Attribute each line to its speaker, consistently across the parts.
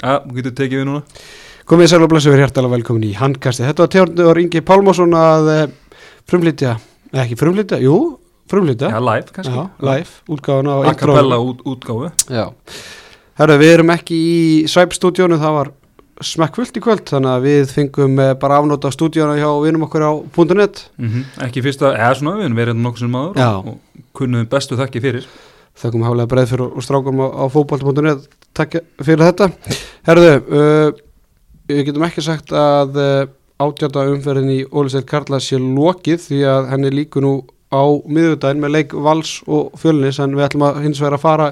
Speaker 1: Já, getur tekið við núna
Speaker 2: Komið sæl og blessu verið hjertalega velkomin í handkasti. Þetta var Teordur Ingi Pálmásson að eh, frumflytja, eða ekki frumflytja, jú, frumflytja.
Speaker 1: Já, live kannski
Speaker 2: Já, live, útgáðan á
Speaker 1: A cappella út, útgáfu
Speaker 2: Já. Herru, við erum ekki í Svæp-stúdíónu, það var smekkfullt í kvöld, þannig að við fengum eh, bara afnóta stúdíónu hjá vinum okkur á .net.
Speaker 1: Mhm, Ekki fyrsta, eða svona við erum verið nokkuð sem maður
Speaker 2: Já.
Speaker 1: og, kunnuðum bestu þakki fyrir
Speaker 2: Þakkum hálega breið fyrir og strákum á, á fótboll.net. Takk fyrir þetta. Herru, uh, við getum ekki sagt að uh, átjáta umferðin í Ólisel Karla sé lokið því að henni líku nú á miðugdæðin með leik Vals og Fjölnis en við ætlum að hins vegar að fara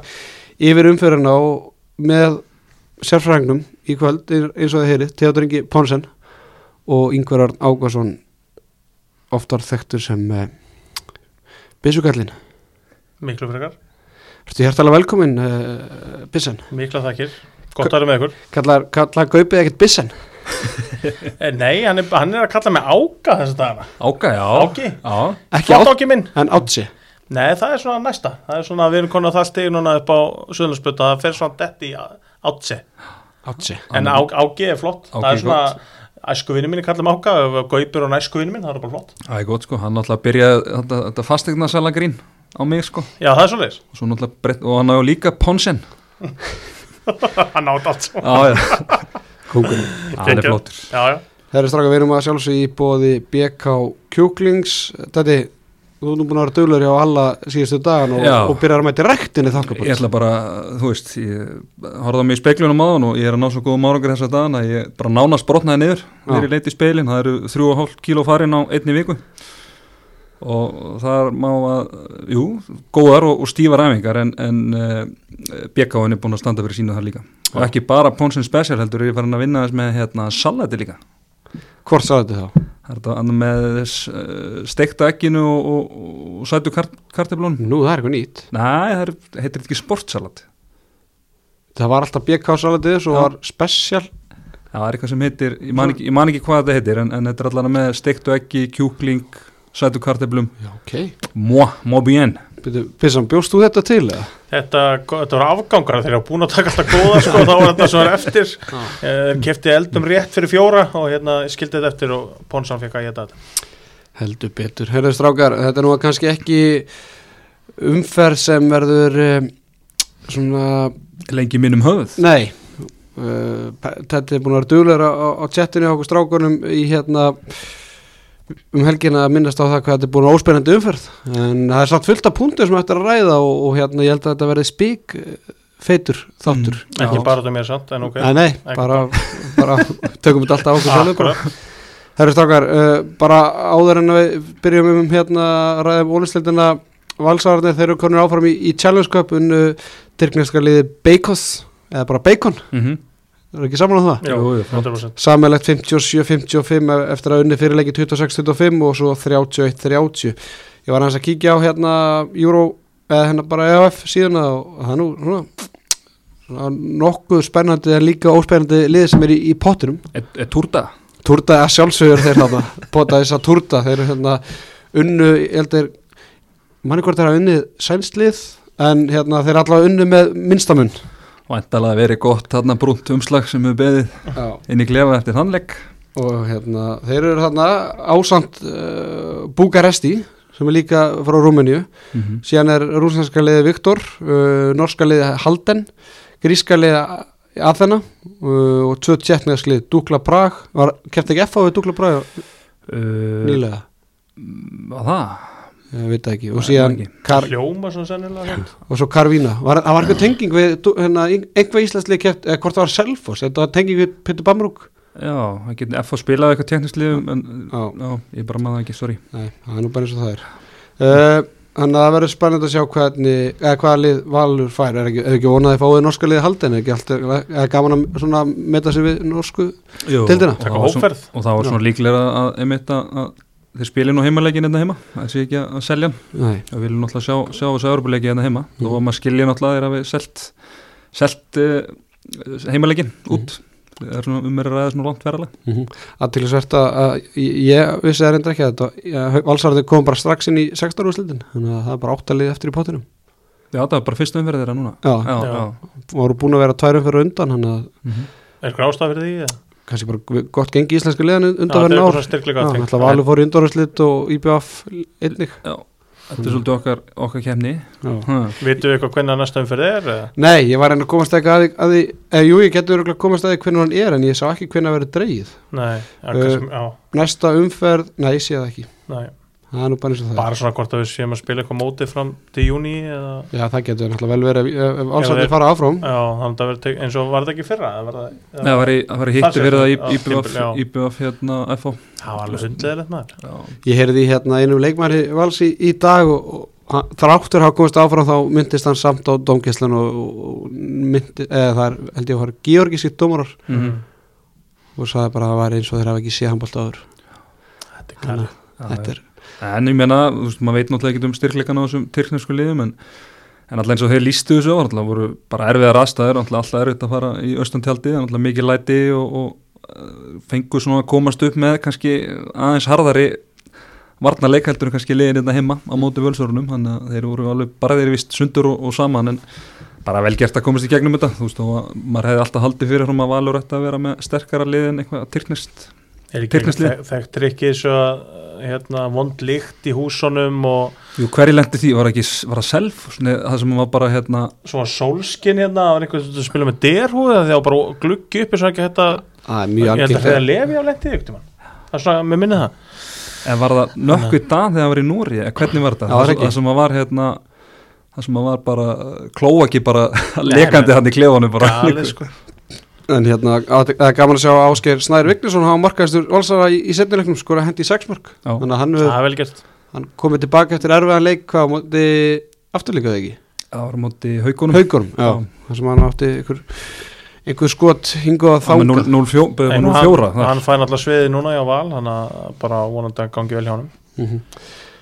Speaker 2: yfir umferðina og með sérfræðingnum í kvöld eins og það heyri, Theodor Ingi Ponsen og Ingvar Arn Ágason oftar þekktur sem uh, Bissukallin.
Speaker 3: Miklu frekar,
Speaker 2: Ertu hjertalega velkomin, uh, Bissen?
Speaker 3: mikla þakkir Gott að vera með ykkur
Speaker 2: Kallar, kallar Gaupið ekkert Bissen?
Speaker 3: eh, Nei, hann er, hann er að kalla mig Áka þess að dagana
Speaker 1: Áka, já? Já,
Speaker 2: Ekki
Speaker 3: Flott
Speaker 2: átt,
Speaker 3: Áki minn
Speaker 2: en Átsi.
Speaker 3: Nei, það er svona næsta Það er svona, við erum konar það stig núna upp á Suðlandsbjörta, það fer svona detti í Átsi. En á, Áki er flott. Það
Speaker 1: er
Speaker 3: er svona æskuvinni minni kalla mig Áka Gaupur og æskuvinni minn, það er bara flott.
Speaker 1: Það er gott sko. Hann náttúrulega byrjaði þetta, þetta fastegna sæla grín á mig sko.
Speaker 3: Já, það er svo leis
Speaker 1: og, hann á líka Ponsen.
Speaker 3: Hann átt allt svo
Speaker 1: Já, já,
Speaker 2: Kókunni.
Speaker 1: hann er flottur.
Speaker 3: Já, já.
Speaker 2: Herri stráka, við erum að sjálfsög í bóði BK Kjúklings. Þetta þú erum búin að vera dölur hjá alla síðustu dagan og,
Speaker 1: Já.
Speaker 2: og byrjar að mæti rektinni
Speaker 1: Ég
Speaker 2: þangabúin.
Speaker 1: ætla bara, þú veist, ég horfði á mig í speklunum áðan og ég er að ná svo góðum árangur þess að dagana að ég bara nánast brotnaði niður þegar ég leiti í speilin, það eru 3,5 kíló farin á einni viku og það má að, jú, góðar og, og stífar æfingar en, en uh, BK-in er búin að standa fyrir sína þar líka og ekki bara Ponsen Special heldur er ég farin að vinna þess með hérna salati líka
Speaker 2: Hvort þetta þá?
Speaker 1: Er annað með uh, steikta ekkinu og, og, og sætu kart, karteblunum
Speaker 2: Nú, það er eitthvað nýtt.
Speaker 1: Nei, það er, heitir ekki sportsalat
Speaker 2: Það var alltaf BK salatið, svo
Speaker 1: Já.
Speaker 2: var special.
Speaker 1: Já, það er eitthvað sem heitir, ég man ekki, ég man ekki hvað þetta heitir en, en þetta er allavega með steiktu ekki, kjúkling, sætu karteblum,
Speaker 2: Já, ok.
Speaker 1: moi, moi bien.
Speaker 2: Bissan, bjóst þú þetta til eða?
Speaker 3: Þetta, þetta var afgangar þegar ég var búin að taka alltaf góða sko, þá var þetta sem var eftir uh, kefti eldum rétt fyrir fjóra og hérna skildi þetta eftir og Ponsan fekk að geta þetta
Speaker 2: Heldur betur. Herri strákar, þetta er nú kannski ekki umferð sem verður um, svona
Speaker 1: Lengi minnum höfuð.
Speaker 2: Nei uh, Þetta er búin að vera duglegur á, á chattinu á okkur strákunum í hérna um helgina að minnast á það hvað þetta er búin að óspennandi umferð en það er samt fullt af punktur sem ættir að ræða og, og hérna ég held að þetta verði spík feitur þáttur
Speaker 1: Mm.
Speaker 3: ekki
Speaker 1: Já.
Speaker 3: bara þetta mér samt en ok
Speaker 2: Nei, nei, bara, bara tökum þetta alltaf okkur bara.
Speaker 3: Akkurat.
Speaker 2: Herru strákar, uh, bara áður en við byrjum um hérna að ræða um ólistildina valsararnir, þeir eru konur áfram í, í Challenge Cup unnu tyrkneska liði Beikos, eða bara Bacon
Speaker 1: Mm -hmm.
Speaker 2: Það er ekki saman á það?
Speaker 3: Jú,
Speaker 1: Jú, jú,
Speaker 3: 100%
Speaker 2: Samanlegt 57-55 eftir að unni fyrirleiki 26-25 og svo 31-30 Ég var hans að kíkja á hérna Euro, eða hérna bara EF síðan og það er nú svona, svona nokkuð spennandi en líka óspennandi lið sem er í, í pottinum.
Speaker 1: Er, er túrda?
Speaker 2: Túrda að sjálfsögur þeir þarna. Potta þess að túrda Þeir eru hérna unnu Ég held þeir Manni hvort þeir hafa unnið sænslið En hérna þeir eru allavega unnu með minnstamun
Speaker 1: Væntalega verið gott þarna brúnt umslag sem við beðið
Speaker 2: Já
Speaker 1: inn í klefa eftir þannleik.
Speaker 2: Og hérna þeir eru þarna ásamt uh, Búkaresti Sem er líka frá Rúmeníu
Speaker 1: Mm -hmm.
Speaker 2: Síðan er rúsneska liði Viktor uh, Norska liði Halden Gríska liði Athena uh, Og tvö tjettnesk liði Dukla Prag Var, Kefti ekki F á við Dukla Prag
Speaker 1: Uh,
Speaker 2: nýlega
Speaker 1: Var það?
Speaker 2: Ég veit ekki. Og síðan. Kar
Speaker 3: hljóma svona sennilega
Speaker 2: og svo Karvína. Var, það var eitthvað tenging við hérna, einhver íslenslið keft, eða hvort það var Selfoss? Þetta var tenging við Petur Bamrúk
Speaker 1: Já, það getur F að spila eitthvað teknisliðum en
Speaker 2: Já.
Speaker 1: já, ég bara maður ekki, sorry.
Speaker 2: nei, það er nú bara eins og það er. Uh, þannig að það verður spennandi að sjá hvernig, eða hvaða lið Valur fær. Er ekki, er ekki vonað að fáið norska lið haldin er ekki alltaf, er gaman að svona meta sig við norsku
Speaker 1: Jú,
Speaker 2: Deildina?
Speaker 1: og
Speaker 3: hópferð.
Speaker 1: og það var svona líklega að, einmitt að, að þeir spilin nú heimalegin hérna heima það sé ekki að selja
Speaker 2: nei,
Speaker 1: við viljum náttúrulega sjá, sjá þessu Európa-leiki hérna heima
Speaker 2: Mhm.
Speaker 1: og maður skilja náttúrulega þeir hafi selt selt uh, heimalegin út er svona um er að ræða svona langt ferðalag
Speaker 2: Mm -hmm. Aðtilsvert að, að ég vissi það reynda ekki að þetta valsarði kom bara strax inn í 16 úrslitin þannig að það er bara áttalið eftir í pottinum
Speaker 1: Já, það var bara fyrst umferð þeirra núna
Speaker 2: Já,
Speaker 1: já,
Speaker 3: Já.
Speaker 1: já.
Speaker 2: voru búin að vera tværum fyrir undan þannig að
Speaker 1: Mhm.
Speaker 3: Er eitthvað ástæð fyrir því?
Speaker 2: Kannski bara gott gengi í
Speaker 3: þetta er
Speaker 2: undanverðin ár Já,
Speaker 3: tengt.
Speaker 2: alltaf Valur fór í undanúrslit og IBF einnig
Speaker 1: já. Þetta er svolítið okkar, okkar kemni
Speaker 2: Já.
Speaker 1: ha.
Speaker 3: Vitu eitthvað hvernig næsta umferð er? eða?
Speaker 2: Nei, ég var enn að komast ekki að því, að því eða, jú, ég getur örugglega komast að því hvernig hann er en ég sá ekki hvernig að vera Uh,
Speaker 3: já,
Speaker 2: Næsta umferð, nei, ég sé það ekki
Speaker 3: nei
Speaker 2: Það er nú bara eins og það
Speaker 3: Bara svona hvort að við séum að spila eitthvað mótið fram til júni eða
Speaker 2: Já, það getur náttúrulega vel verið ef,
Speaker 3: þeir-
Speaker 2: fara áfram.
Speaker 3: Já, þannig að það verður tek- eins og var þetta ekki fyrra? það,
Speaker 1: það var, í, það var í hitti
Speaker 3: Það sé
Speaker 1: fyrir það
Speaker 3: það,
Speaker 1: í-
Speaker 3: já,
Speaker 1: IBF, hérna FH
Speaker 3: það var alveg hundleðilegt maður.
Speaker 1: Já,
Speaker 2: Ég heyrði hérna einum leikmæri vals í, í dag og, og þráttur hafa komist áfram þá myndist hann samt á domgæslan og, og, myndi, eða það er held ég að fara georgískir dómarar.
Speaker 1: Mhm.
Speaker 2: og sagði bara að það var eins og þeir hafa ekki séð handbólt áður.
Speaker 3: Þetta er
Speaker 2: Þetta
Speaker 1: En ég meina, þú veist, maður veit náttúrulega ekki um styrkleikana á þessum tyrknesku liðum en, en alltaf eins og þeir lístu þessu á, alltaf voru bara erfiðar aðstæður, alltaf alltaf erfitt að fara í austantjaldi, alltaf mikið læti og, og uh, fengu svona að komast upp með kannski aðeins harðari varna leikheldur en kannski liðin hérna heima á móti völsörunum, þannig að þeir voru alveg bara þeir vist sundur og, og saman en bara vel gert að komast í gegnum þetta, þú veist, og maður hefði alltaf haldið fyrir frá að valur ætti að vera með sterkara lið en eitthvað tyrknest
Speaker 3: Er ekki þekktir ekki þessu að hérna, vond líkt í húsunum og
Speaker 1: Jú, hverju lendi því, var ekki, var það self, svona, það sem var bara hérna
Speaker 3: svona sólskin hérna það var einhvern sem spila með derhúð þegar það var bara gluggi upp eins og ekki þetta
Speaker 2: Það er
Speaker 3: ég held að það lefi á tímann. Það er svona, mér minni það.
Speaker 1: En var það nökku í dag þegar það var í Núri? Hvernig var þetta?
Speaker 2: Já, það
Speaker 1: það,
Speaker 2: ekki.
Speaker 1: það sem að var hérna það sem að var bara klóaki bara lekandi hann í klefanum bara.
Speaker 3: Galið sko
Speaker 2: En hérna, að- það er gaman að sjá Ásgeir Snær Vignesson hafa markaðistur valsara í, í setnilegnum skora hendi í sexmark
Speaker 1: Já.
Speaker 2: Þannig að hann,
Speaker 3: það
Speaker 2: hefur-
Speaker 3: er vel gert.
Speaker 2: hann komið tilbaka eftir erfiðan leik hvað á móti afturleikaði ekki?
Speaker 1: Það var á móti haugunum
Speaker 2: Haugurum, já, þar sem hann átti einhver, einhver skot að
Speaker 1: með
Speaker 2: þánga
Speaker 1: 0-4
Speaker 3: En
Speaker 1: hann,
Speaker 3: fær náttúrulega sviði núna í á val hann bara vonandi að gangi vel hjá hann
Speaker 2: Mhm.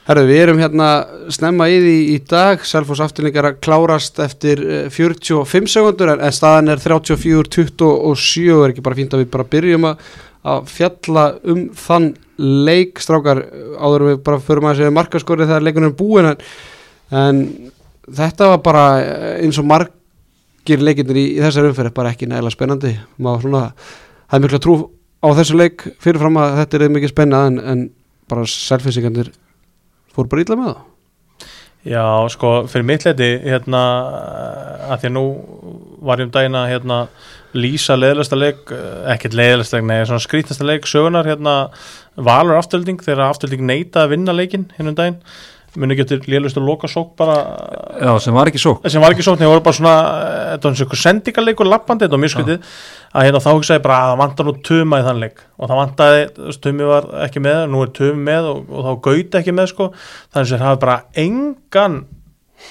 Speaker 2: Herðu, við erum hérna snemma í því í dag, Selfoss afturlingar að klárast eftir eh, 45 sekundur en, en staðan er 34-27 og er ekki bara fínt að við bara byrjum að, að fjalla um þann leik, strákar, áður við bara förum að segja markaskorið þegar leikunum er búin en, en þetta var bara eh, eins og margir leikinir í, í þessari umferð bara ekki nægilega spennandi. Má svona, það er mikla trú á þessu leik fyrirfram að þetta er mikið spennað en, en bara selfisingarnir fór bara illa með það?
Speaker 3: Já, sko, fyrir mitt leiti hérna, að því að nú var ég um daginn að hérna, lýsa leðilegsta leik, eh, ekkert leðilegsta leik, nei, svona skrítasta leik sögunar, hérna, valur aftölding, þegar aftölding neita að vinna leikinn hérna um daginn, muni getur lélustu loka sók bara,
Speaker 1: Já, sem var ekki sók
Speaker 3: sem var ekki sók, það voru bara svona, eh, þetta var eins og einhver sendingarleikur lappandi, þetta var mjög skrítið, að hérna þá hugsaði bara að það vantar nú tuma í þann leik. Og það vantaði, tumi var ekki með nú er tumi með og, og þá gauti ekki með sko, þannig að það hafi bara engan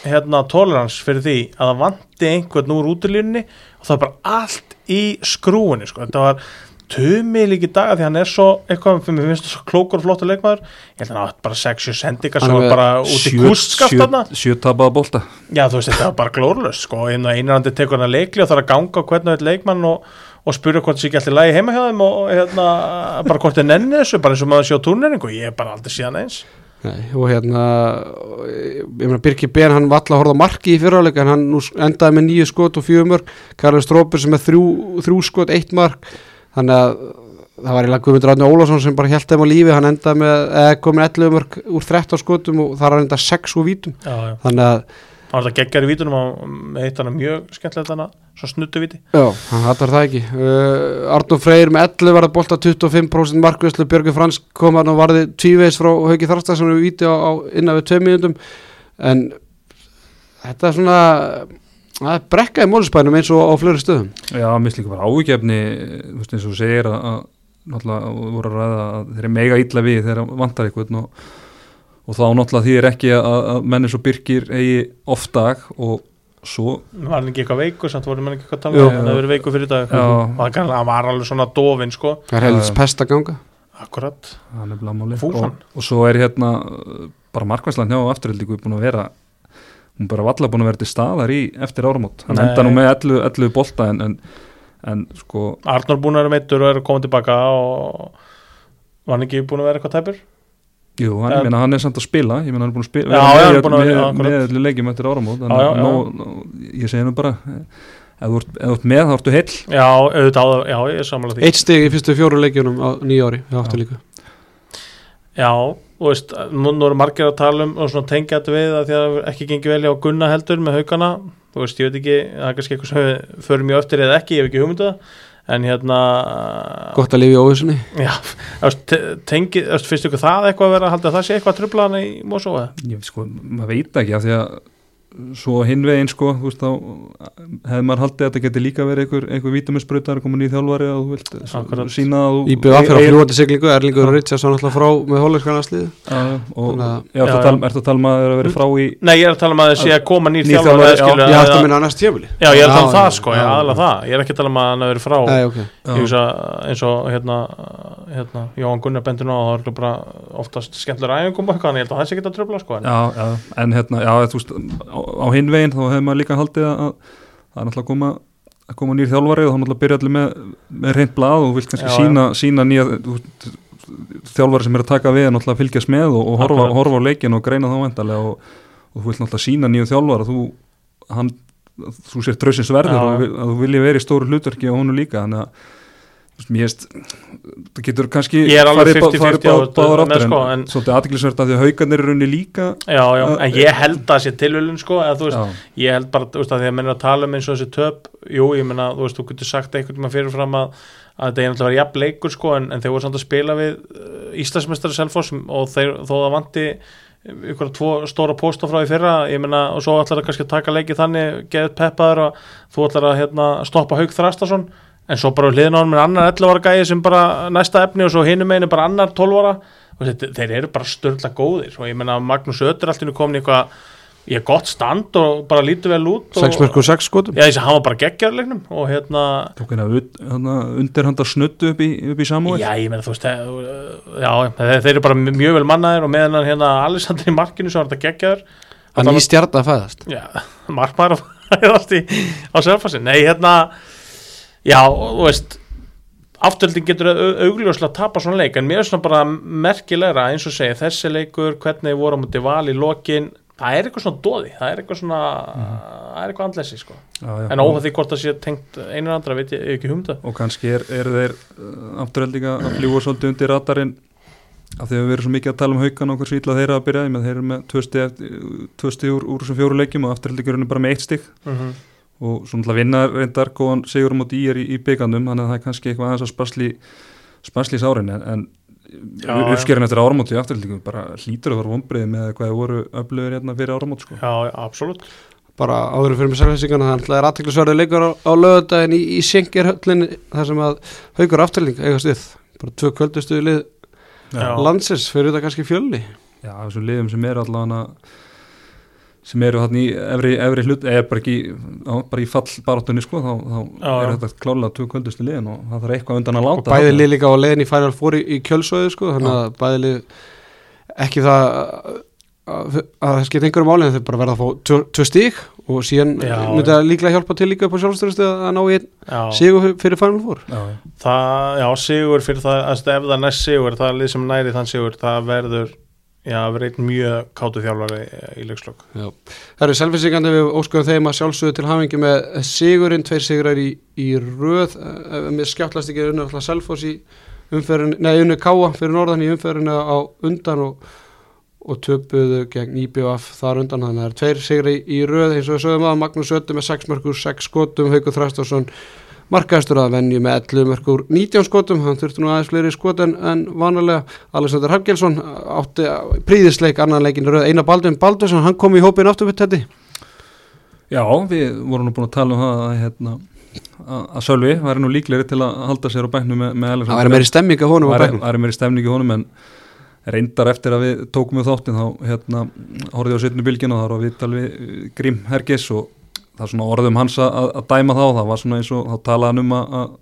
Speaker 3: hérna tolerans fyrir því að það vanti einhvern úr útilínunni og það er bara allt í skrúinni sko, þetta var tumi líki daga því hann er svo eitthvað, mér finnst það svo klókur og flottur leikmaður. Ég held að hann átt bara 6-7 sendingar sem
Speaker 2: Hann
Speaker 3: var bara út í kustskaft þarna.
Speaker 1: Sjötabaða bólta
Speaker 3: Já, þú veist, þetta var bara glórlöst sko, einu einrandi tekur hann að leikli og þarf að ganga hvernig veit leikmann og, og spyrja hvort það sé ekki alltaf lægi heima hjá þeim og hérna, bara hvort þið nenni þessu bara eins og maður sé á turneringu, ég er bara aldrei síðan eins.
Speaker 2: Nei, og hérna ég meina Birkir Ben hann valla að horfa marki í fyrirháleika en hann endaði með nýju skot og fjögur mörg Karl Strópur sem er þrjú, þrjú skot, eitt mark þannig að það var eiginlega Guðmundur Átni Ólafsson sem bara held þeim á lífi. Hann endaði með, eða komin 11 mörg úr 13 skotum og það hann enda 6 úr vítum.
Speaker 3: Já, já,
Speaker 2: þannig að,
Speaker 3: hann var þetta geggar í vítunum og með eitt hann mjög skemmtilegt hann svo snuttu víti?
Speaker 2: Já, hann hattar það ekki. Uh, Arnur Freyr með 11 var að bolta 25% markvæslu, Björgur Frans kom hann og varði tvíveis frá Hauki Þarstað sem er víti á, á innan við 2 mínútum. En þetta er svona það er brekka í mólusbænum eins og á fleiri stöðum.
Speaker 1: Já, mér slíka bara veist eins og segir að, að náttúrulega voru að ræða að þeir eru mega illa við þegar vantar eitthvað og, og þá náttúrulega því er ekki að, að menn eins og Birkir eigi oft dag og svo
Speaker 3: var hann ekki eitthvað veikur, samt voru hann ekki eitthvað að tala
Speaker 2: Jú.
Speaker 3: um hann hefur verið veikur fyrir dag.
Speaker 1: Já.
Speaker 3: og hann var alveg svona dofin sko,
Speaker 2: það er helvits pest að ganga.
Speaker 3: Akkurat.
Speaker 1: Það
Speaker 3: Fúfan.
Speaker 1: og, og svo er hérna uh, bara markværslan hjá afturhildingu búin að vera hún bara valla búin að vera til staðar í eftir áramót. Hann
Speaker 3: Nei.
Speaker 1: enda nú með 11, 11 bolta en, en, en sko
Speaker 3: Arnur búin að vera meittur og er að koma tilbaka og var hann ekki búin að vera eitthvað tæpur?
Speaker 1: Jú, hann,
Speaker 3: En-
Speaker 1: meina, hann er samt að spila. Ég meina hann er búin að spila
Speaker 3: Já,
Speaker 1: með,
Speaker 3: já,
Speaker 1: með, með leikjum eftir áramót
Speaker 3: Já, já, já.
Speaker 1: Nó, nó, ég segi nú bara ef þú ert, ef þú ert með þá ertu heill.
Speaker 3: Já, auðvitað, já, ég er sammála því.
Speaker 2: Eitt stig í fyrstu fjóru leikjunum á nýja ári Já, aftur líka.
Speaker 3: Já, og veist, nú, eru margir að tala um og svona tengja þetta við að því að ekki gengi vel á Gunna heldur með haugana þú veist, ég veit ekki, það er kannski eitthvað sem við förum mjög eftir eða ekki, ég hef ekki hugmyndu það. En hérna
Speaker 2: Gott að lifa í óvissunni.
Speaker 3: Já, tengi, þú veist, finnst ykkur það eitthvað að vera að halda að það sé eitthvað að trubla hana í Mosó eða?
Speaker 1: ég, sko, maður veit ekki af því að svo hinvegin sko veist þá hefði maður haldið að þetta geti líka verið einhver, einhver vítaminsbrautar komin í þjálfari að þú vilt sína að þú
Speaker 2: Íbjöð aðferð á fljúandi siglingu Erlingur Richardson alltaf frá með
Speaker 1: og
Speaker 2: að-
Speaker 1: að tala- ertu að tala um að það er að vera frá í
Speaker 3: Nei, ég er að tala um að það sé að koma nýr þjálfari
Speaker 2: Ég hætti
Speaker 3: eða-
Speaker 2: að minna annars tjöfuli
Speaker 3: Já, ég er að tala um það sko, ég er aðalega það. Ég er ekki að tala um að verið frá. Eins og hérna, hérna Jóhann Gunnar bendur ná það er bara oftast skemmtilega æfingum og eitthvað en ég held að það sé ekki að tröfla sko en,
Speaker 1: en á, hinvegin þá hefði maður líka haldið að, að það er náttúrulega að koma að koma nýr þjálfari og þá náttúrulega byrja allir með, með reynd blað og vilt kannski
Speaker 3: Já,
Speaker 1: sína, sína nýja þú veist, þjálfari sem er að taka við er náttúrulega fylgjast með og, og horfa, horfa á leikin og greina þá vendalega og, og þú vilt náttúrulega sína nýju þjálfara þú, hann, þú sér drausins verður
Speaker 3: Já.
Speaker 1: og að þú vilji verið í stóru hlutverki og honu líka þannig að mér veist það getur kannski farið bá-
Speaker 3: 50-50
Speaker 1: farið
Speaker 3: á
Speaker 1: bá-
Speaker 3: þetta
Speaker 1: báðar
Speaker 3: með,
Speaker 1: áttir
Speaker 3: sko,
Speaker 1: en, svolítið aðtiklisvert að því að haugarnir eru unni líka
Speaker 3: Já, já, en ég held að það sé tilvölun sko eða þú veist,
Speaker 1: Já.
Speaker 3: ég held bara, veist, að því að menn er að tala um eins og þessi töp, jú, ég menna, þú veist, þú getur sagt einhvern tíma fyrirfram að, að þetta er náttúrulega verið jafn leikur, sko, en, en þeir voru samt að spila við uh, Íslandsmeistari Selfoss og þeir, þó það vanti ykkur tvo stóra pósta frá því fyrra ég menna, og svo ætlar það kannski að taka leiki þannig geðið peppaður og þú ætlar að hérna, stoppa Haug Þrastason en svo bara hliðin á hann með annar 11 ára gæði sem bara næsta efni og svo hinum meginu bara annar 12 ára. Og þeir, þeir eru bara störla góðir. Og ég menna Magnús Ötur alltaf komin í eitthvað ég er gott stand og bara lítur vel út og,
Speaker 2: 6 mörg og 6 skotum.
Speaker 3: Já, þessi, hann var bara geggjarleiknum og hérna,
Speaker 1: tók hérna hérna undirhanda snuttu upp í, upp í Samúel.
Speaker 3: Já, ég meina, þú veist, já, þeir, þeir eru bara mjög vel mannaðir og meðan hann hérna Alessandri í markinu svo er þetta geggjar.
Speaker 2: Hann í stjarta að fæðast.
Speaker 3: Já, markmaður að fæðast í, á Selfossi. Nei, hérna, já, og þú veist, aftöldin getur au- augljóslega að tapa svona leik, en mér er svona bara merkilegra eins og segja, þessi leikur, hvernig voru á mútið val í lokin, það er eitthvað svona dóði, það er eitthvað svona, það er eitthvað andlesi, sko.
Speaker 1: já, já.
Speaker 3: En því hvort það sé tengt einu andra, veit ég, ekki humda.
Speaker 1: og kannski er, er þeir uh, afturheldinga að fljúa svolítið undir radarinn af því að við verðum svo mikið að tala um haukan og hversu illa þeirra að byrja með þeir eru með tvö stig úr, úr þessum fjóru leikjum og afturheldingurinn er bara með eitt stig
Speaker 3: Mm
Speaker 1: og svo náttúrulega vinna reyndar góðan sigur um átt í er í, í byggandum þannig að það er kannski eitthvað aðeins að spasli spasli sárin en, en uppskerinn eftir áramóti í afturheldingum bara hlýtur að vera vonbreið með hvað þau voru öflögur hérna fyrir áramót sko.
Speaker 3: Já, absolutt.
Speaker 2: bara áður fyrir með sælfæsingana þannig að það er aðteklisverði leikur á, á lögadaginn í, í Sengirhöllin þar sem að haugur afturling eigast við bara tvö kvöldustu lið
Speaker 3: Já.
Speaker 2: landsins fyrir þetta kannski fjölni
Speaker 1: Já, þessum liðum sem eru allavega sem eru hann í efri, efri hlut eða bara ekki, á, bara í fallbaráttunni sko, þá, þá
Speaker 3: Já,
Speaker 1: er
Speaker 3: já.
Speaker 1: þetta klálega tvö kvöldustu liðin og það þarf eitthvað undan að
Speaker 2: og
Speaker 1: láta
Speaker 2: bæði
Speaker 1: þarna.
Speaker 2: lið líka á leiðin í færi fór í, í kjölsöðu sko, þannig að bæði lið ekki það að, að það skipta einhverjum máli en þeir bara verða að fá tvö, tvö stík og síðan
Speaker 3: Já,
Speaker 2: myndi það líklega hjálpa til líka upp á sjálfstöðustu að ná í einn
Speaker 3: Já.
Speaker 2: sigur fyrir- fænum fór
Speaker 1: Já, já.
Speaker 3: Það, já, sigur fyrir það, að ef það næst sigur, það já, verður einn mjög kátu þjálfari í leikslokk.
Speaker 2: Það eru selfinsingandi við óskuðum þeim að sjálfsögðu til hafingi með sigurinn, tveir sigrar í, í röð, uh, með skjáttlast ekki unna alltaf selfos í umferðin, nei unni káa fyrir norðan í umferðinu á undan og, og töpuðu gegn IBF þar undan, þannig að það eru tveir sigrar í, í röð. Eins og við sögum að Magnús Öttu með 6 mörgur, 6 skotum, Haukur Þrastásson markaðistur að venju með 11 mörgur 19 skotum, hann þurfti nú aðeins fleiri skot en, en vanalega, Alexander Hafgelsson átti príðisleik annan leikin í röð, Einar Baldvin Baldursson, hann kom í hópin aftur við þetta
Speaker 1: já, við vorum nú búin að tala um það að, hérna, að, Sölvi væri nú líklegri til að halda sér á bæknum með, með
Speaker 2: það væri meiri stemming að honum á
Speaker 1: væri,
Speaker 2: bæknum
Speaker 1: væri meiri stemning í honum en reyndar eftir að við tókum við þáttin þá hérna, horfði ég á setnu bylgin og það var við tala við Grím Hergis og það er svona orðum hans að, að dæma þá. Það var svona eins og þá talaði hann um að, að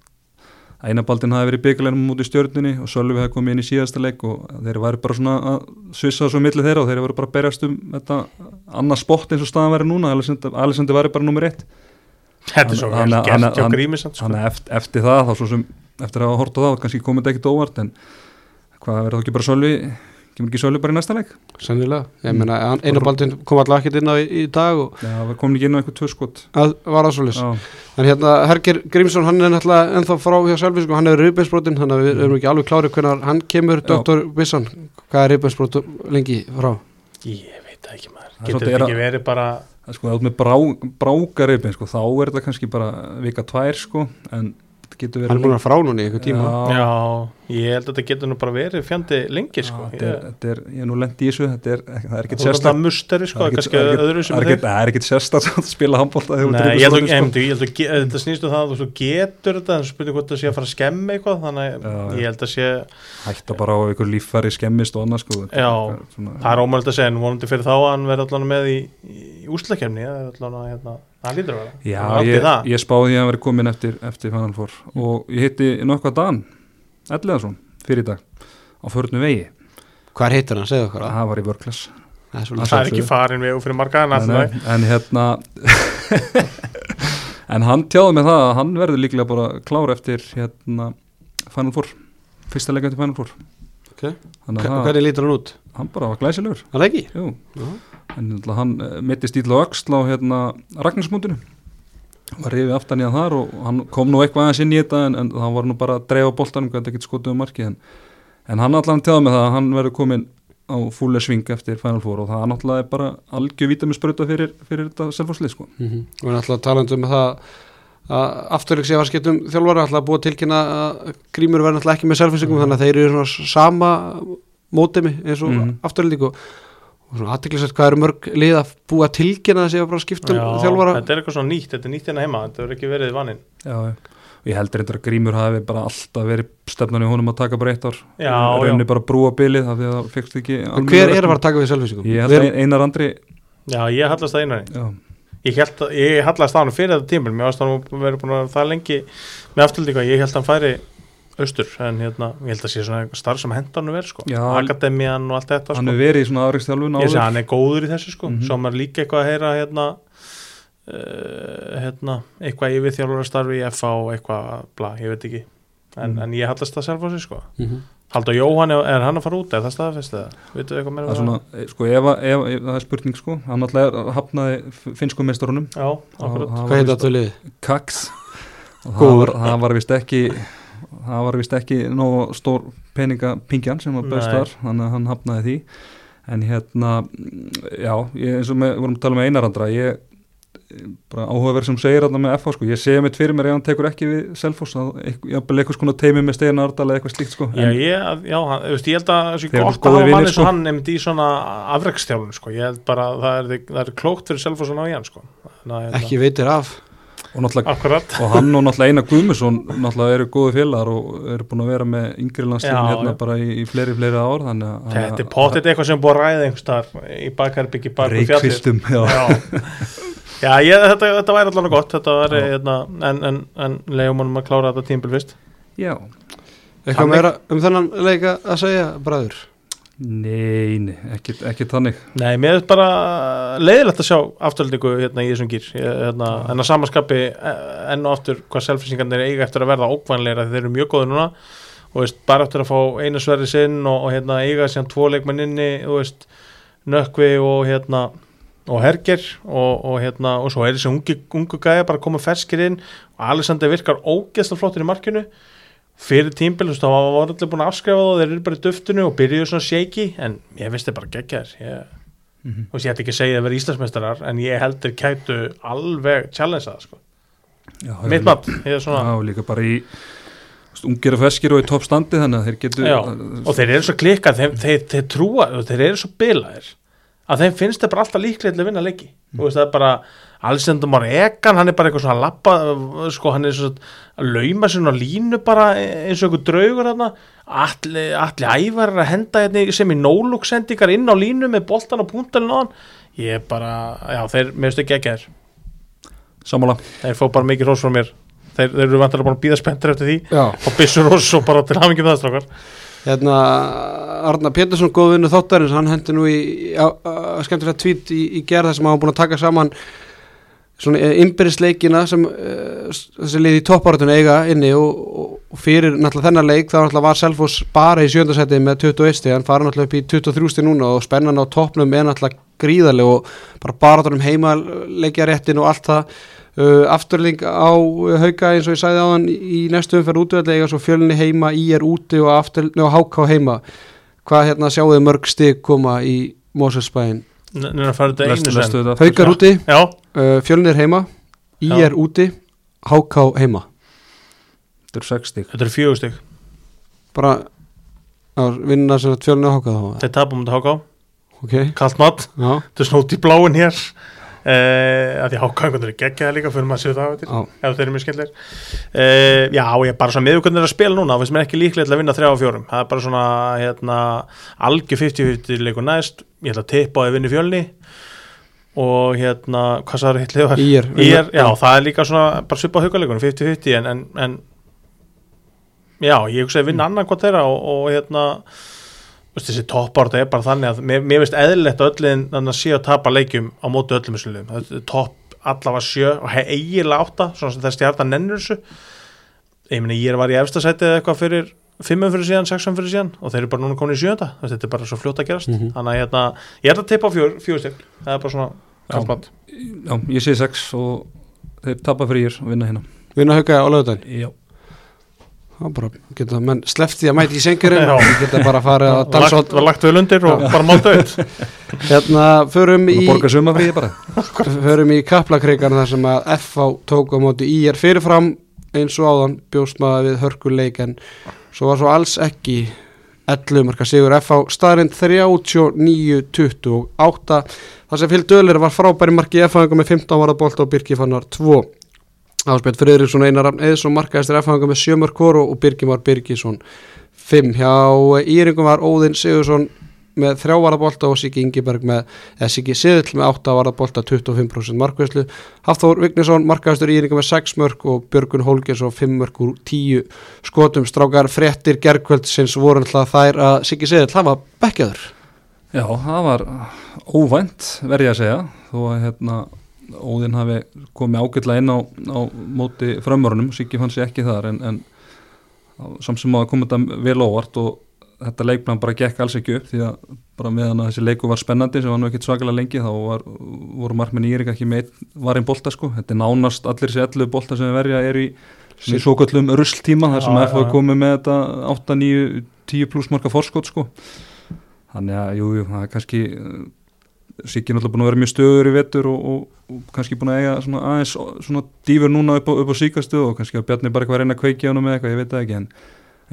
Speaker 1: einabaldin hafi verið byggleginum út í stjörnunni og Sölvi hefði komið inn í síðasta leik og þeir væri bara svona að svissa svo milli þeirra og þeir væri bara að berjast um þetta annað spott eins og staðan væri núna. Alexander væri bara nummer eitt.
Speaker 3: Þetta er svo vel gert hjá Grímisand sko.
Speaker 1: Þannig að eftir, eftir það, þá svo sem eftir að hafa hort á það, kannski komið þetta ekkit óvart en hvað verður þá ekki bara Sölvi kemur ekki Sölvi bara í næsta leik
Speaker 2: sennilega, ég
Speaker 1: Mm.
Speaker 2: meina Baldvin kom alltaf ekkert inn á í, í dag og
Speaker 1: Já, það kom ekki inn á eitthvað tvö skot
Speaker 2: að, var aðsólis en hérna Herger Grímsson hann er náttúrulega ennþá frá hjá Selfis og hann hefur rifbeinsbrotin þannig að við erum ekki alveg klárið hvernig hann kemur. Dr. Bisson, hvað er rifbeinsbrot lengi frá?
Speaker 3: Ég veit það ekki maður
Speaker 1: Það er
Speaker 3: Getur þetta
Speaker 1: er
Speaker 3: ekki verið bara
Speaker 1: það er sko, það er með brá, brákaripin sko, þá er þetta kannski bara vika tvær sko, en getur
Speaker 2: hann er
Speaker 1: verið
Speaker 2: búin að frá núna í eitthvað tíma.
Speaker 1: Já,
Speaker 3: Já, ég held að þetta getur nú bara verið fjandi lengi sko.
Speaker 1: þetta er, er, ég er nú lent í þessu þetta er, það er ekkit
Speaker 3: Þú veist
Speaker 1: sérstak
Speaker 3: það musteri sko,
Speaker 1: Það er
Speaker 3: kannski
Speaker 1: ekkit- það er
Speaker 3: öðru
Speaker 1: ekkit-
Speaker 3: sem
Speaker 1: það er
Speaker 3: þig.
Speaker 1: ekkit- það er ekkit sérstak að spila handbólta
Speaker 3: Nei, ég held að þetta snýst um það að þú getur þetta en spurning hvort það sé að fara að skemmi eitthvað þannig að
Speaker 1: Já, já.
Speaker 3: ég held að sé
Speaker 1: hætta bara á einhver líffæri skemmist og annað sko,
Speaker 3: Já, það er ómöld að segja en vonandi fyrir þá að hann verði allan með í, í úslakefni hérna, það lítur að vera.
Speaker 1: Já, ég,
Speaker 3: það.
Speaker 1: ég spáði því að hann veri komin eftir, eftir Final Four. Og ég hitti nokkvað Dan Elliðarsson fyrir í dag á förnu vegi,
Speaker 2: hvað heitir hann, segðu okkur að
Speaker 1: það var í vörklas
Speaker 2: það er
Speaker 1: Það
Speaker 3: það er ekki farin við og fyrir marga en
Speaker 1: en,
Speaker 3: alltaf
Speaker 1: en hérna en hann tjáði með það að hann verður líklega bara klár eftir hérna Final Four. Fyrsta leika eftir Final Four.
Speaker 2: Ok.
Speaker 1: þannig að það,
Speaker 2: hvernig lítur hann út?
Speaker 1: hann bara var glæsilegur.
Speaker 2: Hann er ekki?
Speaker 1: Jú,
Speaker 2: Já.
Speaker 1: En náttúrulega hann mitti stíl og öxl á hérna Ragnarsmúndinu var rifið aftan í hann þar og hann kom nú eitthvað aðeins inn í þetta en, en það var nú bara að dreifa boltanum hvað þetta ekki skotuð um marki en, en hann allan tjáði með það að hann verður komin á fúle sving eftir Final Four og það náttúrulega er bara algjör vítaminsbrauta fyrir, fyrir þetta selfhúslið sko
Speaker 2: Mm -hmm. og við erum alltaf talandi um það að afturleiks ég var skiptum þjálfara alltaf búið að tilkynna að grímur verður alltaf ekki með selfinsingum þannig að þeir eru svona sama mótemi eins og mm
Speaker 1: Mhm.
Speaker 2: -hmm. afturleik og, og svona aðtiklisvægt hvað eru mörg lið að búið að tilkynna þessi að fara að skiptum þjálfara
Speaker 3: þetta er eitthvað svona nýtt, þetta er nýtt hérna heima þetta verður ekki verið vaninn
Speaker 1: Já, já. og ég heldur reyndar að Grímur hafi bara alltaf verið stefnan í honum að taka bara eitt ár
Speaker 3: já.
Speaker 1: bara brúa bilið af því að ekki
Speaker 2: en hver er að fara að taka við selfinsingum?
Speaker 1: Ég held að Einar Andri
Speaker 3: já, ég hallast það einari
Speaker 1: já,
Speaker 3: ég, að, hallast það hann fyrir þetta tímul mér hann verið búin að það lengi með afturlíka, ég held að hann færi austur, en hérna, ég held að sé svona starf sem hendur hann verið, sko,
Speaker 1: Já,
Speaker 3: akademian og allt þetta,
Speaker 1: hann
Speaker 3: sko,
Speaker 1: hefur verið í svona aðriksþjálfun
Speaker 3: ég sé að hann er góður í þessu, sko,
Speaker 1: Mhm.
Speaker 3: svo maður líka eitthvað að heyra hérna uh, hérna, eitthvað yfir þjálfara starfi í FA og eitthvað, bla, ég veit ekki. En,
Speaker 1: Mhm.
Speaker 3: en ég hallast það sjálf á sig, sko.
Speaker 2: Mm -hmm.
Speaker 3: Haldur Jóhann, er, er hann að fara út, er það staðfest eða, veitu eitthvað meira
Speaker 1: það er
Speaker 3: um
Speaker 1: svona, eh, sko, ef, að- ef, ef það er spurning sko, hann alltaf hafnaði finsku meistarunum.
Speaker 3: Já, akkurat.
Speaker 2: Hvað heita þetta liði?
Speaker 1: Kax. Og það var, það var vist ekki það var vist ekki nóg stór peninga pingjan sem var best þar þannig að hann hafnaði því. En hérna, já, ég, eins og við vorum að tala með einarandra ég bara áhugaverð sem segir þarna með FH sko, ég segja mitt fyrir mér ef hann tekur ekki við Selfoss, að eitthvað eitthvað skona teimi með Steina Ardal eða eitthvað slíkt sko.
Speaker 3: Já, ég, já, hann, veist, ég held að það sé
Speaker 1: Þeir eru
Speaker 3: gott að hafa manni svo hann nefndi í svona afrekstjálun sko. ég held bara að það er, það er klókt fyrir Selfoss að ná í hann sko. Þannig að,
Speaker 2: ekki veitir af
Speaker 1: og náttúrulega og hann og náttúrulega Einar Guðmusson náttúrulega eru góði félagar og eru búin að vera með yngri landsliðin
Speaker 3: Já,
Speaker 1: hérna
Speaker 3: já.
Speaker 1: bara í, í fleiri, fleiri ár þannig að
Speaker 3: Þetta er potið eitthvað sem búið að ræða einhvers þar í bakarbyggi bak við fjallið
Speaker 1: reykvistum já.
Speaker 3: Já, já ég, þetta, þetta væri allavega gott þetta væri,
Speaker 1: Já.
Speaker 3: hérna, en, en, en leiðum honum að klára þetta tímbil fyrst
Speaker 1: já,
Speaker 2: eitthvað meira um þennan leika að segja bræður
Speaker 1: nei, nei, ekki, ekki þannig.
Speaker 3: Nei, mér er bara leiðilegt að sjá afturhaldingu hérna í þessum gýr hérna, en að samanskapi eh, enn og aftur hvað selfisingarnir eiga eftir að verða ókvænleira þeir eru mjög góði núna. Og veist, bara eftir að fá einu sverri sinn og, og hérna, eiga síðan tvo leikmenn inni nökkvi og hérna og herger og, og hérna og svo er þessi ungu, ungu gæja bara koma ferskir inn. Og Alexander virkar ógeðslega flottur í markinu fyrir tímbil, þú veist, það var allir búin að afskrifa það og þeir eru bara í duftinu og byrjuðu svona shaky en ég finnst þeir bara geggjaðir. Ég, þú veist, ég ætti ekki að segja að vera Íslandsmeistarar en ég heldur kætu alveg challenge það, sko, mitt mat er
Speaker 1: já, og líka bara í ungir og feskir og í toppstandi þannig að þeir getur
Speaker 3: Já, og þeir eru svo klikkað þeir, þeir, þeir trúa, þeir eru svo bilaðir að þeim finnst þeir bara alltaf líklega að vinna leiki, þú veist, það er bara Alessandro Már Egan, hann er bara eitthvað svona að lappa, sko, hann er svona að lauma sér á línu bara eins og einhver draugur þarna. Allir alli ævar er að henda hérna sem í nólúk sendingar inn á línu með boltan á púntalinn á hann. Ég er bara, já, þeir, mér finnst ekki ekki þér
Speaker 1: sammála.
Speaker 3: Þeir fá bara mikið rós frá mér. Þeir, þeir eru vantilega búin að býða spenntur eftir því.
Speaker 2: Já.
Speaker 3: Og byssur rós og bara til hafingjum það strákar.
Speaker 2: Hérna, Arna Pétursson, góð vinnu þáttarins, hann hendi nú í, skemmtilega tvít í, í gerð þar sem hann var búin að taka saman svona innbyrðisleikina sem uh, þessi lið í toppáratun eiga inni og, og, og fyrir náttúrulega þennan leik þá náttúrulega var Selfoss bara í sjöndasæti með 21 stig, hann fara náttúrulega upp í 23 stig núna og spennan á toppnum er náttúrulega gríðarleg og bara baratunum heima leikja réttin og allt það. Uh, afturling á hauka eins og ég sagði á hann í næstu umferð útvöldlega svo fjölni heima, í er úti og, aftur, og háká heima. Hvað hérna sjáu þið mörg stig koma í Moselsbæin
Speaker 3: Nú er að fara þetta einu sen
Speaker 1: þetta
Speaker 2: haukar úti,
Speaker 3: Já,
Speaker 2: uh, fjölnir heima. Í
Speaker 3: Já.
Speaker 2: er úti, háká heima.
Speaker 1: Þetta eru sex stík
Speaker 3: þetta er fjögur stygg
Speaker 2: bara að vinna sem sagt fjölni og háká þá
Speaker 3: Þeir tapum um þetta háká,
Speaker 2: ok,
Speaker 3: kallt mat.
Speaker 2: Já,
Speaker 3: Þetta er snót í bláin hér uh, að því hákangundur er geggjaði líka fyrir maður að séu það á eftir
Speaker 2: já,
Speaker 3: ef þeir eru mjög skemmtilegir. Uh, Já, ég er bara svona meðugundir að spila núna finnst mér ekki líklega til að vinna þrjá á fjórum. Það er bara svona hérna, algjör 50-50 leikur næst, ég ætla að tippa á að vinna fjölni og hérna, hvað sagður hitt liðar?
Speaker 2: Ír
Speaker 3: Ír, já, það er líka svona bara svipa á haugaleikunum, 50-50 en, en, en já, ég hugsa að vinna annan hvað þeirra og, og hérna þessi toppárta er bara þannig að mér, mér veist eðlilegt að öllin þannig að sé að tapa leikjum á móti öllum þessu liðum, er topp allavega sjö og he- eiginlega átta svona sem þess stjartan nennur þessu. Ég meina ég var í efstasæti eða eitthvað fyrir fimmum fyrir síðan, sexum fyrir síðan og þeir eru bara núna komin í sjönda, þetta er bara svo fljótt að gerast.
Speaker 2: Mhm.
Speaker 3: þannig að hérna, ég er að tippa á fjör, fjögustig það er bara svona
Speaker 1: Já.
Speaker 3: kallmat
Speaker 1: Já, ég sé sex og þeir tapa fyrir og vinna hérna.
Speaker 2: Vinna hauka á lögudaginn
Speaker 1: Já,
Speaker 2: bara geta menn því að mæti í sengurinn
Speaker 3: Já.
Speaker 2: og geta bara farið að
Speaker 3: var
Speaker 2: dansa
Speaker 3: lagt, var lagt vel undir og bara mátt auð
Speaker 2: hérna, förum í
Speaker 1: og borga sumafríði bara.
Speaker 2: Förum í kaplakreikan þar sem að FH tók á móti í er fyrirfram eins og áðan bjóst maður við hörkuleik en svo var svo alls ekki 11 marka sigur. FH staðrind 39-28 þar sem Fyld Dölir var frábæri marki. FH með 15 varða bolt og Birki fannar 2 Áspjöld Friðriksson Einar Rafn Eðsson markaðistir FH með 7 mörg hvort og Birki var Birgisson 5 hjá Íringum var Óðinn Sigursson með þrjá varðabólta og Siggi Ingiberg með eða Siggi Siðill með 8 varðabólta 25% markvæslu Hafþór Vignesson markaðistur Íringa með 6 mörg og Björgun Holgers og 5 mörg úr 10 skotum. Strákar fréttir gerkvöld sinns voru alltaf þær að Siggi Siðill hafa bekkjaður.
Speaker 1: Já, það var óvænt verði ég að segja. Þó að hérna Óðinn hafi komið ágætlega inn á, á móti framörunum, Siggi fann sér ekki þar en, en samt sem að koma þetta vel óvart og þetta leikplan bara gekk alls ekki upp því að bara meðan að þessi leiku var spennandi sem var nú ekkit svakalega lengi þá var, voru markmenn í Írik ekki með varinn bolta sko, þetta er nánast allir þessi 11 bolta sem verja er í svo kallum rusltíma þar sem FH komið með þetta 8, 9, 10 pluss marka forskot sko. Þannig að jú, jú, það er kannski uh, Siggi náttúrulega búin að vera mjög stöður í vetur og, og, og kannski búin að eiga svona aðeins svona dýfur núna upp á, á síkastu og kannski að Bjarni bara eitthvað að reyna að kveikja hann með eitthvað, ég veit það ekki en,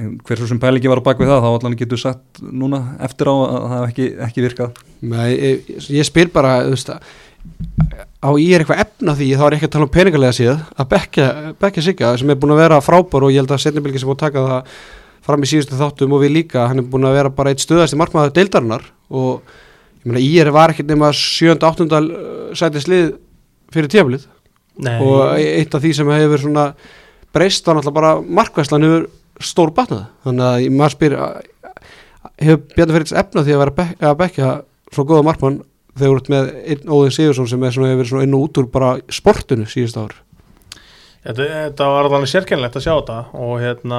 Speaker 1: en hversu sem pælingi var á bak við það þá allan getur sagt núna eftir á að það hef ekki, ekki virkað.
Speaker 2: Nei, ég, ég spyr bara þú veist, á ég er eitthvað efna því þá er ekki að tala um peningalega síðan að bekkja Sigga sem er búin að vera frábær og ég held að setnibilgi sem búin að taka það fram í síðustu þáttum og við líka hann er búin að vera bara eitt stöðasti markmaður deildarinnar og ég er var ekkert nema 7. 8. sæti slið fyrir tíaflið
Speaker 3: Nei,
Speaker 2: og eitt af því sem hefur svona breyst þá náttúrulega bara markvæslan hefur stór batnað þannig að maður spyr að- hefur Bjarni Ferits efna því að vera bek, að bekka svo góða markmann þegar þú ert með Óðin Sigursson sem er svona, hefur verið svona inn og út úr bara sportinu síðust ár
Speaker 3: Þetta, þetta var alveg sérkennilegt að sjá þetta og hérna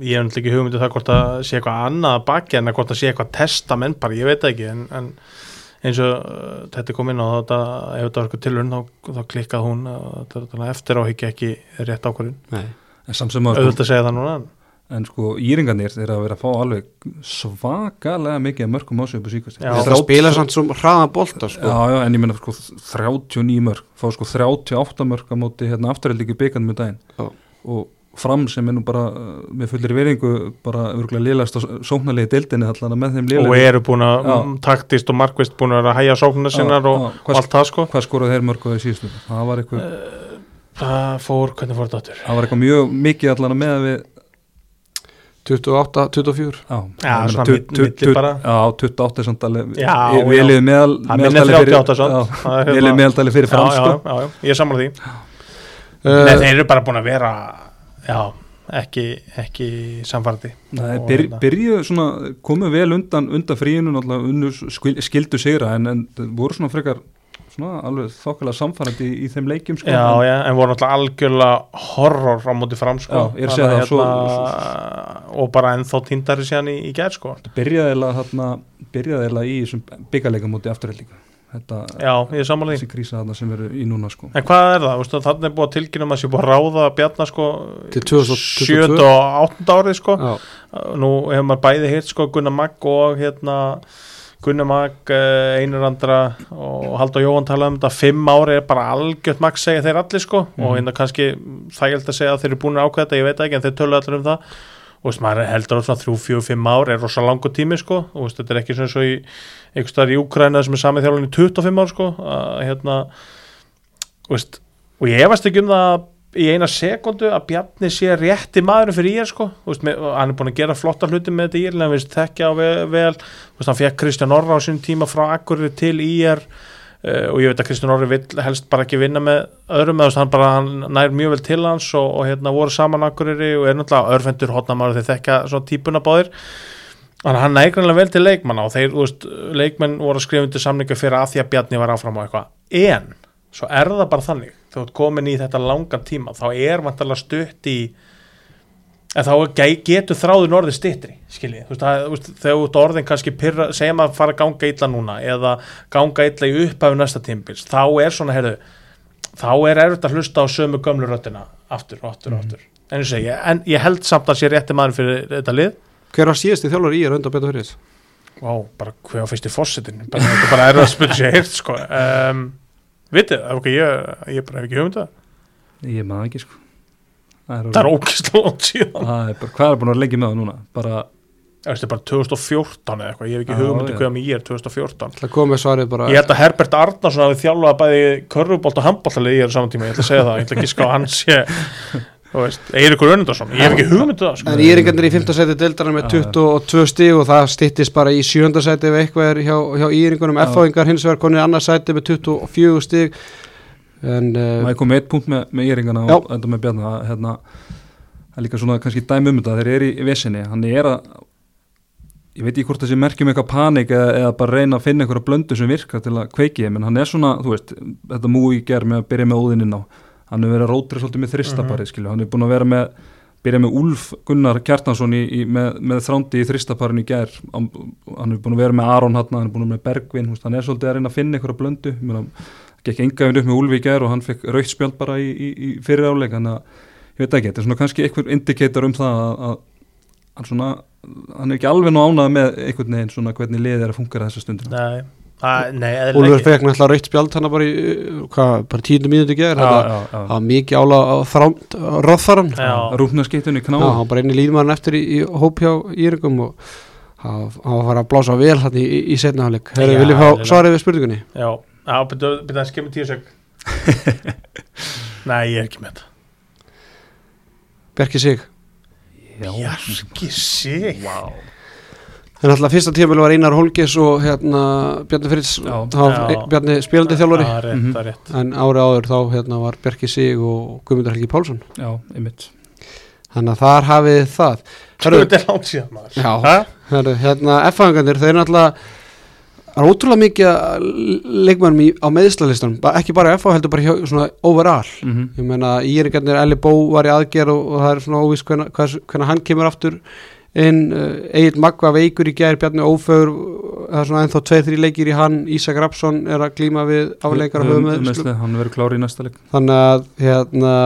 Speaker 3: ég hef náttúrulega ekki hugmyndið það hvort að sé eitthvað annað að baki en að hvort að sé eitthvað testament bara, ég veit ekki en, en eins og uh, þetta kom inn á þetta ef þetta var eitthvað tilhörn þá, þá klikkað hún uh, eftir áhyggja ekki rétt ákvörðin
Speaker 2: Nei.
Speaker 1: en samt sem að
Speaker 3: auðvitað að segja það núna en
Speaker 1: en sko íringarnir þeir að vera að fá alveg svakalega mikið mörgum á sig upp á síkast
Speaker 2: það spila samt svo hraðan bolta sko.
Speaker 1: Já, já, en ég meina sko 39 mörg, fá sko 38 mörg á móti hérna afturhaldið byggjandi með daginn.
Speaker 2: Já.
Speaker 1: og fram sem er nú bara uh, með fullir veringu bara örgulega lélast á sóknarlegi deildinni allan með þeim
Speaker 3: og
Speaker 1: lélega
Speaker 3: eru búin að mm, taktist og markvist búin að að hæja sóknuna sinnar og, og
Speaker 1: hvað,
Speaker 3: allt það sko.
Speaker 1: hvað skoraði þeir mörg á því síðustu? Það var eitthvað,
Speaker 3: það fór, hvernig fór þetta áttur?
Speaker 1: það var eitthvað mjög mikið allan með við
Speaker 2: 28, 24
Speaker 1: Já,
Speaker 3: Já, svona
Speaker 1: tu-
Speaker 3: bara.
Speaker 1: Já, 28 samt alveg
Speaker 3: Já,
Speaker 1: Við
Speaker 3: já.
Speaker 1: liðum meðal
Speaker 3: Það minnir
Speaker 1: meðaltali fyrir-
Speaker 3: 38 samt.
Speaker 1: já,
Speaker 3: Það er
Speaker 1: Við
Speaker 3: hérna-
Speaker 1: meðaldali fyrir
Speaker 3: Já, já, já, já, ég er sammála því
Speaker 2: uh,
Speaker 3: Nei, þeir eru bara búin að vera já, ekki, ekki
Speaker 1: byr,
Speaker 3: hérna-
Speaker 1: byrju svona, komu vel undan, undan fríinu náttúrulega skildu sigra en, voru svona frekar svona alveg þokkalega samfærandi í, í þeim leikjum sko.
Speaker 3: Já,
Speaker 1: en,
Speaker 3: já, en voru náttúrulega algjörlega horror á móti fram sko.
Speaker 1: Já, ég er
Speaker 3: Þannig
Speaker 1: það,
Speaker 3: hérna, og bara ennþá týndari síðan í, í gær sko.
Speaker 1: byrjaði eiginlega þarna byrjaði eiginlega í þessum byggarleika móti afturhaldíku þetta,
Speaker 3: Já, ég er sammála því
Speaker 1: þessi krísa þarna sem eru í núna sko.
Speaker 3: En hvað er það? Vistu, þannig er búið að tilkynna að sé búið að ráða Bjarnar sko
Speaker 2: Til 2022.
Speaker 3: 7. og 8. árið sko
Speaker 2: Já,
Speaker 3: Nú hefur maður bæði hitt sko Gunnar Magg og hérna Gunnar Magg, eh, og Haldur Jóhann talaði um þetta. Fimm ári er bara algjört Magg segja þeir allir sko. Og
Speaker 1: Mhm.
Speaker 3: hérna kannski þægild að segja að þeir eru búin að ákveða þetta, ég veit það ekki en þeir tölu allir um það. Og veist, maður heldur að svona þrjú, fjögur, fimm ár er rosa langur tími sko. Og veist, þetta er ekki svona svo í einhvers staðar í Úkraina sem er samið þjálfun í 25 ár sko. Að hérna veist, og ég efast ekki um það í eina sekundu að Bjarni sé rétti maðurinn fyrir ír sko. Veist, með, hann er búin að gera flotta hluti með þetta ír en veist, þekkja á vel, vel veist, hann fekk Kristján Orra á sín tíma frá Akkurir til ír uh, og ég veit að Kristján Orri helst bara ekki vinna með öðrum eða hann bara hann nær mjög vel til hans og, og hérna voru saman Akkuriri og er náttúrulega örfendur hotnamaður þeir þekka svona típuna báðir. Þannig að hann nægir greinlega vel til leikmanna og þeir, veist, leikmenn voru að skrifa undir samninga fyrir að því að Bjarni var áfram á eitthvað. En, svo er það bara þannig, þegar þú ert komin í þetta langan tíma, þá er vantarlega stutt í, en þá getur þráður orðið styttri, skiljið. Þú veist, það, þegar ert orðin kannski pyrra, segjum að fara að ganga illa núna eða ganga illa í upphafu næsta tímbils, þá er svona, heyrðu, þá er erfitt að hlusta á sömu gömlu röddina aftur aftur og aftur. En ég segi, en ég held samt að sé rétti maður fyrir þetta lið
Speaker 2: hver var síðasti þjálfur í er undan betur fyrir
Speaker 3: Vá, bara hvað fyrst í fossetin bara, bara erfið að spyrja sér heilt sko. um, vitið, ok, ég, ég bara hef ekki hugmynd um það.
Speaker 1: Ég maður ekki sko. það
Speaker 3: er ókvæslega langt síðan.
Speaker 1: Það er bara, hvað er búin að lengi með það núna? Bara,
Speaker 3: það er bara 2014 eða eitthvað, ég hef ekki
Speaker 1: Já,
Speaker 3: hugmynd um hvað ég er 2014
Speaker 2: Það komið svarið bara
Speaker 3: ég held að Herbert Arnarsson hafi þjálfað bæði körfubolt og handboltalið í er saman tíma, ég ætla að segja það ég ætla ekki að ská hans ég, þú veist, Eiríkur Önundarsson ég hef ekki hugmynd um það sko.
Speaker 2: En Íringarnir í 5. seti deildarinn með
Speaker 1: Já, já.
Speaker 2: 22 stig og það styttist bara í 7. seti ef eitthvað er hjá, hjá Íringunum
Speaker 1: Já.
Speaker 2: F-áingar hins vegar konið annars seti með 24 stig en uh,
Speaker 1: maður kom með eitt punkt með, með
Speaker 2: Já.
Speaker 1: og enda með Bjarni það, hérna, það er líka svona kannski dæmi um þetta þeir eru í vesinni, hann er að ég veit ekki hvort það sé merkjum eitthvað panik eða, eða bara reyna að finna einhverja blöndu sem virkar til að kveiki þeim, en hann er svona, þú veist þetta múi ger með að byrja með óðininn á hann hefur verið að rótra svolítið með þristapari mm hann er búin að vera með, byrja með Úlf Gunnar Kjartansson í, í, með, með þrándi í þristaparinu í ger hann hann er búin að vera með Aron hann, hann er búin að vera með Bergvin, veist, hann er svolítið að reyna að finna einhverja blöndu, meina gekk engafinn upp með Úlfi í gær og hann fekk raukt spjald bara í, í, í fyrir áleik þannig að ég veit ekki, þetta er svona kannski einhver indikator um það að, að hann svona hann er ekki alveg nú ánað með einhvern veginn svona hvernig liðið er að fungera þessa stundina.
Speaker 3: Nei,
Speaker 2: Úlfur fekk náttúrulega raukt spjald hann bara í, hvað, bara tíundu mínúti ger
Speaker 1: já,
Speaker 2: það var mikið ála á þrámt röðfaran
Speaker 3: Já.
Speaker 1: rúfnaskiptunni kná
Speaker 2: Já, hann bara inn í línmann eftir í, í hóp hjá Íringum og hann hann var að fara að blása vel hann í, í, í setna hálfleik. Herru,
Speaker 3: Já,
Speaker 2: viljum fá svarið við spurningunni?
Speaker 3: já, já, byrja byrja að skemmi tíu seg nei, ég er ekki með þetta.
Speaker 2: Bjarki Sig.
Speaker 3: Bjarki sig?
Speaker 1: Wow.
Speaker 2: En alltaf fyrsta tímil var Einar Holgis og hérna Bjarni Fritz.
Speaker 1: Já.
Speaker 3: Já.
Speaker 2: Bjarni spilandi þjálfari.
Speaker 3: er er rétt.
Speaker 2: En ári áður þá hérna var Bjarki Sig og Guðmundur Helgi Pálsson.
Speaker 1: Já, einmitt.
Speaker 2: Þannig að þar hafið það.
Speaker 3: Þetta er langt síðan
Speaker 2: hérna F-fangandir, þeir eru er ótrúlega mikið leikmennum í, á meðslalistan, ekki bara F heldur bara hjá, svona overall.
Speaker 1: Mm -hmm.
Speaker 2: ég meina Íringarnir Elli Bó var í aðgerð og, og það er svona óvís hvernig hann kemur aftur inn uh, Egil Magva veikur í gær Bjarni Ófögur það er svona ennþá tveir, þrý leikir í hann. Ísak Rapsson er að glíma við afleikar og höfum
Speaker 1: hann verður klári í næsta leik.
Speaker 2: Þannig að hérna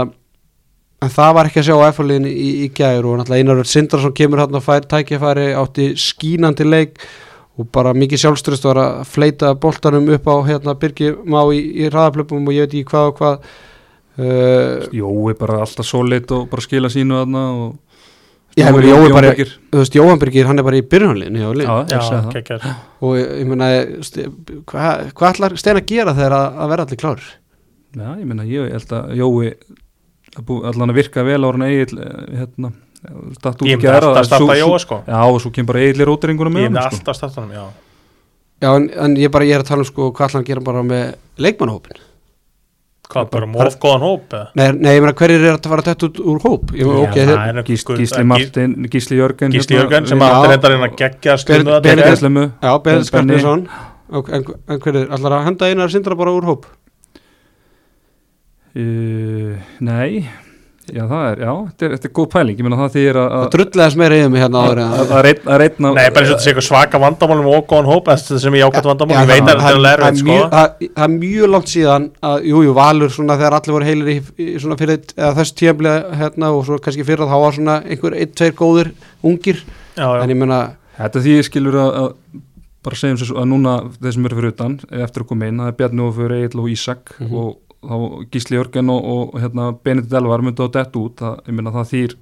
Speaker 2: en það var ekki að sjá F-liðin í, í gær og náttúrulega Einar Örd Sindrason kemur hann og fær tækifæri átti skínandi leik og bara mikið sjálfströst var að fleita boltanum upp á hérna Birgi Má í, í raðaplöpum og ég veit ekki hvað og hvað. Uh,
Speaker 1: Jói bara alltaf solid og bara skila sínu þarna og
Speaker 2: Já, meina, Jói bara- þú veist, Jóhann Birgir, hann er bara í byrjunliðinu hjá
Speaker 3: geggjör
Speaker 2: og ég, ég meina, hvað hva ætlar Stein að gera þegar að, að vera allir klárir?
Speaker 1: Já, ég meina, ég held að Jói allan að virka vel á hann Egil hérna, statt út
Speaker 3: Ég myndi
Speaker 1: gæra
Speaker 3: alltaf að starta Jóa sko.
Speaker 1: Já, og svo kemur bara Egil í rótiringuna
Speaker 3: Ég
Speaker 1: með
Speaker 3: myndi
Speaker 1: sko.
Speaker 3: alltaf að starta hann, já.
Speaker 2: Já, en, en ég bara, ég er að tala um sko hvað ætlar hann að gera bara með leikmannhópin
Speaker 3: Hvað, bara móð góðan hóp?
Speaker 2: Nei, nei, ég meina, hverjir er að fara dætt út úr hóp? Ég meina, ok, þeir,
Speaker 1: Gísli
Speaker 3: eh,
Speaker 1: Martin, Gísli Jörgen
Speaker 3: Gísli
Speaker 1: hérna,
Speaker 3: Jörgen sem að reyndar hérna geggja
Speaker 2: Ber-
Speaker 3: stundu
Speaker 2: Benedikt-
Speaker 1: Benedikt
Speaker 2: já. Bjarninsson Ok, En, en hver er, allar að henda einar sindra bara úr hóp?
Speaker 1: Uh, nei, já það er, já, þetta er, þetta er góð pæling, ég meina það þýr að
Speaker 2: Það drulllega meira yfir mig hérna áður en
Speaker 1: að- að reyna að reyna
Speaker 3: Nei, bara eins og þetta sé eitthvað svaka vandamálum og góðan hóp þetta sem ég ákvæmt vandamál, ég veit að þetta er lærið
Speaker 2: það
Speaker 3: sko.
Speaker 2: mjög- það er mjög langt síðan að, jú, jú, Valur svona þegar allir voru heilir í, í svona fyrir eða þessu tíðanblega hérna og svo kannski fyrir að þá var svona einhver einn, tveir góðir ungir,
Speaker 3: Já,
Speaker 2: en
Speaker 3: já,
Speaker 2: ég meina
Speaker 1: Þetta því skilur að, að bara segjum sér svo að núna þeir sem eru fyrir utan eftir að koma inn, það er Bjarni og fyrir Egil og Ísak
Speaker 2: Mhm.
Speaker 1: og þá Gísli Jörgen og, og hérna, Benedikt Elvar myndu á dett út, það, ég meina það þýr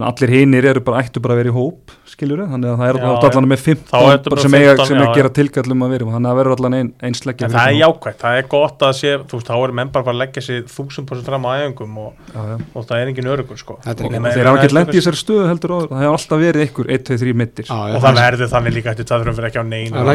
Speaker 1: allir hinir eru bara ættu bara að vera í hóp skilur þannig að það er
Speaker 3: Já,
Speaker 1: allan með 15
Speaker 3: Þá ertu bara
Speaker 1: bara sem, eiga,
Speaker 3: 15,
Speaker 1: sem
Speaker 3: já, já.
Speaker 1: gera tilkallum að vera þannig að það verður allan ein, einsleggja
Speaker 3: en það er jákvæmt, það er gott að sé þú veist, þá er menn bara að leggja sér þúsund prosent fram á æfingum og,
Speaker 1: já, já.
Speaker 3: og það er engin örugur sko.
Speaker 1: Þeir hafa ekki í þessari stöðu heldur og það hefur alltaf verið ykkur 1, 2, 3 mittir
Speaker 3: og það verður þannig líka eftir það þurfum við ekki á neinu
Speaker 2: Það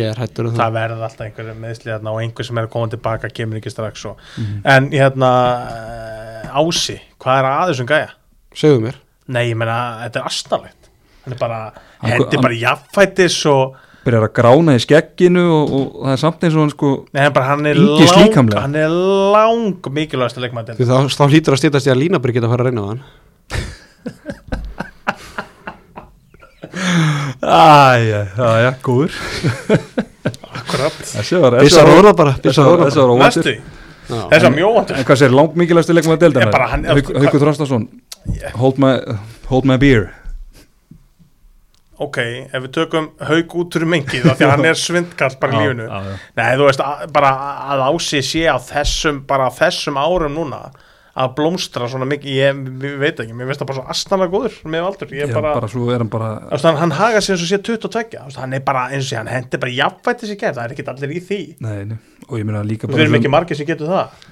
Speaker 2: er er um
Speaker 3: verður alltaf einhverju meðsli þarna og einhver sem er að koma tilbaka kemur ekki strax og.
Speaker 1: Mhm.
Speaker 3: en hérna eh, Ási, hvað er að þessum gæja?
Speaker 2: Segðu mér
Speaker 3: Nei, ég meina, þetta er asnalegt. Hann er bara,
Speaker 1: Hann-
Speaker 3: hendi
Speaker 1: hann-
Speaker 3: bara jafnfætis og
Speaker 1: byrjar að grána í skegginu og, og það er samt eins og hann sko
Speaker 3: Nei, hann, bara, hann er
Speaker 1: Ýkist
Speaker 3: lang,
Speaker 1: líkamlega.
Speaker 3: hann er lang mikilvægast að leikmaður
Speaker 2: Því þá, þá hlýtur að stýtast ég að Lína bara geta að fara að reyna á hann.
Speaker 1: Æja, já, já, góður.
Speaker 3: Akkurat.
Speaker 1: Þessi var
Speaker 2: Bissa róla bara, bissa róla
Speaker 1: Þessi var óvæntur.
Speaker 3: Næstu,
Speaker 2: bara
Speaker 3: þess að mjóvandur
Speaker 1: En hvað sér, langt leikmaður
Speaker 3: Ég
Speaker 1: deildar
Speaker 3: bara, hann-
Speaker 1: Haukur Þrastason hold, my- hold my beer.
Speaker 3: Ok, ef við tökum haug út úr mengið af því að hann er svindkall bara í
Speaker 1: já.
Speaker 3: nei, þú veist, að, bara að ási sé á þessum, bara þessum árum núna að blómstra svona mikið ég, ég veit ekki, mér finnst það bara svo astanlega góður með aldur, ég
Speaker 1: Já,
Speaker 3: bara,
Speaker 1: bara svo er hann bara
Speaker 3: veist, hann, haga sér eins og sé 22 Þú veist, hann er bara eins og sé, hann hendi bara jafnvætti sér það er ekki allir í því.
Speaker 1: Nei, nei, og ég meina líka
Speaker 3: við
Speaker 1: bara
Speaker 3: erum
Speaker 1: sem-
Speaker 3: ekki margir sem getur það.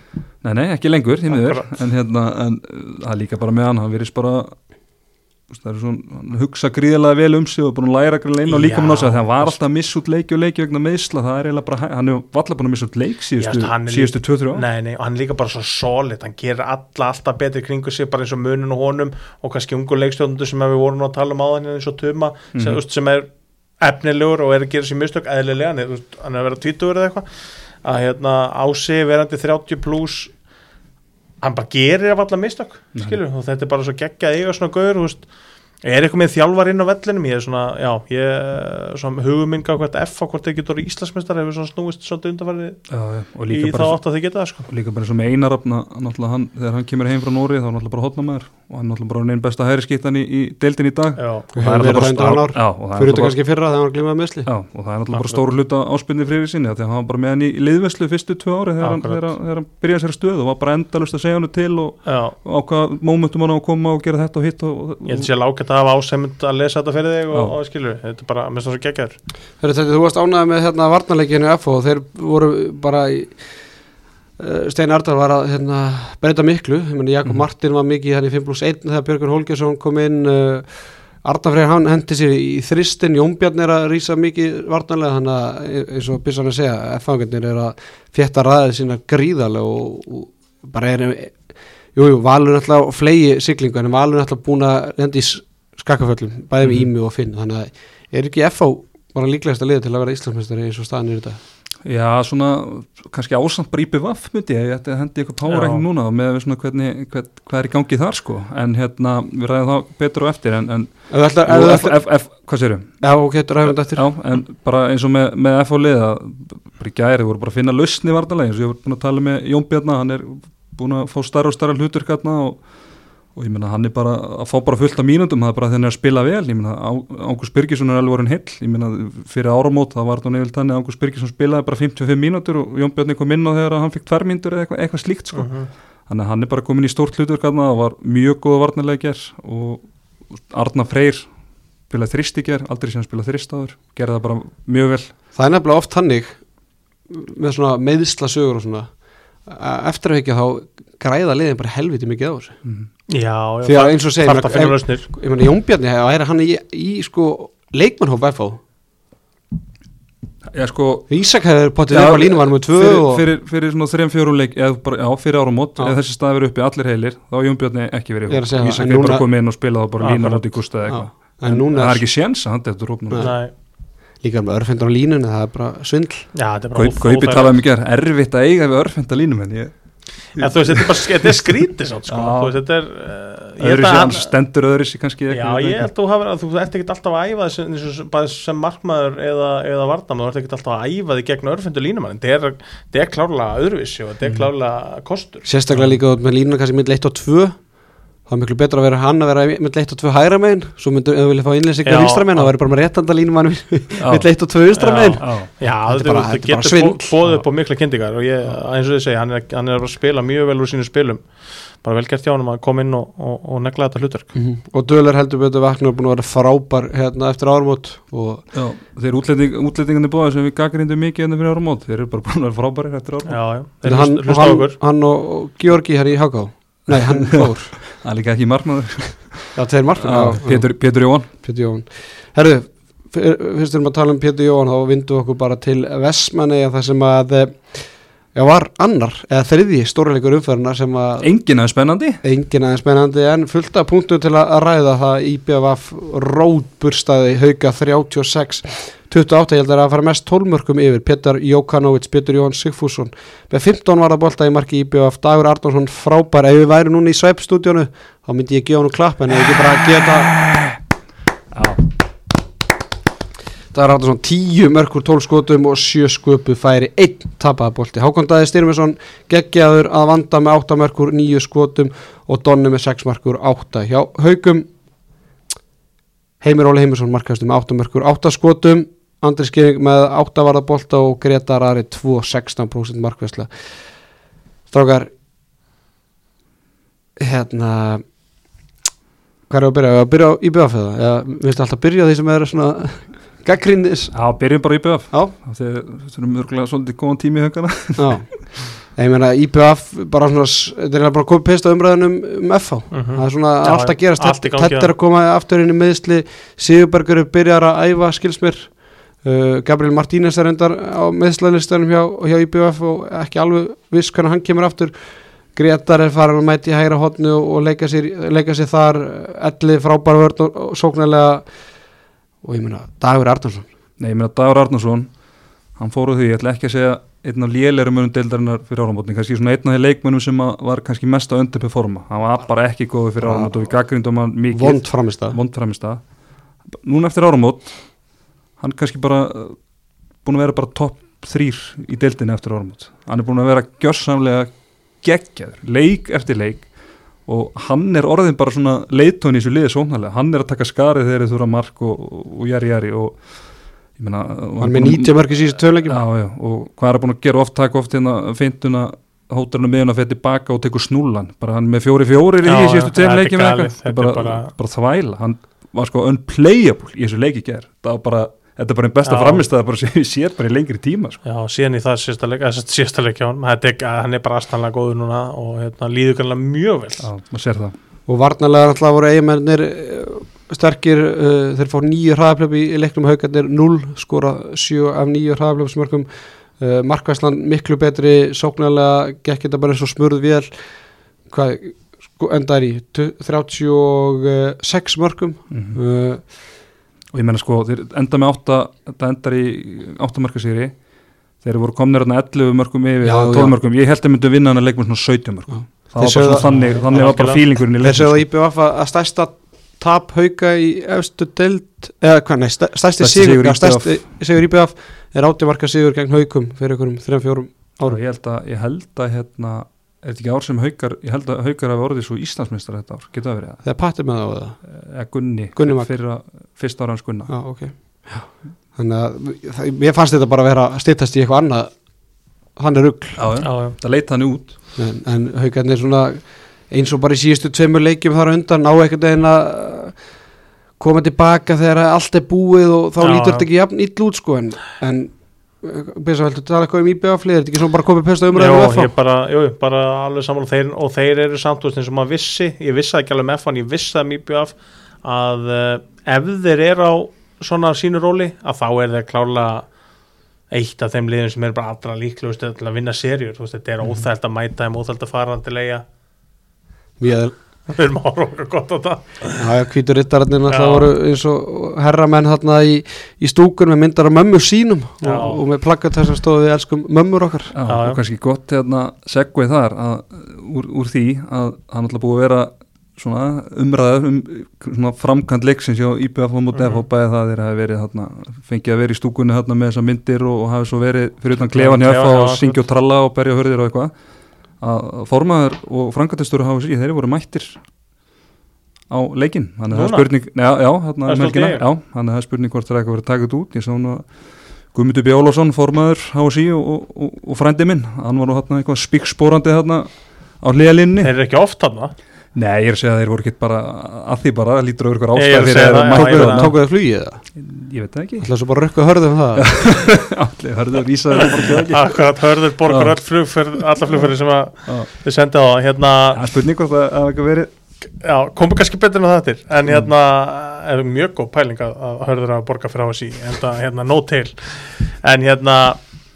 Speaker 1: Nei, nei, ekki lengur, því miður. En hérna, en það er líka bara með hann Hann verðist bara hann hugsa gríðlega vel um sig og búin að læra gríðlega inn og líka með náttúrulega þegar hann var alltaf að missa út leiki og leiki vegna meðsla, það er eiginlega bara, hann er valla búin að missa út leik síðustu,
Speaker 3: hann er
Speaker 1: síðustu 2-3 ára
Speaker 3: nei, nei, og hann er líka bara svo solid. Hann gerir alla alltaf betri kringu sig bara eins og munin og honum og kannski ungu leikstjóðundur sem við vorum að tala um áðan eins og Tuma sem,
Speaker 1: Mhm.
Speaker 3: þú veist, sem er efnilegur og er að gera sér mistök eðlilega, hann er, hann er að vera tvítugur eða eitthvað. Að hérna ási verandi 30 pluss hann bara gerir af alla mistök skilur, og þetta er bara svo geggja að eiga svona gaur, þú veist er eitthvað með þjálfar inn á vellinum? Ég er svona, já, ég er svona hugum minn gaf hvert F á hvort þeir getur Íslandsmeistar hefur svona snúist svolítið
Speaker 1: og
Speaker 3: í þá átt að þið geta það sko.
Speaker 1: líka bara eins og með einarafna náttúrulega hann, þegar hann kemur heim frá Nóri þá er náttúrulega bara hotnamaður og hann er náttúrulega bara einn besta hæri skiptan í, í deildin í dag.
Speaker 3: Já,
Speaker 2: Og
Speaker 1: það er náttúrulega bara-
Speaker 2: ár.
Speaker 1: Já, og það er náttúrulega
Speaker 2: kannski fyrra þegar hann var glimað meðsli
Speaker 1: Já, og það er náttúrulega bara stóru hluta áspilni fyrir sinni því að hann var bara með hann í liðveslu fyrstu tvö ári þegar hann, þegar, þegar byrjaði sér stöð og var bara endalust að segja hann til og,
Speaker 3: já.
Speaker 1: og á hvað mómentum hann á að koma og gera þetta og hitt
Speaker 3: ég held sér lágætt að hafa ásæmund að lesa þetta fyrir þig og, og skilur, þetta er bara, svo geggjaður.
Speaker 2: Heyrðu, þetta, Þú varst ánægð með hérna varnarleikinu FO og þeir voru bara í uh, Stein Ardal var að hérna, breyta miklu, Jakob
Speaker 1: Mhm.
Speaker 2: Martin var mikið hann í 5 plus 1 þegar Björgur Holgersson kom inn uh, Arda Freyr hann hendi sér í þristin Jónbjarn er að rýsa mikið varnarlega þannig að e- eins og Bissan að segja F-fangarnir er að fjetta ræðið sína gríðarlega og, og bara er Jújú, jú, Valur er alltaf flegi siglingu en Valur er alltaf búin að hendi skakkaföllum, bæði með
Speaker 1: Mhm.
Speaker 2: Ími og Finn. Þannig að er ekki FO bara líklegast að liða til að vera Íslandsmeistari eins og staðan er þetta
Speaker 1: Já, svona, kannski ásamt bara íbjöf vaff myndi ég, ég ætti að hendi eitthvað párækning núna og með svona hvernig, hvern, hvað er í gangi þar sko, en hérna við ræðum það betur og eftir en, en
Speaker 2: ætlar, ef
Speaker 1: jú, F, F, F, hvað sérum?
Speaker 2: já, ok, ræðum þetta eftir.
Speaker 1: Já, en bara eins og með, með F á lið að bara í gæri voru bara að finna lausni vartalega eins og ég voru búin að tala með Jón Bjarnar hann er búin að fá starra og starra hlutur hérna og, og ég meina hann er bara að fá bara fullt af mínútum, það er bara er að spila vel. Ég meina Ágúst Birgisson er alveg vorin hill ég meina fyrir áramót það var þannig að Ágúst Birgisson spilaði bara 55 mínútur og Jón kom inn á þegar hann fikk tværmínútur eða eitthvað, eitthvað slíkt sko.
Speaker 3: Mhm.
Speaker 1: þannig að hann er bara komin í stórt hlutur og var mjög góða varnarlega ger og Arna Freyr spilaði þrist í ger, aldrei sem spilaði þrist áður. Gerði það bara mjög vel.
Speaker 2: Það er nefnilega oft hannig með græða liðin bara helviti mikið á þessu
Speaker 1: mm.
Speaker 3: já, já,
Speaker 2: því að eins og segir
Speaker 3: þarf að finna lausnir
Speaker 2: ég meina Jónbjarni, er hann í, í sko leikmannhóp FO
Speaker 1: Já, sko,
Speaker 2: Ísak hefur potið upp á línu var með tvö
Speaker 1: fyrir,
Speaker 2: og
Speaker 1: fyrir, fyrir svona þrejum fjórum leik eða bara, já, fyrir áramót,
Speaker 2: Já.
Speaker 1: eða þessi stað verið uppi allir heilir, þá er Jón Bjarni ekki verið
Speaker 2: er segja það,
Speaker 1: Ísak
Speaker 2: en
Speaker 1: er bara
Speaker 2: núna-
Speaker 1: komið inn og spilað og bara lína
Speaker 3: Akkurat.
Speaker 1: út í gústa eða eitthvað
Speaker 2: en núna
Speaker 1: það
Speaker 2: er-
Speaker 1: ekki séns að hann róp núna
Speaker 3: Nei.
Speaker 2: líka með örfendur á línunni, það er bara svindl
Speaker 3: Já, þetta er bara
Speaker 1: Gaupi
Speaker 3: óþægilegt.
Speaker 1: talaði mikið er erfitt að eiga við örfenda línum en ég
Speaker 3: En þú veist, þetta er bara, þetta er skrítið sátt, sko, þú veist, þetta er uh,
Speaker 1: öðru sér
Speaker 3: hann
Speaker 1: stendur öðru sér kannski
Speaker 3: Já, ég held að þú hafir að þú ert ekkert alltaf að æfa þess eins og sem- markmaður eða, eða varnamaður, þú ert ekkert alltaf að æfa þig gegn örfendu línumann, þetta er, þetta er klárlega öðruvísi og þetta er klárlega kostur.
Speaker 2: Sérstaklega líka út með línuna kannski mitt 1 og 2 það er miklu betra að vera hann að vera mitt 1 og 2 hægra megin. Svo myndu, ef þú vilja fá innlýsingar
Speaker 3: Já,
Speaker 2: vinstra megin
Speaker 3: já.
Speaker 2: þá verður bara með réttanda línumann
Speaker 1: Já.
Speaker 2: mitt 1 og 2 vinstra megin.
Speaker 1: Já,
Speaker 2: Þetta
Speaker 3: getur
Speaker 2: svindl.
Speaker 3: bó- boðið upp á mikla kyndingar og ég, eins og þið segja, hann er, hann er að spila mjög vel úr sínum spilum. Bara vel gert hjá hann að koma inn og, og, og negla þetta hlutverk.
Speaker 2: Mhm. og Döler heldur betur vakna og búin að vera frábær hérna eftir árumót og
Speaker 1: já, þeir útlending, útlendingandi bóða sem við gaggrindum mikið hérna fyrir ára mót þeir eru bara búin að vera frábærir eftir ára mót
Speaker 3: Já, já,
Speaker 2: Þeir
Speaker 3: hlusta okkur.
Speaker 2: hann og, og Georgi hér í Háká nei, hann fór
Speaker 1: það er líka ekki markmaður.
Speaker 2: Já, tveir margir
Speaker 1: Já, Pétur, Jóhann.
Speaker 2: Pétur Jóhann. Herðu, fyr- fyrst erum að tala um Pétur Jóhann þá vindum við okkur bara til Vestmanni það sem að eh, já, var annar eða þriði stórleikur umferðina sem að
Speaker 1: enginn aðeins spennandi.
Speaker 2: Engin aðeins spennandi en fullt af punktu til að ræða það. IBFF rótburstaði hauka 36 28 ég held að það að fara mest 12 mörgum yfir. Petar Jókanovic, Petur Jóhann Sigfússon. Með 15 var að bolta í marki IBFF Dagur Arnarsson frábær, ef við væri núna í sveipstúdjónu þá myndi ég gefa hann klapp en ekki bara geta Dagur Arnarsson 10 mörgur 12 skotum og 7 sköpu færi 1 tapaða bolti. Hákon Dæði Styrmesson geggjaður að vanda með 8 mörgur 9 skotum og Donni með 6 mörgur 8 hjá Haukum Heimir Óli Heimursson markaðist með 8 mörgur 8 skotum Andri Skering með 8 varðabolta og Gretar Ari 2 16% markvæsla Strákar hérna hvað er að byrja? Að byrja á IBF eða? Eða viltu alltaf byrja á því sem er svona gaggrinnis
Speaker 1: Já, byrjum bara í BF
Speaker 2: Já,
Speaker 1: þegar þetta er mörgulega svolítið góðan tími í haugana.
Speaker 2: Já. Ég meina IBF bara svona s- þetta er bara komið pist á umræðunum um FH
Speaker 3: Mhm.
Speaker 2: það er svona
Speaker 3: Já,
Speaker 2: allt að gerast. þetta er að koma aftur inn í meðsli Sigurbergur er byrjar að æfa skilsmir uh, Gabriel Martínez er endar á meðslalistanum hjá, hjá IBF og ekki alveg viss hvernig hann kemur aftur. Gretar er farin að mæti í hægra hotnu og, og leika, sér, leika sér þar. Elli frábær vörn og, og sóknarlega. Og ég meina Dagur Arnarsson.
Speaker 1: Nei, ég meina Dagur Arnarsson hann fór úr því, ég ætla ekki að segja einn af lélærum munum deildarinnar fyrir áramótni kannski svona einn af þeir leikmunum sem var kannski mest að undirperforma, hann var bara ekki góður fyrir áramót og við gaggrindum hann mikið.
Speaker 2: vond framist að
Speaker 1: núna eftir áramót hann kannski bara uh, búin að vera bara topp þrýr í deildinni eftir áramót. Hann er búin að vera gjörsamlega geggjaður, leik eftir leik og hann er orðin bara svona leitón í þessu liði sóknarlega, hann er að taka skarið þegar þið þurfa mark og, og, og jæri jæri og ég meina
Speaker 2: hann með 90 mörgir síðan tölulegjum
Speaker 1: og hvað er að búin að gera oft taka oft hérna feintuna hótarinu með hann að fyrir tilbaka og tekur snúlan bara hann með fjóri fjóri í síðustu leikjum eða eitthvað.
Speaker 3: er
Speaker 1: bara,
Speaker 3: bara-
Speaker 1: bara þvæla, hann var sko unplayable í þessu leiki ger það var bara, þetta er bara einn besta
Speaker 3: Já.
Speaker 1: framistæða bara sem við sér bara í lengri tíma sko.
Speaker 3: Já, síðan í það síðasta leik, eða síðasta leik hjá hann, er, hann er bara aðstæðanlega góður núna og hérna, líður kannlega mjög vel.
Speaker 1: já, maður sér það
Speaker 2: og varnarlega alltaf voru eiginmennir sterkir, uh, þeir fá nýju hraðaplöp í, leiknum haugarnir 0 skora 7 af nýju hraðaplöpsmörkum uh, markvæslan miklu betri sóknarlega, gekk þetta bara eins og smurð vél hvað sko, endar í Tu- 36 mörkum
Speaker 1: mm
Speaker 2: uh,
Speaker 1: og ég menna sko, þeir enda með átta þetta endar í áttamarkasýri þeir voru komnir hérna 11 mörgum yfir eða
Speaker 2: já.
Speaker 1: 12 mörgum, ég held að myndu vinna hann að leik með svona 17 mörgum það var bara svona þannig, þannig var bara fílingurinn í
Speaker 2: þeir segðu að IBF að stærsta tap hauga í efstu deild eða hvað, nei, stærsti, sigur, stærsti sigur IBF er átjumarka sigur gegn haugum fyrir einhverjum 3-4
Speaker 1: og
Speaker 2: árum.
Speaker 1: Ég held að, ég held að hérna, er þetta ekki ár sem haukar ég held að haukar hafi orðið svo Íslandsmeistar þetta ár, getur það verið það?
Speaker 2: þegar patti með það á það
Speaker 1: eða Gunni,
Speaker 2: Gunni
Speaker 1: fyrra, fyrsta ára hans Gunna
Speaker 2: Já, ok Já. Þannig að það, mér fannst þetta bara að vera að stýttast í eitthvað annað hann er rugg
Speaker 1: já, já.
Speaker 3: Já, já.
Speaker 1: það leita hann út
Speaker 2: en, en haugarnir svona eins og bara í síðustu tveimur leikjum þar á undan ná einhvern veginn að koma tilbaka þegar allt er búið og þá
Speaker 3: Já,
Speaker 2: lítur þetta ekki jafn ill út sko en, en Bessa, veldu tala eitthvað um IBF-lið, er þetta ekki svona bara komið pesta umræðinu
Speaker 3: Jó,
Speaker 2: um
Speaker 3: ég bara, jú, bara alveg sammála. Þeir, og þeir eru samt úr eins og maður vissi, ég vissi ekki alveg með fann, ég vissi mjög bjöf að uh, ef þeir eru á svona sínu róli, að þá er þeir klárlega eitt af þeim liðum sem er bara allra líklegust til að vinna serjur, þú þetta er
Speaker 2: Mhm.
Speaker 3: óþælt að mæta þeim, óþælt að fara til eiga,
Speaker 2: Við
Speaker 3: við erum horfa okkur gott á það
Speaker 2: Já, rittararnir
Speaker 3: Já.
Speaker 2: náttúrulega voru eins og herramenn þarna í, í stúkun með myndar af mömmu sínum og, og með plakkat þess að stóðu við elskum mömmur okkar
Speaker 1: Já,
Speaker 3: Já, já.
Speaker 1: og kannski gott hérna segvið þar að, úr, úr því að hann alltaf búið að vera svona umræður um svona framkant leiksins hjá IBF og móti. F og bæði það þeir hafi verið þarna, fengið að vera í stúkunni þarna með þessar myndir og, og hafi svo verið fyrir utan klefan hjá F
Speaker 3: Klefann, já,
Speaker 1: og syngja og tralla og berja hörðir og eitthvað að formaður og frangatistur hafa sér, þeir voru mættir á leikinn. Þannig að það er spurning, já, já, þarna helgina,
Speaker 3: ég.
Speaker 1: já, þannig að það er spurning hvort það er eitthvað að taka þetta út, ég sá nú að Guðmundur B. Ólafsson, formaður HSI og, og, og, og frændi minn, hann var nú hérna eitthvað spíkspórandi hérna á hliðalinni
Speaker 3: þeir eru ekki oft þarna
Speaker 1: Nei, ég er að segja að þeir voru ekki bara að því bara, lítur á ykkur
Speaker 3: Ég er að
Speaker 1: ástæð fyrir að
Speaker 3: það,
Speaker 2: tókuðu þið flugið það?
Speaker 1: Ég veit það ekki.
Speaker 2: Það er svo bara að rukka hörðum það?
Speaker 1: Allir hörðu að vísa ekki.
Speaker 3: Akkurat hörður borgar öll flugferð alla flugferði sem þið sendið á hérna,
Speaker 1: Það er spurning hvort það hafa ekki verið
Speaker 3: já, komum kannski betur með þetta en hérna er mjög góð pæling að, að hörður að borga fyrir en það hérna nóg til. En hérna,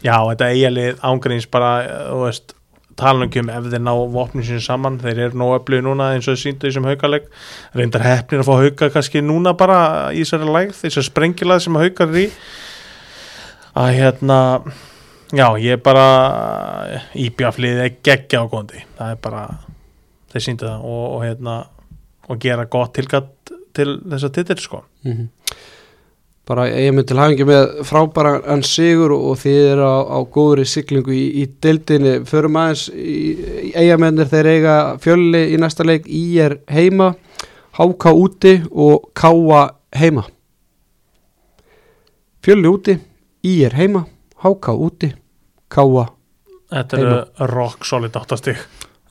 Speaker 3: já, þetta eigalið ángríns bara, þú veist tala um ef þeir ná vopnum sín saman. Þeir eru nóg öflugir núna eins og síndu í þessum haukaleg reyndar hefnir að fá hauka kannski núna bara í þessari lægð þessari sprengilað sem haukar í. Að hérna já, ég er bara íbjaflið er geggja á góndi. Það er bara, þeir síndu það og, og hérna, og gera gott tilgatt til þessa titil sko.
Speaker 2: Mhm. Bara ég mynd til hafingi með frábæra en sigur og þið eru á, á góðri siglingu í, í deildinni förum aðeins í, í eigamennir þeir eiga fjölli í næsta leik í er heima háka úti og káa heima. Fjölli úti í er heima háka úti káa
Speaker 3: þetta eru rock solid áttastig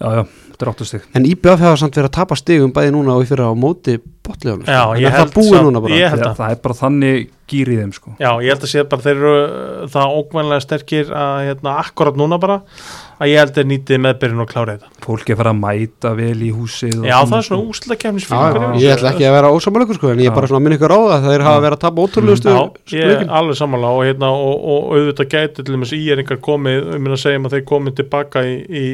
Speaker 1: Já, já, þetta er áttustig
Speaker 2: en IBF hefur samt verið að tapa stigum bæði núna og í fyrra á móti botlegunum
Speaker 3: Já, ég
Speaker 2: er
Speaker 3: held
Speaker 2: það búið
Speaker 3: samt-
Speaker 2: núna bara.
Speaker 3: ég held að-
Speaker 1: Það. er bara þannig gýr í þeim sko.
Speaker 3: Já, ég held að sé bara þeir eru uh, það ókvæmlega sterkir að hérna, akkurat núna bara að ég held að nýtið meðbyrjun og klára þetta.
Speaker 1: Fólk er að fara að mæta vel í húsið og
Speaker 3: Já, það er svona. úsla kemnis
Speaker 2: Já, já, ég ætla ekki að vera ósamalökur sko, en ég er bara svona að minna ykkur á það að þeir hafa verið að tapa ótrúlegustu
Speaker 3: Já, ég er alveg sammála og, hérna, og, og, og auðvitað gæti til þess íeringar komið, um að segja að þeir komið tilbaka í, í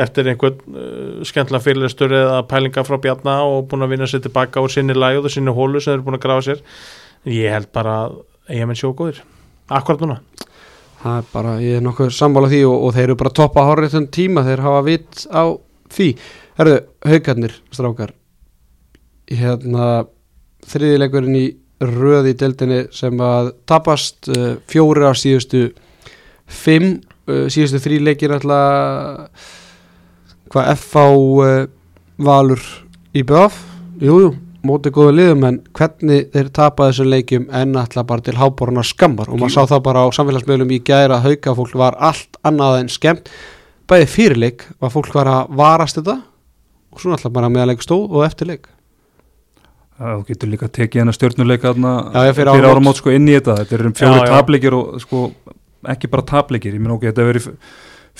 Speaker 3: eftir einhvern uh, skemmtilega fyrirlestur eða pælinga frá Bjarna og búin að vinna sér tilbaka úr sinni lægð og sinni hólu sem þeir eru búin að grafa sér. Ég held bara að ég menn sjó góðir. Akkurat núna
Speaker 2: Það er bara, ég er nokkuð sammála því og, og þeir eru bara toppa hárið þenn tíma, þeir hafa vitt á því. Herðu, haugarnir, strákar, hérna, þriðilegurinn í röði í deildinni sem að tapast uh, fjóri á síðustu fimm, uh, síðustu þrý leikir alltaf, hvað, FH uh, Valur í BF, jú, jú, mótið góðu liðum en hvernig þeir tapa þessum leikjum en alltaf bara til háboruna skammar. Og maður sá það bara á samfélagsmiðlum í gæra að hauka fólk var allt annað en skemmt. Bæði fyrirleik var fólk var að varast þetta og svo alltaf bara meðanleik stóð og eftirleik
Speaker 1: Þú getur líka tekið hennar stjórnuleika
Speaker 2: fyrir
Speaker 1: fyrir
Speaker 2: áramót.
Speaker 1: sko inn í þetta. Þetta eru um fjóri tapleikir og sko ekki bara tapleikir, ég minn ok, þetta verið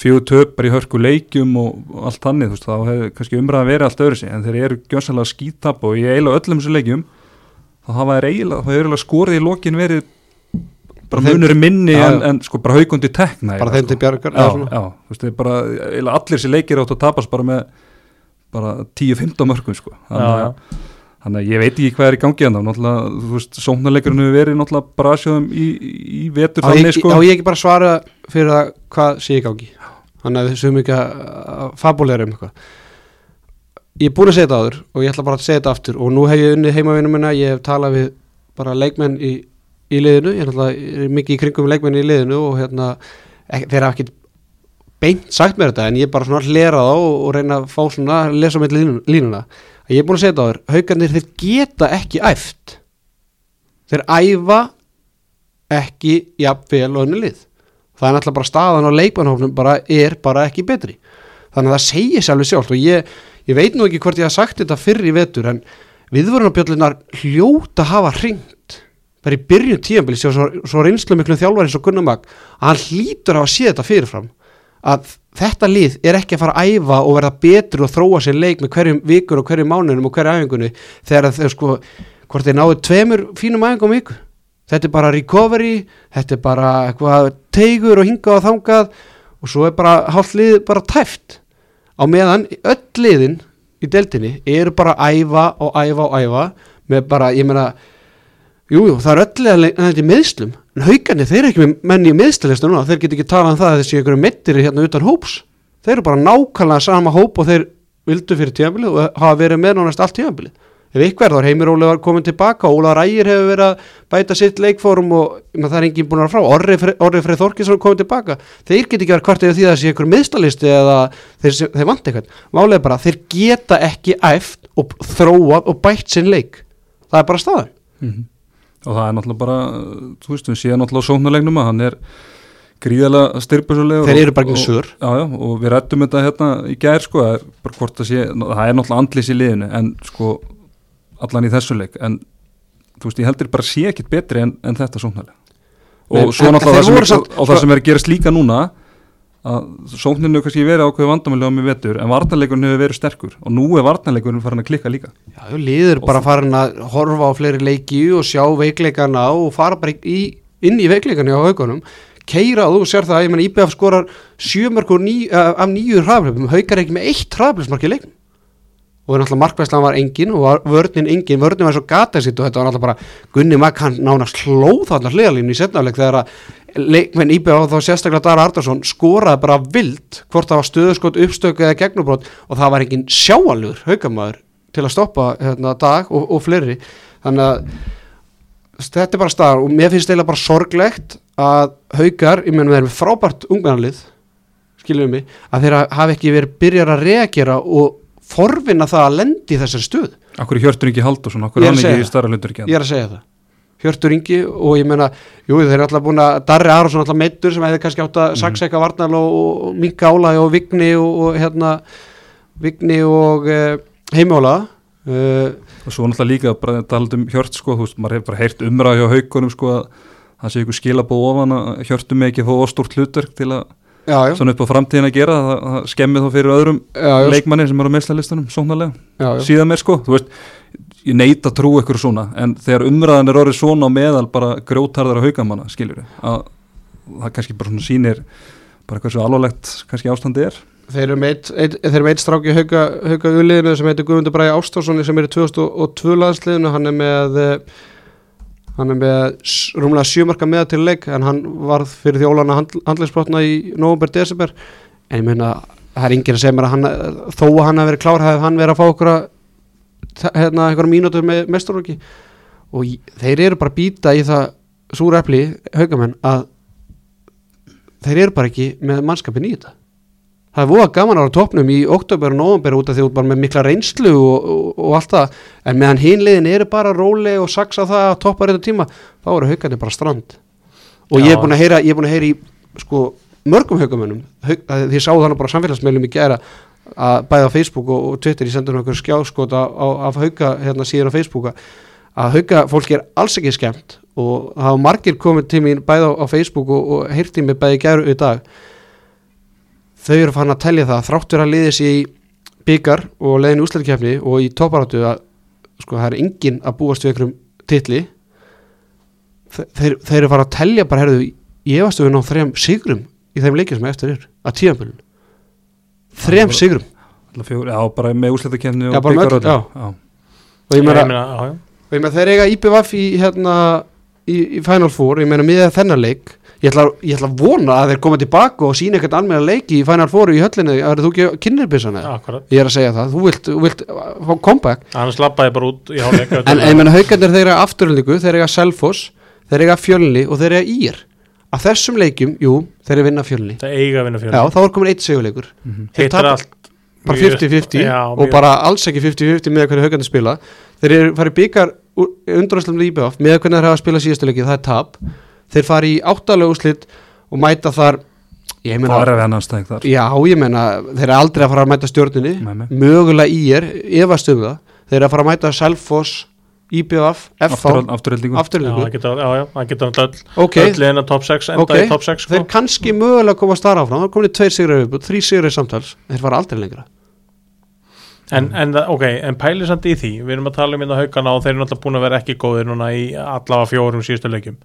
Speaker 1: fjögur töpar í hörku leikjum og, allt þannig, þú veist, þá hefur kannski umræðan verið allt öðru sig, en þeir eru gjössalega skítap og í eiginlega öllum þessu leikjum þá hafa þeir eiginlega, þá hefur eiginlega skorið í lokin verið bara munur minni
Speaker 2: Já,
Speaker 1: en,
Speaker 2: já.
Speaker 1: en sko bara haugundi tekna
Speaker 2: bara þeim til bjargar
Speaker 1: já,
Speaker 2: eða svona.
Speaker 1: já, þú veist, þeir bara eiginlega allir þessi leikir átt að tapast bara með bara 10-15 mörgum sko
Speaker 3: já,
Speaker 1: þannig
Speaker 3: já.
Speaker 1: að Þannig að ég veit ekki hvað er í gangi en þá, náttúrulega, þú veist, sóknarleikurinn hefur verið náttúrulega bara aðsjóðum í, í vetur
Speaker 2: ég,
Speaker 1: þannig, sko.
Speaker 2: á ég ekki bara svara fyrir það hvað sé í gangi þannig að við sögum ekki að fabulera um eitthvað. Ég er búin að segja þetta áður og ég ætla bara að segja þetta aftur og nú hef ég unnið heimavinnum minna ég hef talað við bara leikmenn í, í liðinu, ég er mikið í kringum leikmenn í liðinu og hérna þeir hafa ekki beint sagt mér þetta en ég er bara svona að hlera þá og, og reyna að fá svona að lesa með línuna, að ég er búin að segja þetta áður, haugarnir þeir geta ekki æft. Þeir æfa ekki jafnvel og önnu lið það er náttúrulega bara staðan á leikmannhófnum bara er bara ekki betri. Þannig að það segir sér alveg sjálft og ég, ég veit nú ekki hvort ég hafa sagt þetta fyrr í vetur en viðvörunarbjöllunar hljóta hafa hringt. Bara í byrjun tíambili svo, svo reynslu miklu þjálfari eins og Gunnar Mag að hann hlýtur að hafa séð þetta fyrirfram að þetta lið er ekki að fara að æfa og verða betur og þróa sér leik með hverjum vikur og hverjum mánuðum og hverju æfingunni þegar þeir sko hvort þeir náðu tveimur fínum æfingum í viku þetta er bara recovery þetta er bara eitthvað teigur og hingað og þangað og svo er bara hálft lið bara tæft. Á meðan öll liðin í deildinni eru bara að æfa og æfa og æfa með bara, ég meina jújú, það er öllega þetta í meðslum en haugarnir, þeir eru ekki með menni í meðslalistu núna þeir get ekki talað um það að þessi ykkur mittir hérna utan hóps, þeir eru bara nákvæmlega sama hóp og þeir vildu fyrir tíðanbilið og hafa verið með nánast allt tíðanbilið ef ykkur þá er Heimir Óli var komin tilbaka og Óla Rægir hefur verið að bæta sitt leikfórum og það er enginn búin að frá. Orri, Fre- Orri Freyð Þorkinsson er komin tilbaka þeir get ekki verið hvort eða því að það sé ykkur miðstalisti eða þeir, þeir vant eitthvað. Málega er bara, þeir geta ekki æft og þróað og bætt sinn leik. Það er bara staðan.
Speaker 1: Mhm. og það er náttúrulega bara þú veist, við séum náttúrulega sóknulegnum að hann er gríðarlega styrpisulegur
Speaker 2: þeir
Speaker 1: og-
Speaker 2: eru bara ekki
Speaker 1: og-
Speaker 2: sur
Speaker 1: já, já, og við rættum þetta hérna í gær sko, er sé það er náttúrulega andlis í liðinu en sko allan í þessu leik en þú veist, ég heldur bara sé ekkit betri en, en þetta sóknarlega og svo náttúrulega það
Speaker 2: samt-
Speaker 1: og það sem er að gerast líka núna að sókninu hefur kannski verið ákveðu vandamæli á mig vetur en varnarleikurinn hefur verið sterkur. Og nú er varnarleikurinn farin að klikka líka.
Speaker 2: Já, já, liður bara farin að horfa á fleiri leiki og sjá veikleikana og fara bara í, inn í veikleikana á haugunum keira og þú sér það, menn IBF skorar sjömörk ní, uh, af nýju hraðblöfum, haukar ekki með eitt hraðblöfsmark í leiknum og náttúrulega markvæslan var engin og var- vörnin engin, vörnin var svo gata sitt og þetta var náttúrulega bara Gunni Magg hann nánast hlóð þarna hliðalínu í setnafleik þegar að leikmenn IBF þá sérstaklega Dara Ardarsson skoraði bara vild hvort það var stöðuskot, uppstöku eða gegnubrót og það var engin sjáalur haukamæður til að stoppa hérna, dag og, og fleiri. Þannig að þetta er bara staðar og mér finnst eiginlega bara sorglegt að haukar, ég menn við erum frábært ungmennalið skiljum mig, að þeirra hafi ekki verið byrjar að reagera og forvinna það að lendi í þessari stuð
Speaker 1: Akkur Hjörtur Ingi Haldursson, akkur hann
Speaker 2: að
Speaker 1: ekki í starra hlutur ekki
Speaker 2: ég er að segja það. Hjörtur Ingi og ég meina, jú þeir eru alltaf búin að Darri Arason alltaf meittur sem hefði kannski átt að
Speaker 1: Mhm.
Speaker 2: saksa eitthvað varnal og, og minka álægi og vigni og, og hérna vigni og uh, heimjóla. Uh,
Speaker 1: og svo náttúrulega líka bara talað um Hjört sko, þú veist, maður hefur bara heyrt umræð hjá haugunum sko að það sé ykkur skilabóð ofan að Hjörtum ekki þó stort hlutverk til að
Speaker 2: já,
Speaker 1: svona upp á framtíðin að gera það, það skemmið þá fyrir öðrum leikmanni sem eru á
Speaker 2: já, já.
Speaker 1: síðan mér sko, þú veist ég neita að trú ykkur svona, en þegar umræðan er orðið svona á meðal bara grjótarðara haugamanna, skiljur að það kannski bara svona sýnir bara hversu alvarlegt kannski ástandi er.
Speaker 2: Þeir eru með eitt, eitt, þeir eru með eitt stráki hauka, hauka uliðinu sem heitir Guðmundur Bræði Ástásson sem er í 2002 landsliðinu. Hann er með eh, hann er með rúmlega sjömarka meða til leik en hann varð fyrir þjólana handlegsbrotna í november, desember. En ég meina, það er enginn að segja mér að hann þó að hann hafi verið klár hefði hann verið að fá okkur hérna, einhverja mínútur með mesturlóki og í- þeir eru bara að býta í það súra epli, haugamenn að þeir eru bara ekki með mannskapin í þetta það er voða gaman að vera á topnum í oktober og november út af því út bara með mikla reynslu og, og, og allt það, en meðan hinliðin eru bara róli og saksa það að toppa réttu tíma, þá eru haugandi bara strand. Og ég er
Speaker 3: Já.
Speaker 2: búin að heyra ég er búin að heyra í sko mörgum haugamönnum, haug, því ég sá þannig bara samfélagsmeilum í gæra að bæða á Facebook og, og Twitter, ég sendur á, á, af hauga hérna síður á Facebooka að hauga fólki er alls ekki skemmt. Og það hafa margir komið til mín bæða á, Facebook og, og heyrti mig bæði í gæru í dag þau eru fann að telja það þráttur að liði sér í byggar og leiðin úslæðikefni og í toparáttu að sko það er enginn að búast við einhverjum titli Þe- þeir, þeir eru fara að telja bara herðu, ég varstu við ná þrejum sigrum í þeim leikjum sem eftir er að tíðanbölun þrejum sigrum
Speaker 1: fjögur, já, bara með úsleitakefni
Speaker 2: Já,
Speaker 1: og
Speaker 2: já. og ég meina,
Speaker 3: Ég meina, já, já.
Speaker 2: og ég meina þeir eiga IPVF í hérna í, í Final Four, ég meina miðað þennan leik ég ætla, ég ætla að vona að þeir koma tilbaka og sína eitthvað anmeðan leiki í Final Four í höllinni, að þú ekki
Speaker 3: Akkurat.
Speaker 2: ég er að segja það, þú vilt, vilt fá comeback,
Speaker 3: út
Speaker 2: en meina haugarnir þeir eiga afturlíku, þeir eiga Selfoss þeir eiga Fjölni og þeir eiga Ír. Að þessum leikjum, jú, þeir eiga vinna Fjölni.
Speaker 3: Það eiga að vinna
Speaker 2: já,
Speaker 3: fjölni
Speaker 2: þá er komin eitt seguleikur
Speaker 1: Mhm.
Speaker 2: þeir
Speaker 3: Hitt er
Speaker 2: tapa-
Speaker 3: allt
Speaker 2: bara
Speaker 3: mjög-
Speaker 2: 50-50
Speaker 3: Já,
Speaker 2: og
Speaker 3: mjög-
Speaker 2: bara alls ekki 50-50 með hvernig haugarnir spila. Þeir eru farið byggar undurvæslam líbjáf með hvernig þeir hafa að spila síðustu leiki það er tap þeir farið í áttalega úslit og mæta þar ég meina,
Speaker 1: það er að hennan stæk þar.
Speaker 2: Já ég meina þeir eru aldrei að fara að mæta
Speaker 1: nei.
Speaker 2: mögulega í er, efast um það. Þeir eru að fara að mæta Selfoss IBF, FH,
Speaker 1: afturöldingu
Speaker 3: Já, það geta, öll liðin að top 6 enda
Speaker 2: Ok.
Speaker 3: í top 6 sko.
Speaker 2: þeir kannski mögulega koma að starra áfram, það er komin tveir sigrar viðbútt, þrý sigrar samtals, þeir fara aldrei lengra.
Speaker 3: En, en, það- ok, en pæli samt í því. Við erum að tala um hérna haugana og þeir eru náttúrulega búin að vera ekki góðir núna í allavega fjórum síðustu leikjum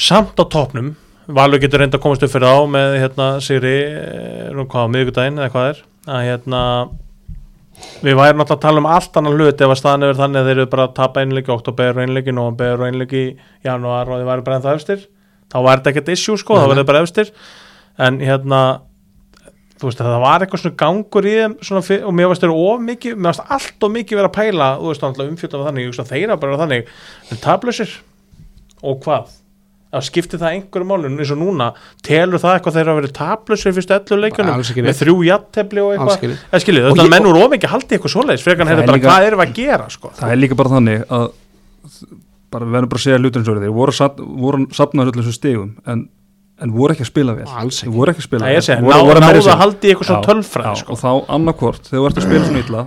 Speaker 3: samt á topnum Valur getur reynda að komast upp fyrir á með hérna Sigri, eh, nú hvað, miðvikudaginn eða hvað er. Að hérna við værum náttúrulega að tala um allt annan hlut ef að staðan yfir þannig að þeir eru bara að tapa einleiki oktober og einleiki, november og einleiki í janúar og þeir væri bara ennþá efstir. Þá væri þetta ekkert issue sko,
Speaker 2: Nei,
Speaker 3: þá
Speaker 2: nei.
Speaker 3: væri þetta bara efstir. En hérna þú veist það var eitthvað svona gangur í þeim og mér varst þeir of mikið mér varst allt of mikið vera að pæla veist umfjöldum þannig, veist þeirra bara þannig. En tablusir og hvað að skipti það einhverju málun eins og núna, telur það eitthvað þeirra að vera tablusir fyrstu 11 leikunum með þrjú jattefli og eitthvað. Það skiljið,
Speaker 2: ég-
Speaker 3: menn úr ómikið haldi eitthvað svoleiðis frekar
Speaker 1: Það
Speaker 3: hérna
Speaker 1: er
Speaker 3: bara hvað erum við að gera sko.
Speaker 1: það er líka bara þannig að bara við verðum bara að segja hlutin svo þeir voru, sat, voru sapnaður öllum þessum stigum en, en voru ekki að spila vel voru ekki að spila meira
Speaker 3: náðu að haldi eitthvað tölfræði
Speaker 1: já,
Speaker 3: sko.
Speaker 1: og þá annarkvort þegar þú ert að spila svona illa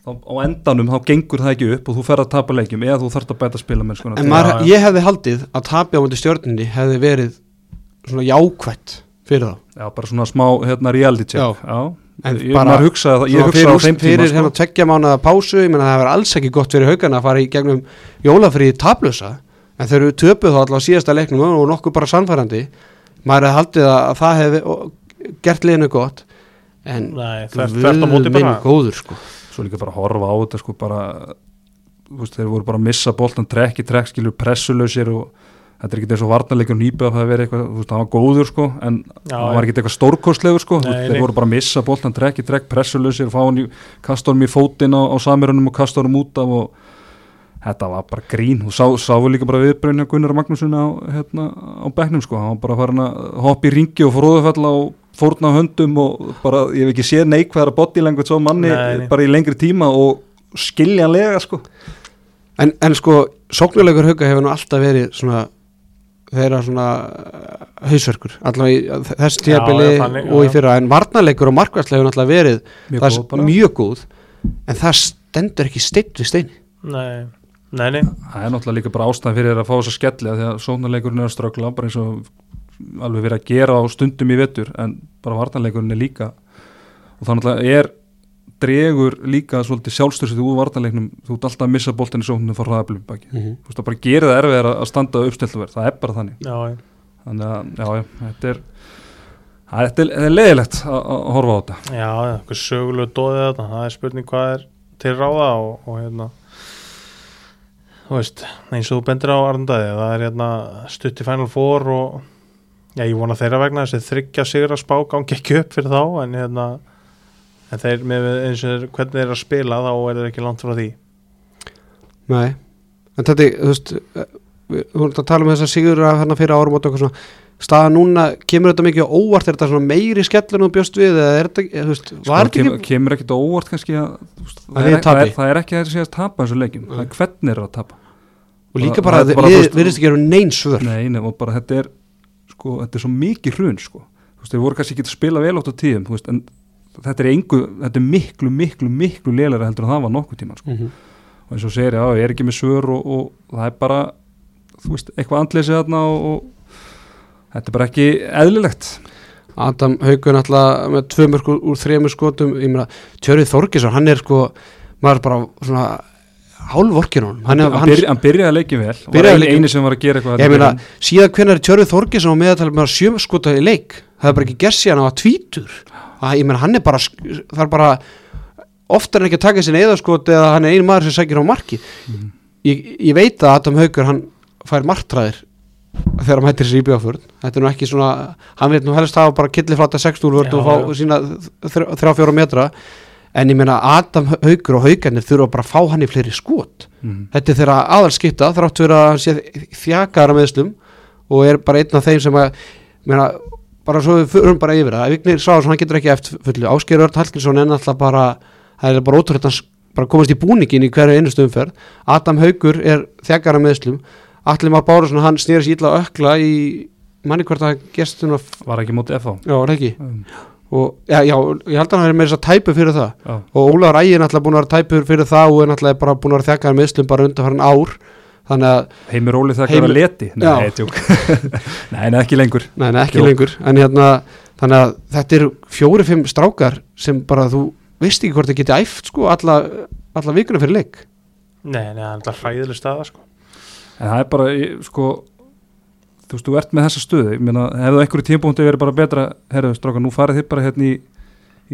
Speaker 1: þá á endanum þá gengur það ekki upp og þú fer að tapa leikjum eða þú þarft að bæta spila með sko
Speaker 2: En maður, ég hefði haldið að tapja á mútið stjórninni hefði verið svona jákvætt fyrir þá.
Speaker 1: Já, bara svona smá hérna, reality check.
Speaker 2: Já.
Speaker 1: já.
Speaker 2: En
Speaker 1: ég,
Speaker 2: bara-
Speaker 1: hugsaði það, ég
Speaker 2: fyrir,
Speaker 1: á þeim tíma
Speaker 2: fyrir hérna tveggja mánuða pásu ég menna það hefur alls ekki gott fyrir haugana að fara í gegnum jólafriði tablösa en þeir eru töpuð þá allavega á síðasta leiknum og nokkuð bara sannfærandi. Maður hefði haldið að, að
Speaker 1: svo líka bara að horfa á þetta sko bara veist, þeir voru bara að missa boltan trekk í trekk skilur pressulösir og þetta er ekki og varnarleikur nýpið að það veri eitthvað, þú veist, það var góður sko en það var ekki eitthvað stórkostlegur sko
Speaker 3: Nei,
Speaker 1: þeir voru bara að missa boltan trekk í trekk pressulösir, fá hann í kastónum í fótinn á, á samirunum og kastónum út af og þetta var bara grín. Og sá, sáum líka bara viðbröðin hjá Gunnar Magnúsin á, hérna, á bekknum sko, hann var bara farin að hoppa í ringi og fróðufalla og fórna höndum og bara, ég hef ekki séð neikvæðara body language á manni
Speaker 3: Nei, nei.
Speaker 1: bara í lengri tíma og skiljanlega sko.
Speaker 2: En, en sko sóknuleikur hauga hefur nú alltaf verið svona þeirra svona uh, hausverkur allavega í þess
Speaker 3: Já,
Speaker 2: tíabili
Speaker 3: já, þannig,
Speaker 2: og í fyrra. En varnarleikur og markværslega hefur alltaf verið
Speaker 1: Mjög
Speaker 2: það
Speaker 1: góð
Speaker 2: er mjög góð en það stendur ekki steinn við stein
Speaker 3: Nei, nei, nei.
Speaker 1: Það er náttúrulega líka bara ástæðan fyrir að fá þess að skelli því að sóknarleikurinn er að ströggla bara eins og alveg verið að gera á stundum í vettur en bara varnarleikurinn er líka og það náttúrulega er dregur líka svolítið sjálfstöðsið úr varnarleiknum, þú ert alltaf að missa boltin í sóknum fyrir hraðablum baki,
Speaker 2: mm -hmm.
Speaker 1: þú veist það bara gerir það erfið að standa uppstiltuverð, það er bara þannig
Speaker 3: Já, já.
Speaker 1: þannig að, já, já, þetta er það er, þetta er, er leiðilegt að, að horfa á þetta
Speaker 3: Já, já, eitthvað sögulegu dóðið þetta það er spurning hvað er til ráða og, og hérna þú veist, eins og þú bendir á Arndæði það er hérna stutt í Final Four og já, ég vona þeirra vegna þessi þryggja sigra spá gangi ekki upp fyrir þá en hérna en þeir með eins og hvernig þeir eru að spila þá er þeir ekki langt frá því.
Speaker 2: Nei, en þetta, er, þú veist eh, við við vorum að tala um þess að sigur af hérna fyrir árum og eitthvað svona. Staða núna, kemur þetta mikið óvart? Er þetta svona meiri skellur en þú bjóst við eða er þetta, þú veist,
Speaker 1: sko,
Speaker 2: var þetta
Speaker 1: kemur,
Speaker 2: ekki
Speaker 1: kemur ekkit óvart kannski að, veist,
Speaker 2: Að
Speaker 1: það, er, það, er, það er ekki að þetta sé að tapa þessu leikjum, það er hvernig er að tapa.
Speaker 2: Og líka
Speaker 1: það-
Speaker 2: bara
Speaker 1: það er veist,
Speaker 2: virðist ekki að vera neins svör.
Speaker 1: Nei, nei, og bara þetta er sko, þetta er svo mikið hrun sko. þú veist, þeir voru kannski ekki að spila vel átt á tíðum þú veist, en þetta er engu þetta er miklu, miklu, miklu lélæra heldur en það var nokkuð tíman sko.
Speaker 2: mm -hmm.
Speaker 1: og eins og segir, já, ég er ekki með svör og, og það er bara, þú veist, eitthvað andleysið þarna og, og þetta er bara ekki eðlilegt
Speaker 2: Adam Haugun alltaf með tvö mörg úr, þremur skotum ég meina, Tjörið Þorgesson, hann er sko maður bara svona hálvorkin honum. Hann,
Speaker 1: hann,
Speaker 2: hann,
Speaker 1: byrja, hann byrjaði leikið vel og
Speaker 2: Byrjaði
Speaker 1: ein,
Speaker 2: leikinn-
Speaker 1: eini sem var að gera eitthvað
Speaker 2: ég meina, síðan hvenær er Tjörið Þorgesson og meðaltalið með sjö skota í leik. Það er bara ekki gerð síðan á að tvítur. Að, ég meina, hann er bara, það bara oftar en ekki að taka sinni eðaskot eða hann er einu maður sem sækir á marki
Speaker 1: Mhm.
Speaker 2: ég, ég veit að Adam Haugur hann fær marktræðir þegar hann hættir sér í bjöfurn þetta er nú ekki svona, hann veit nú helst hafa bara killiflata 6 úrvörd
Speaker 3: Já,
Speaker 2: og fá sína 3-4 metra en ég meina Adam Haugur og Haugarnir þurfa bara að fá hann í fleiri skot.
Speaker 1: Mm,
Speaker 2: þetta er þeirra aðalskipta þrátt fyrir að hann sé þjakara meðslum og er bara einn af þeim sem að meina, bara svo við förum bara yfir það. Vignir Sváðarsson, hann getur ekki eftir fullu. Ásgeir Örd Hallgrímsson er náttúrulega bara það er bara ótrúlega bara komast í búningin í hverju einustu umferð. Adam Haugur er þjakara meðslum Allir Már Bárusson, hann snýri sér illa ökla í manni hvort að gestunum
Speaker 1: var ekki mótið FH
Speaker 2: það og já, já, ég held að hann er með þess að tæpu fyrir það.
Speaker 1: Já,
Speaker 2: og Ólaður Ægir er náttúrulega búin að vera tæpur fyrir það og er náttúrulega bara búin að vera þjakaðar meðslum bara undan farin ár. Þannig að,
Speaker 1: Heimir Óli þegar
Speaker 2: Heimir-
Speaker 1: að leti? Nei, nei, nei, ekki lengur.
Speaker 2: Nei, nei, ekki
Speaker 1: Jók.
Speaker 2: lengur. En hérna, þannig að þetta eru fjóri-fimm strákar sem bara þú veist ekki hvort þið geti æft sko alla, alla vikuna fyrir leik.
Speaker 3: Nei, nei, það er alltaf hræðileg staða sko.
Speaker 1: en það er bara, sko þú veist, þú ert með þessa stöðu. Ég meina, hefðu einhverju tímpúndi verið bara betra herðu, stráka, nú farið þið bara hérna í,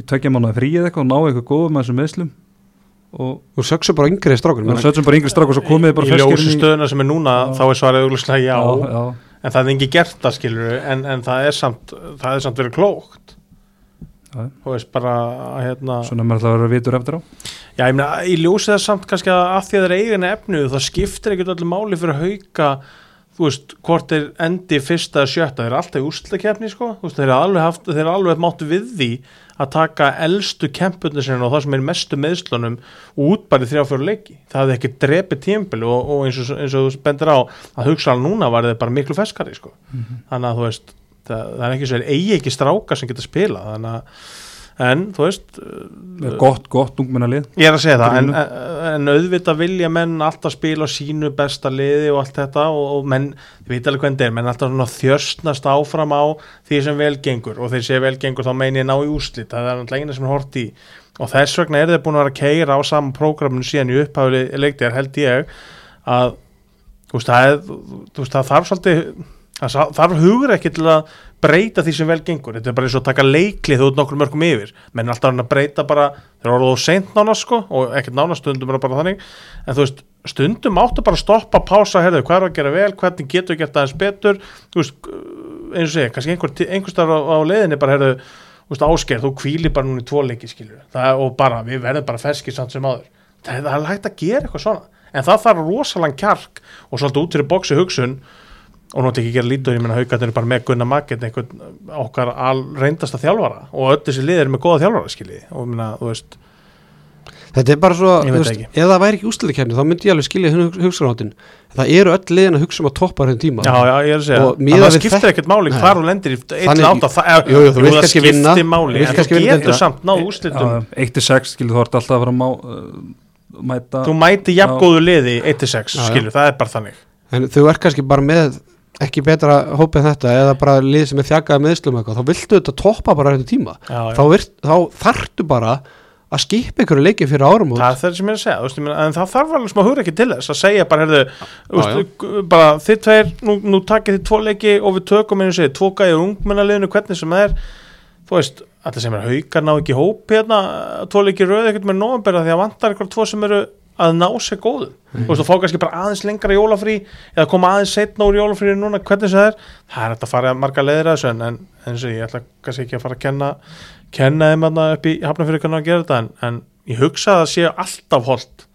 Speaker 1: í tökja mánuða fríið eitthvað og ná eitthvað góðum með þessum meðslum og
Speaker 2: og söksu bara yngri strákur
Speaker 1: og setjum bara yngri strakk og svo komið bara
Speaker 3: í ljósi
Speaker 1: inn í-
Speaker 3: stöðuna sem er núna þá er svarið auglustlega já,
Speaker 1: já, já,
Speaker 3: en það er ekki gert það skilur en, en það er samt það er samt verið klókt. Þú veist bara hérna,
Speaker 1: svona með alltaf að vera vitur eftir á.
Speaker 3: Já ég meina í ljósi það samt kannski að af því að það er eigin efnu það skiptir ekkert öllu máli fyrir hauka þú veist, hvort þeir endi fyrsta eða sjötta, þeir eru alltaf í úrslutakefni sko, þú veist, þeir eru alveg haft þeir eru alveg máttu við því að taka elstu kempurnu sinna og það sem er mestu meðslunum og útbærið þrjá fjóru leiki. Það hefði ekki drepið tímpil og, og eins, og, eins og þú bendir á að hugsa núna var þeir bara miklu feskari sko. þannig að þú veist það, það er ekki svo, eigi ekki stráka sem geta spila þannig að en þú veist
Speaker 1: Með gott, gott ungmennalið.
Speaker 3: Ég er að segja það, en, en auðvitað vilja menn alltaf spila sínu besta liði og allt þetta og, og menn, þið veit alveg hvernig þetta er, menn alltaf svona þjörsnast áfram á því sem vel gengur og þeir sé vel gengur þá meini ná í úslit, það er alltaf eina sem hort í. Og þess vegna er þeir búin að vera að keira á saman prógraminu síðan í upphafli leiktir held ég að þú veist, það, það þarf svolítið það þarf hugur ekki til að breyta því sem vel gengur, þetta er bara eins og að taka leiklið þú ert nokkur mörgum yfir, menn alltaf reyna að breyta bara, þeir eru orðið seint nánast sko og ekkert nánast stundum er bara þannig. En þú veist, stundum áttu bara að stoppa pása, herðu, hvað er að gera vel, hvernig getur við gert aðeins betur, þú veist eins og segja, kannski einhver, einhver starf á, á leiðinni bara, herðu, þú veist, ásker þú kvíli bara núna í tvo leiki, það, og bara, við verðum bara ferskir samt sem áður. Það, það er hægt að gera eitthvað svona. En það þarf rosalega kjark og svolítið út fyrir bóksi hugsun og nú ekki gera lítur, ég menna haugarnir er bara með Gunnar Magget, einhvern okkar al reyndasta þjálfara. Og öll þessi lið er með góða þjálfara skilji. Og ég menna, þú veist
Speaker 2: Þetta er bara svo, veist,
Speaker 3: ekki.
Speaker 2: ef það væri ekki úsliðikefni þá myndi ég alveg skilja hugsanáttin það eru öll liðin að hugsa um að toppa þenn tíma.
Speaker 3: Já, já, ég er að segja,
Speaker 2: Og
Speaker 3: en það skiptir ekkert máli hvar þú lendir í eitt
Speaker 2: Þannig-
Speaker 3: láta, það,
Speaker 2: Jú, jú, þú vilt
Speaker 3: það
Speaker 2: kannski
Speaker 3: skiptir
Speaker 2: vinna, þú
Speaker 3: getur samt úrslitum.
Speaker 1: Já, 1-6 skilur þú hort alltaf að fara að má, uh, mæta
Speaker 3: þú mæti jafngóðu liði 1-6,
Speaker 2: Já, já.
Speaker 3: skilju, það er bara þannig.
Speaker 2: En þú ert kannski bara með ekki betra hópið en þetta eða bara lið sem er þjakaði meðslum eitthvað þá viltu þetta toppa bara þetta tíma.
Speaker 3: Já, já.
Speaker 2: þá, virt, þá þarftu bara að skipa ykkur leikið fyrir árum
Speaker 3: það er það sem ég er að segja, veist, en það þarf alveg smá hugur ekki til þess að segja bara,
Speaker 2: Já,
Speaker 3: veist, bara þið tveir, nú, nú takið þið tvo leiki og við tökum einu segi, tvo gæði ungmennaliðinu, hvernig sem það er, þú veist, alltaf sem er haukar ná ekki hóp hérna, tvo leiki röð ekkert með nóvambera því að vantar eitthvað tvo sem eru að ná sér góðu, þú veist, og fá kannski bara aðeins lengra jólafrí eða koma aðeins setna úr jólafrí núna, hvernig það er, það er hægt að fara marga leiðir að þessu en, en eins og ég ætla kannski ekki að fara að kenna kenna þeim þarna upp í hafnafyrir hvernig að gera þetta en, en ég hugsa að það sé alltaf holdt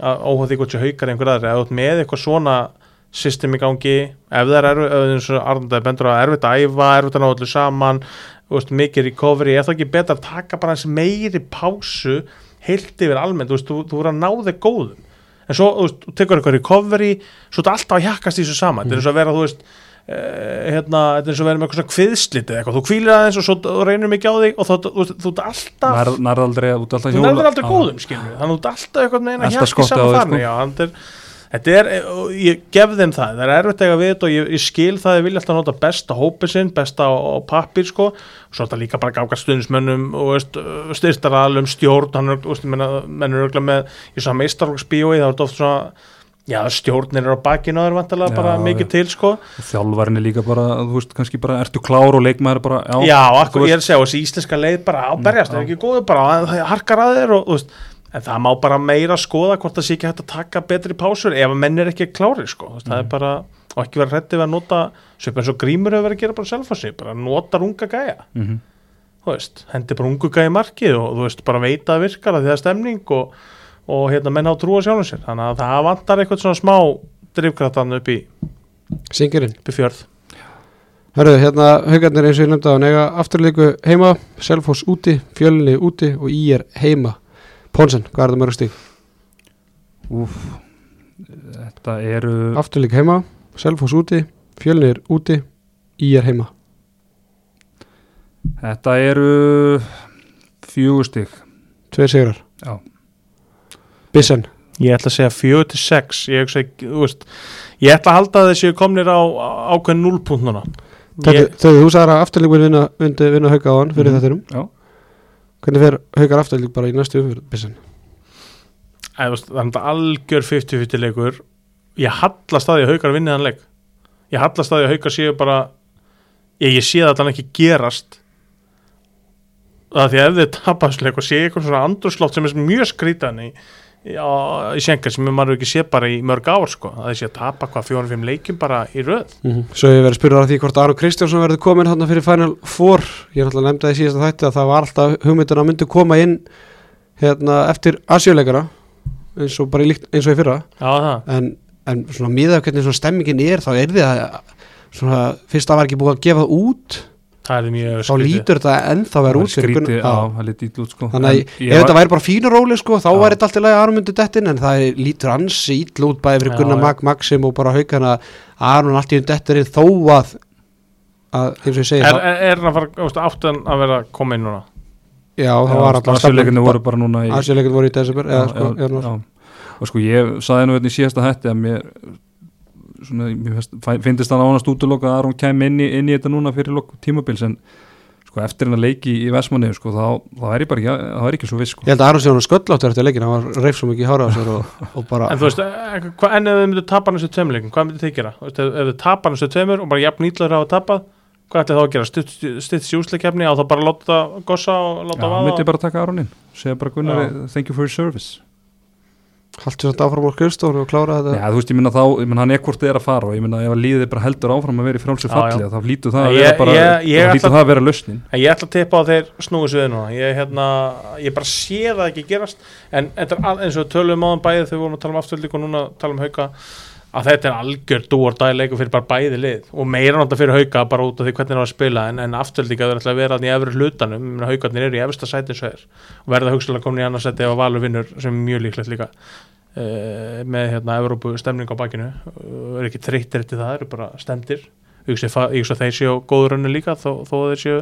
Speaker 3: óhóð því hvort sé haukar einhver aðri. Þú ert með eitthvað svona system í gangi ef það er á erfitt að æfa, erfitt að ná allir saman þú veist, mikið recovery, er það ekki betra að taka bara eins meiri pásu heilt yfir almennt, þú veist, þú, þú voru að ná þig góðum. En svo, þú veist, þú tekur eitthvað recovery svo þetta alltaf að hjakkast í þessu saman þetta er eins og að vera, þú veist Uh, hérna, þetta er eins og verið með eitthvað svona kviðslit eða eitthvað, þú kvílir aðeins og svo þú reynir mikið á þig og þú, þú, þú, þú ert alltaf
Speaker 1: nær, nær aldrei að út alltaf
Speaker 3: þú
Speaker 1: hjóla
Speaker 3: nærður aldrei
Speaker 1: Já.
Speaker 3: góðum skilur þannig að þú ert alltaf eitthvað neina
Speaker 1: Alltaf á
Speaker 3: saman þarna
Speaker 1: sko.
Speaker 3: já, þetta er, þetta er, eh, ég gef þeim það það er erfitt að eiga við þetta og ég, ég skil það ég vilja alltaf nota besta hópið sinn besta á, á pappir sko. Svo er þetta líka bara gáka stundismönnum og veist, styrtaralum, stjórn hann er, veist, menn, menn er örgulega með í svona meistarflokksbíói það er þetta oft svona já, stjórnir er á bakinu og það er vantilega bara mikið til sko.
Speaker 1: Og þjálfarinn er líka bara, þú veist, kannski bara ertu klár og leikmaður bara, já,
Speaker 3: Já, akkur, ég er að segja, þessi íslenska leið bara áberjast,
Speaker 1: Mm,
Speaker 3: er ekki góðu en það má bara meira skoða hvort það sé ekki hægt að taka betri pásur ef að menn er ekki klári, sko, það er bara og ekki vera hrætti við að nota svip eins og grímur hefur verið að gera bara self á sig, bara notar unga gæja,
Speaker 1: mhm.
Speaker 3: þú veist hendi bara ungu gæja í markið og þú veist bara veita að virkar að því það er stemning og, og hérna menn á að trúa sjálfum sér. Þannig að það vantar eitthvað svona smá drifkraftan upp í,
Speaker 2: Singurinn
Speaker 3: upp í fjörð.
Speaker 2: Hörðu, hérna haugarnir eins og ég nefndi á nega afturleiku heima, Selfoss úti, Fjölni úti og Ír heima Pónsen, hvað er það mörg stík?
Speaker 1: Úf, þetta eru,
Speaker 2: Afturleiku heima, Selfoss úti, Fjölni er úti, Ír heima.
Speaker 1: Þetta eru fjögur stig,
Speaker 2: Tveir sigrar.
Speaker 1: Já,
Speaker 2: Bissen,
Speaker 3: Ég ætla að segja 4 til 6 ég, ég ætla að halda að þessi komnir á á- ákveðin 0 punkt núna.
Speaker 2: Þegar
Speaker 3: ég,
Speaker 2: þú sagðir að afturleikur vinna, vinna, vinna hauga á hann fyrir mm. þettinum
Speaker 1: já,
Speaker 2: Hvernig fer haugar afturleik bara í næstu
Speaker 3: veist, Það er algjör 50-50 leikur. Ég hallast að að haukar vinni þann leik. Ég hallast að að haukar séu bara ég, ég sé að hann ekki gerast. Það því að ef þið tapasleik og sé eitthvað svona andurslótt sem er mjög skrítan í, í, senka sem maður ekki sé bara í mörg ár sko, að sé að tapa hvað fjórum-fimm leikjum bara í röð.
Speaker 2: Svo ég verið að spyrja á því hvort Aron Kristjánsson verður komin hann fyrir Final Four. Ég náttúrulega nefndi það í síðasta þætti að það var alltaf hugmyndin að myndi koma inn hérna, eftir asjöleikara eins og bara líkt, eins og í fyrra.
Speaker 3: Já,
Speaker 2: en, en svona miðað af hvernig svona stemmingin er þá er því að svona, fyrst það var ekki búið að gefa það út
Speaker 3: það er mjög
Speaker 2: þá lítur þetta ennþá verið út
Speaker 1: skrítið, Já. það lítið ítl út sko
Speaker 2: Þannig að
Speaker 1: En
Speaker 2: ef þetta
Speaker 1: var-
Speaker 2: væri bara fínu róli sko, þá væri þetta alltaf lagi Aron myndi dettin en það er, lítur ansi ítl út bæði fyrir Gunnar. Mag, Maxim og bara haugana Aron allt í um dettirinn þó að, að eins og ég segi
Speaker 3: Er,
Speaker 2: það,
Speaker 3: er, er hann að fara, þú veist, áttan að vera að inn núna?
Speaker 2: já það var alltaf
Speaker 1: Asjuleikarnir voru bara núna í
Speaker 2: Asjuleikin voru í desember sko,
Speaker 1: já,
Speaker 2: já,
Speaker 1: já. og sko ég saði nú hérna í síðasta hætti að mér svona, fyndist það ánast útloka að Aron kæmi inn í, inn í þetta núna fyrir lok tímabils en sko eftir hennar leiki í Vestmanni sko þá, þá er ég bara ekki, það er ekki svo viss sko.
Speaker 2: ég held að Aron sé hann skölláttur eftir leikin hann var reif svo mikið í hára á og, og bara
Speaker 3: En þú veist, eh, hva, en ef þið myndu tapa næstu tveimleikum, hvað myndu þið gera? Ef, ef þið tapa næstu tveimur og bara jafn nýtlaður hafa tapað, hvað ætli þá að gera? Stutt sjúsleikefni og þá bara láta gossa og
Speaker 1: Já,
Speaker 3: láta
Speaker 1: hann myndi
Speaker 3: vaða?
Speaker 1: bara taka Aron inn segja bara Gunnar,
Speaker 3: Já.
Speaker 1: thank you for your service
Speaker 2: haldur þetta áfram á skrifstofun og klára þetta
Speaker 1: Já, þú veist, ég minna þá, ég minna hann er þið er að fara og ég minna ef að líðið bara heldur áfram að vera í frálsir
Speaker 3: Já,
Speaker 1: falli
Speaker 3: já.
Speaker 1: þá flýtu það að
Speaker 3: Ég-
Speaker 1: vera bara
Speaker 3: ég- ég
Speaker 1: þá flýtur það að vera lausnin
Speaker 3: En ég ætla að tippa á að þeir snúi sig við núna. Ég, hérna, ég bara sé það ekki gerast, en þetta er al- eins og við tölum áðan bæði þegar við vorum að tala um afturlík og núna tala um hauka, að þetta er algjör dúor dæleiku fyrir bara bæði lið. Og meira náttúrulega fyrir hauka bara út af því hvernig það var að spila en, en vera alltaf að vera þarna í efri hlutanum, haukarnir eru í efsta sæti og er. Og verða hugsalega komin í annars sæti ef að valur vinnur sem er mjög líklegt líka. Uh, með hérna Evrópu stemning á bakinu. Uh, er ekki þreyttir eftir það, eru bara hugsa að þeir séu góður önnu líka þó, þó þeir séu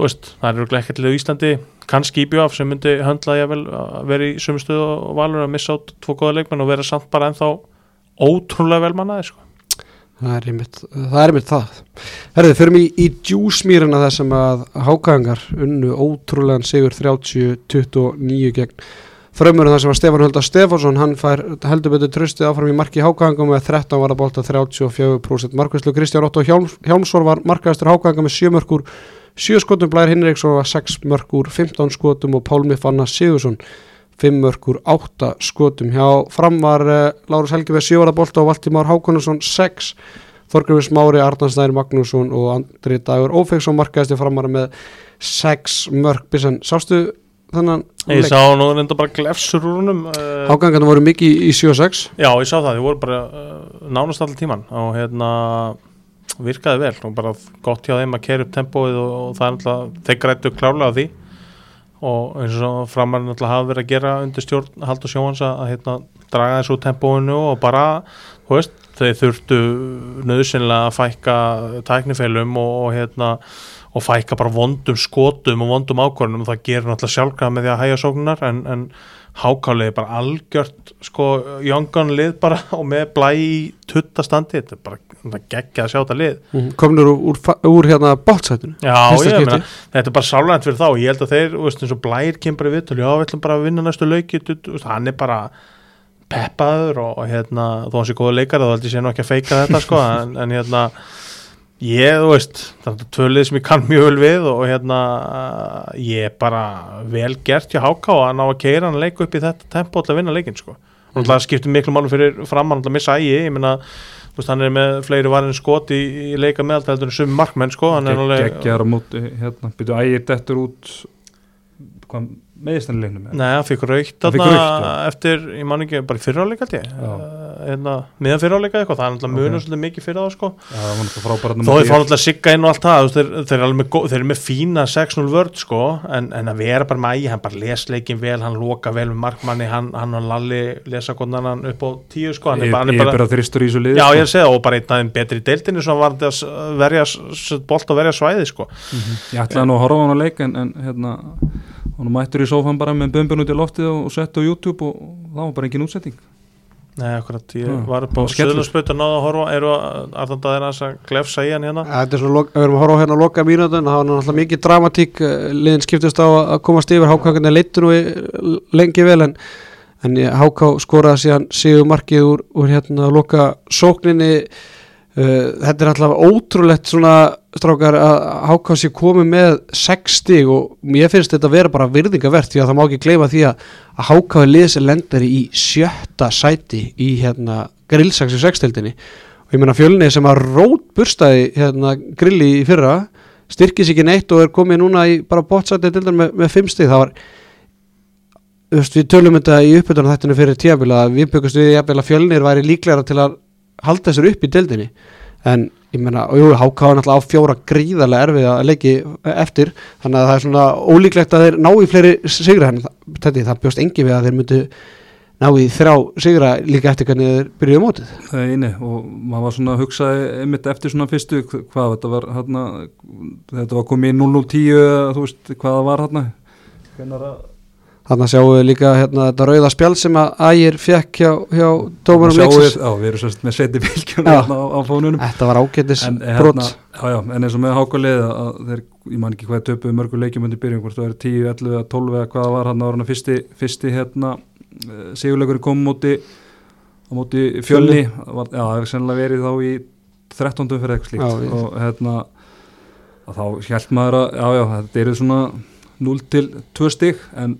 Speaker 3: veist, það eru ekki til Íslandi. Kannski íbjöf sem myndi höndla ég vel að vera í sömu stöðu og valur að missa át tvo góða leikmenn og vera samt bara ennþá ótrúlega vel mannaði sko.
Speaker 2: það er einmitt það, er einmitt það. Herðu, förum í, í djúsmýrina þar sem að hákangar unnu ótrúlegan sigur 30-29 gegn frömmurinn þar sem að Stefán Hölda Stefánsson hann fær heldur betur tröstið áfram í marki hákangum með 13 var að bolta 34% markvæslu Kristján Otto Hjálms, Hjálmsson var markaðastur hákanga með 7 mörgur 7 skotum Blær Hinriksson var 6 mörgur 15 skotum og Pálmi Fanna Sigursson 5 mörgur 8 skotum. Hjá fram var uh, Lárus Helgi með 7 var að bolta og Valtimár Hákonarsson 6 Þorgrafur Smári, Arnarsnæður Magnússon og Andri Dagur Ófeksson markaðastur framara með 6 mörg Bissan, sástu þannan
Speaker 3: ég sá nú reynda bara glefsur úr húnum uh,
Speaker 2: Hágangarna voru mikið í 7-6
Speaker 3: já, ég sá það, þið voru bara uh, nánast allir tíman og hérna virkaði vel og bara gott hjá þeim að kera upp tempóið og, og það er náttúrulega þeir grættu klárlega á því og eins og framar náttúrulega hafa verið að gera undir stjórn Haldur Sjóhans að, hérna, draga þessu tempóinu og bara veist, þeir þurftu nöðsynlega að fækka tæknifeilum og, og hérna og fækka bara vondum skotum og vondum ákvörnum og það gerir náttúrulega sjálfkrafa með því að hæja sóknunar en, en hákáliði bara algjört sko Jóngan lið bara og með blæ í tuttastandi, þetta er bara geggja að sjá þetta lið.
Speaker 2: Komnur úr, úr, hérna bótsætinu
Speaker 3: Já, ég meina, þetta er bara sálænt fyrir þá. Ég held að þeir, veist, eins og Blær kemur bara í viðtölu, já, við ætlum bara að vinna næstu lauki hann er bara peppaður og, og hérna, þó hann sé góða leikar þá held ég sé nú ekki að feika þetta, sko en, en hérna, ég, þú veist það er tvölið sem ég kann mjög vel við og hérna, ég er bara vel gert hjá Háká að ná að keira hann leik upp í þetta tempo til að vinna leikin, sko. Og það skiptir miklu málu fyrir framann að missa ægi, ég veist, hann er með fleiri varin skot í, í leika meðaltældur en sumi markmenn, sko. Hann er alveg
Speaker 1: geggjar á móti hérna, byrju ægir dettur út hvað meðist hann leiknum með
Speaker 3: Nei, hann fikk raukt eftir, ég man ekki, bara
Speaker 1: Já.
Speaker 3: uh, hérna, miðan fyrráleika eitthvað, það er munur
Speaker 1: Ok.
Speaker 3: svolítið mikið fyrir það sko
Speaker 1: Já, það
Speaker 3: þó þeir fá náttúrulega sigga inn og allt það þeir, þeir, alveg með, þeir eru með fína 6-0 vörd sko, en, en að vera bara með ægi hann bara les leikin vel, hann loka vel með markmanni, hann, hann og Lalli lesa hann upp á tíu sko, hann er
Speaker 1: Ég,
Speaker 3: hann
Speaker 1: ég
Speaker 3: er
Speaker 1: er
Speaker 3: bara
Speaker 1: þristur í þessu liði
Speaker 3: Já,
Speaker 1: sko.
Speaker 3: ég er segja, og bara einn aðeins betri í deildinni sem var að verja bolt og verja svæði sko.
Speaker 1: Ég ætlaði nú að horfa hann að leik en, en hérna, hann mættur í sófan bara með bumbun út í loftið og, og sett á YouTube og, og það var bara engin útsetting
Speaker 3: Nei, akkurat, ég
Speaker 1: Já,
Speaker 3: var upp á
Speaker 1: og.
Speaker 3: Suðlandsbötu að náða að horfa, eru að það er að glefsa í hann hérna?
Speaker 2: Þetta er svona, við erum að horfa hérna að loka mínútun það var náttúrulega mikið dramatík eh, liðin skiptust á að komast yfir. Hákangarnir leittu nú lengi vel en, en háká skoraði síðan sigur markið úr, úr hérna að loka sókninni. Uh, þetta er alltaf ótrúlegt svona strákar að Háká sé komið með 6 stig og ég finnst þetta að vera bara virðingavert því að það má ekki gleyma því að að Háká er liðs lendari í sjötta sæti í hérna grillsaxi 6-tildinni og ég meina fjölni sem að rót burstaði hérna grilli í fyrra styrkis ekki neitt og er komið núna í bara bótsæti til með, með 5 stig. Það var veist, við tölum þetta í uppbytunum þættinu fyrir tíabila við byggumst við jafnvel að fjölnir væri líklega til að halda þessar upp í deildinni. En ég meina, og HK var náttúrulega á fjóra gríðarlega erfið að leiki eftir þannig að það er svona ólíklegt að þeir ná í fleiri sigra en þetta, það bjóst engi við að þeir myndu ná í þrjá sigra líka eftir hvernig þeir byrjuðu mótið.
Speaker 1: Það er eini og maður var svona að hugsa einmitt eftir svona fyrstu hvað þetta var hérna þetta var komið í 0-0-10 þú veist hvað það var hérna hvernig að
Speaker 2: Þannig að sjáum við líka hérna, þetta rauða spjál sem að ægir fekk hjá, hjá dómarum
Speaker 1: Sjáum
Speaker 2: leiksins.
Speaker 1: já, við erum sérst með seti bylgjum hérna á, á fónunum
Speaker 2: Þetta var ágætis
Speaker 1: en, eh,
Speaker 2: brot.
Speaker 1: já, já, en eins og með hákalið að þeir, ég man ekki hvað töpuðu mörgur leikjum undir byrjun, hvort það er 10, 11 eða 12 eða hvað það var hann ára fyrsti, fyrsti hérna, sigurleikur kom móti á móti fjölni var, já, það hefur sennilega verið þá í 13. fyrir eitthvað slíkt
Speaker 2: Já,
Speaker 1: og hérna þá hjælt maður að, já, já, þetta eru svona 0 til 2 stig en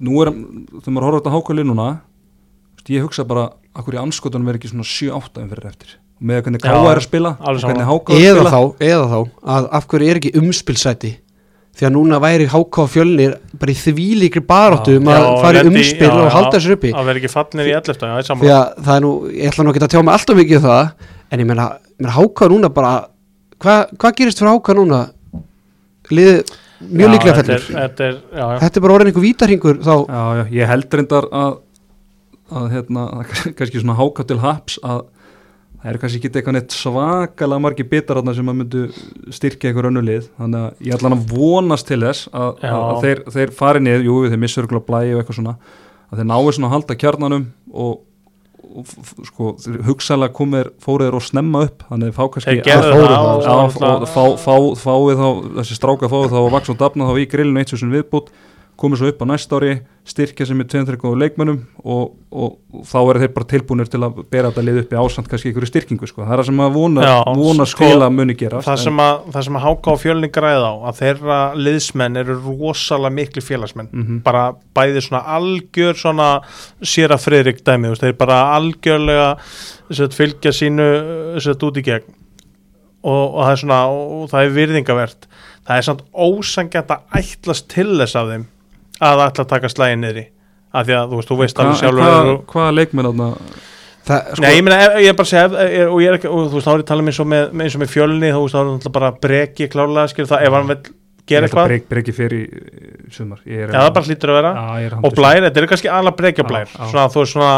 Speaker 1: nú er, þegar maður horfður þetta hákalið núna úst, ég hugsa bara, akkur í anskotunum verið ekki svona 7-8 umfyrir eftir? Með hvernig Káa er að spila hvernig. Háka er að
Speaker 2: eða
Speaker 1: spila.
Speaker 2: þá, eða þá að af hverju er ekki umspilsæti? Því að núna væri HK og fjölnir bara í þvílíkri baráttu um að fara í umspil
Speaker 3: já,
Speaker 2: og halda sér uppi.
Speaker 3: að vera ekki fallnir í 11. Já, það er
Speaker 2: því að það er nú, ég ætla nú ekki að tjá mig alltaf mikið um það en ég meina, HK núna bara hvað hva gerist fyrir HK núna? Liðið mjög líklega
Speaker 3: er,
Speaker 2: fellur.
Speaker 3: þetta er, já, já.
Speaker 2: þetta er bara orðin einhver vítarhingur þá,
Speaker 1: Já, ég held reyndar að, að hérna, kannski svona háka til haps að það eru kannski ekki eitthvað neitt svakalega margir bitar sem að myndu styrkja einhver önnulið, þannig að ég ætla að vonast til þess að, að, að þeir, þeir fari niður, jú, þeir missur örugglega blæi og eitthvað svona, að þeir náu svona að halda kjarnanum og, og sko, hugsalega komir fóriður og snemma upp, þannig fá kannski fáið þá, þessi stráka fáið þá að vaks og dafna þá í grillinu eitt sem viðbútt, komið svo upp á næsta ári, styrkja sem er 2-3 leikmönnum og, og, og þá eru þeir bara tilbúinir til að bera þetta lið upp í ásand kannski ykkur styrkingu, sko. það er það sem að vona,
Speaker 3: Já,
Speaker 1: vona skila muni gera
Speaker 3: það sem að, það sem að háka á fjölni græða á að þeirra liðsmenn eru rosalega miklu félagsmenn.
Speaker 1: Mm
Speaker 3: bara bæði svona algjör svona sér að Fredrik dæmi þeir bara algjörlega sett, fylgja sínu sett, út í gegn. Og, og það er svona og það er virðingavert. Það er samt ósangjant að ætlast til þess af þeim að ætla að taka slægin niðri. Af því að þú veist, þú veist alveg sjálfur
Speaker 1: hvað,
Speaker 3: og-
Speaker 1: hvað leikmenn þarna?
Speaker 2: Það, sko,
Speaker 3: Nei, ég meina, ég er bara að segja og ég er ekki, og þú veist, þá er ég að tala um eins og með, með eins og með fjölni, þú veist, þá er náttúrulega bara breki klárlega, skil það, ef hann vil gera eitthvað,
Speaker 1: breyk, breyki fyrir í sumar. Ég er
Speaker 3: já, það bara hlýtur að vera.
Speaker 1: Er
Speaker 3: og blær, þetta er kannski alveg brekja blær
Speaker 1: Já, já.
Speaker 3: svona, þú veist, svona,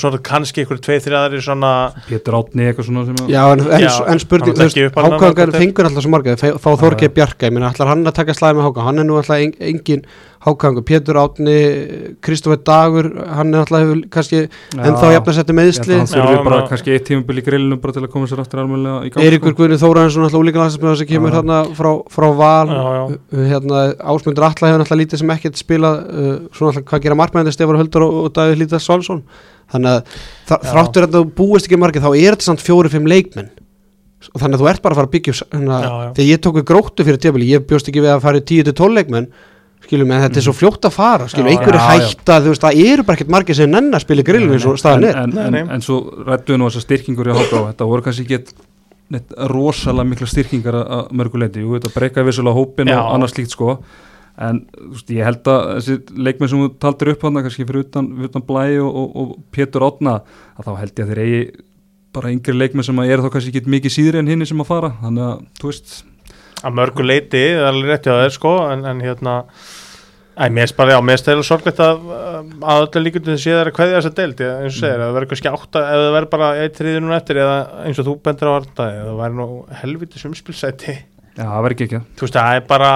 Speaker 3: svona kannski ykkur tveið, þrjaðari, svona
Speaker 1: Pétur Átni eitthvað svona sem að
Speaker 2: Já, en, en,
Speaker 3: Já,
Speaker 2: en spurning,
Speaker 3: hann
Speaker 2: þú veist,
Speaker 3: hvort
Speaker 2: fengur alltaf svo marga, fá
Speaker 1: já.
Speaker 2: Bjarka, ég meina, ætlar hann að taka slæði með Hákan, hann er nú alltaf en, engin Hákangur, Pétur Átni, Kristófur Dagur, hann er alltaf hefur kannski ennþá jafn að setja meðsli,
Speaker 1: hann þurfi
Speaker 3: Já,
Speaker 1: bara kannski eitt tímabil í grillinu bara til að koma sér aftur almennilega í gang
Speaker 2: Eiríkur
Speaker 1: sko.
Speaker 2: Guðni Þóraðinsson alltaf úlíka landsmjöða sem kemur
Speaker 1: Já.
Speaker 2: hérna frá, frá Val,
Speaker 3: Já, já.
Speaker 2: Hérna, Ásmundur Alla hefur alltaf lítið sem ekkert spilað, uh, svona alltaf hvað gera markmæðandi Stefán Höldur og, og Davíð Lítið Svalsson, þannig að þráttur að þú búist ekki margir, þá er þetta samt fjóri-fimm leikmenn. Og þannig að þú ert bara að fara að byggja hérna, þegar ég tók við gróttu fyrir tjöfili, ég bjóst ekki við að fara í 10-12 leikmenn skilum, en þetta er svo fljótt að fara skilum, einhverju hætta, þú veist, það eru bara ekkert margir sem nenn að spila grillinu eins og staðan er.
Speaker 1: en, en, en, en svo rættuðu nú þessar styrkingur í Háká þetta voru kannski ekki neitt rosalega mikla styrkingar að- að mörguleiti jú, þetta breyka vissulega hópin
Speaker 3: Já.
Speaker 1: og annars slíkt sko. En þú veist, ég held að þessi leikmenn sem þú taldir upp hann kannski fyrir utan, utan Blæ og, og, og Pétur Átna að þá held ég að þeir eigi bara yngri leikmenn sem að eru þá kannski ekki mikið síðri en hinni sem að fara. Þannig að þú veist
Speaker 3: að mörgu leiti, það er alveg rétt hjá þeir sko, en, en hérna Æ, mér er bara, já, mér er stæðilega sorgleitt að að öllu líkundum þess að það er að kveðja þessa deild, ég, eins og segir, ef það verður kannski átta ef það verður bara eitt þriðið núna eftir eða eins og þú bendur á harta, eða það verður nú helvitis umspilsæti,
Speaker 1: já, það verður ekki ekki
Speaker 3: þú veist, það er bara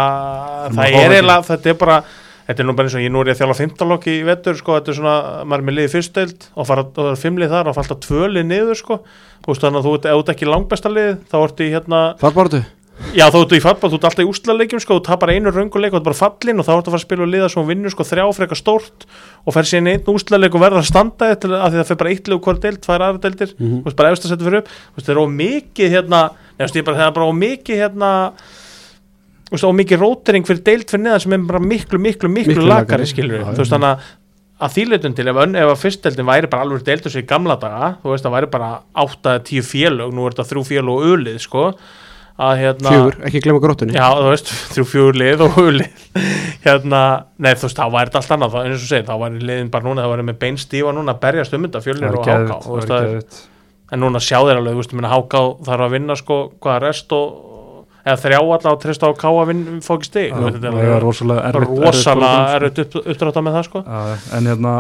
Speaker 1: Það
Speaker 3: það er eiginlega, þetta er bara þetta er nú bara eins og ég nú er ég að þjála 15 lokk í vettur, sko, þetta er svona, maður er með liðið fyrst deild og fara, það er fimmlið þar og falla tvölið niður, sko, þú veist, þannig að þú ert, ert ekki langbesta lið, þá ertu í hérna
Speaker 2: Fallbáratu?
Speaker 3: Já, þá ertu í fallball, þú ert alltaf í úrslaleikjum sko, þú tapar einu rönguleik og þú ert bara fallin og þá ertu að fara að spila og liða svo og vinnur sko þrjá frekar stórt og fer síðan einn úrslaleik og verður að standa til að því það fer bara eitt leik hver deild, tvær aðra deildir.
Speaker 2: Mhm.
Speaker 3: þú veist bara efst að setja fyrir upp. Veist, það er ómikið hérna veist, ég bara, það er bara ómikið hérna ómikið rótering fyrir deild fyrir neðan sem er bara miklu, miklu, miklu,
Speaker 2: Miklu lakari.
Speaker 3: skilur
Speaker 2: Já,
Speaker 3: þú veist, þannig að að þýleitun til ef, ef að fyrstdeildin væri bara alveg deildur sér gamla daga þú veist, það væri bara 8-10 félög nú er þetta þrjú félög og ölið sko að hérna
Speaker 2: Fjögur, ekki glemma gróttunni
Speaker 3: Já, þú veist, þrjú fjögur lið og hulið hérna, nei þú veist, þá væri þetta allt annað, þá, eins og þú segir, þá væri liðin bara núna, það væri með beinstífa núna að berjast um þetta fjölnir og háká, þú veist, það er, en núna sjá þeir alveg, þú veist, minna háká þarf að vinna sko, hvað rest og eða þrjá alla og treysta á ká að vinna fá ekki stig, þú veist, þetta
Speaker 1: það
Speaker 3: er
Speaker 1: rosalega erfitt
Speaker 3: upp, uppdráta með það sko.
Speaker 1: Já, en hérna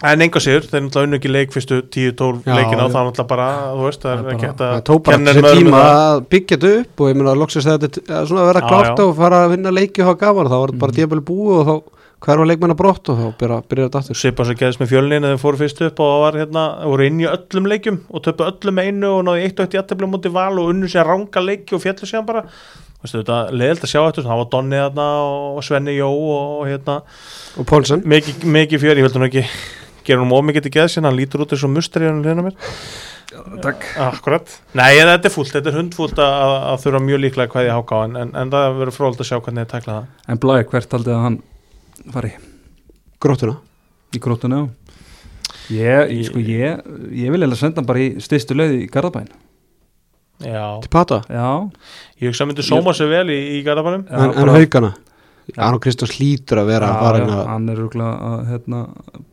Speaker 3: en enga sigur, þeir náttúrulega unnu ekki leik fyrstu 10-12
Speaker 2: Já,
Speaker 3: leikina og
Speaker 2: já.
Speaker 3: þá náttúrulega bara, þú veist, það
Speaker 1: Það
Speaker 3: er
Speaker 1: er
Speaker 3: ekki hægt að
Speaker 2: Það tók bara þessi tíma
Speaker 3: það.
Speaker 2: að byggja þetta upp og ég meina að loksist að þetta er svona að vera klárt.
Speaker 3: Mm.
Speaker 2: og fara að vinna leiki og hafa gaman þá var þetta bara djabali búið og þá hver var leikmenn að brott og þá byrja, byrja þetta aftur
Speaker 3: Svipa sem gerðist með fjölnin eða þeir fóru fyrst upp og það var hérna, voru inn í öllum leikjum og töpu öllum einu og náðu eitt og eitt í aðtefla múti val og unnu sér ranga leiki og fjallu sér bara Veistu, þetta er leðilt að sjá þetta, það var Donni og Svenni Jó og hérna
Speaker 2: og
Speaker 3: mikið, fjör, ég vildi nú ekki gera nú ómikið til geðsinn, hann lítur út eins og mustri hann hlýna mér
Speaker 1: Takk.
Speaker 3: Akkurat, nei þetta er fúlt, þetta er hundfúlt að, að þurfa mjög líklega hvað ég háká en, en, en það verður fróld að sjá hvernig þið tækla það.
Speaker 1: En Blæk, hvert haldið að hann fari?
Speaker 2: Gróttuna.
Speaker 1: Í gróttunni á Ég, ég, sko, ég, ég vil eða senda hann bara í styrstu leið í Garðabæn
Speaker 3: Já,
Speaker 2: til Pata?
Speaker 1: Já,
Speaker 3: ég hugsa að myndi sóma sér vel í, í Garðabænum.
Speaker 1: Já
Speaker 2: en, en haugana Arnó Kristjáns hlýtur að vera
Speaker 1: Já,
Speaker 2: að fara
Speaker 1: já,
Speaker 2: inn að
Speaker 1: hann er rúglega að hérna,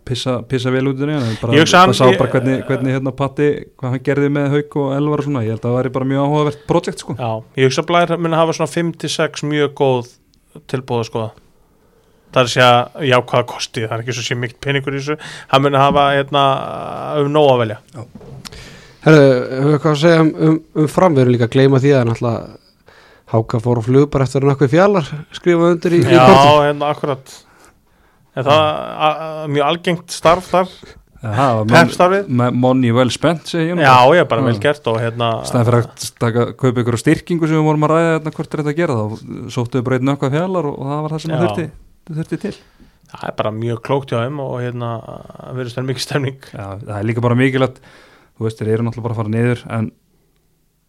Speaker 1: pissa, pissa vel út í hann bara,
Speaker 3: Ég
Speaker 1: sá bara hvernig, hvernig hérna, Patti, hvað hann gerði með Hauk og Elvar og svona, ég held að það væri bara mjög áhugavert projekt sko.
Speaker 3: Já, ég hugsa að Blær muni hafa svona 5-6 mjög góð tilbúð að skoða. Það er að segja jákvæða kosti það er ekki svo sé mikið peningur í þessu. Hann muni hafa hérna um nóg að velja.
Speaker 2: Herðu, hefur eitthvað að segja um, um, um fram við erum líka? Að gleyma því að náttúrulega Háka fór á flug bara eftir nakkuð fjallar skrifa undir í, í
Speaker 3: Já,
Speaker 2: korti
Speaker 3: hérna akkurat. En það er mjög algengt starf þar.
Speaker 1: Mon- Money well spent, segi ég nú
Speaker 3: Já, ég er bara vel gert og hérna
Speaker 1: Stæðan fyrir að taka, kaupa ykkur styrkingu sem við vorum að ræða hérna, hvort er þetta að gera þá sóttu við bara einn ökkvað fjallar og, og það var það sem það þurfti, þurfti til.
Speaker 3: Það er bara mjög klókt hjá þeim og hérna verðist það mikið stemning.
Speaker 1: Já, það er líka bara mikilvægt þú veist, þeir eru náttúrulega bara að fara niður en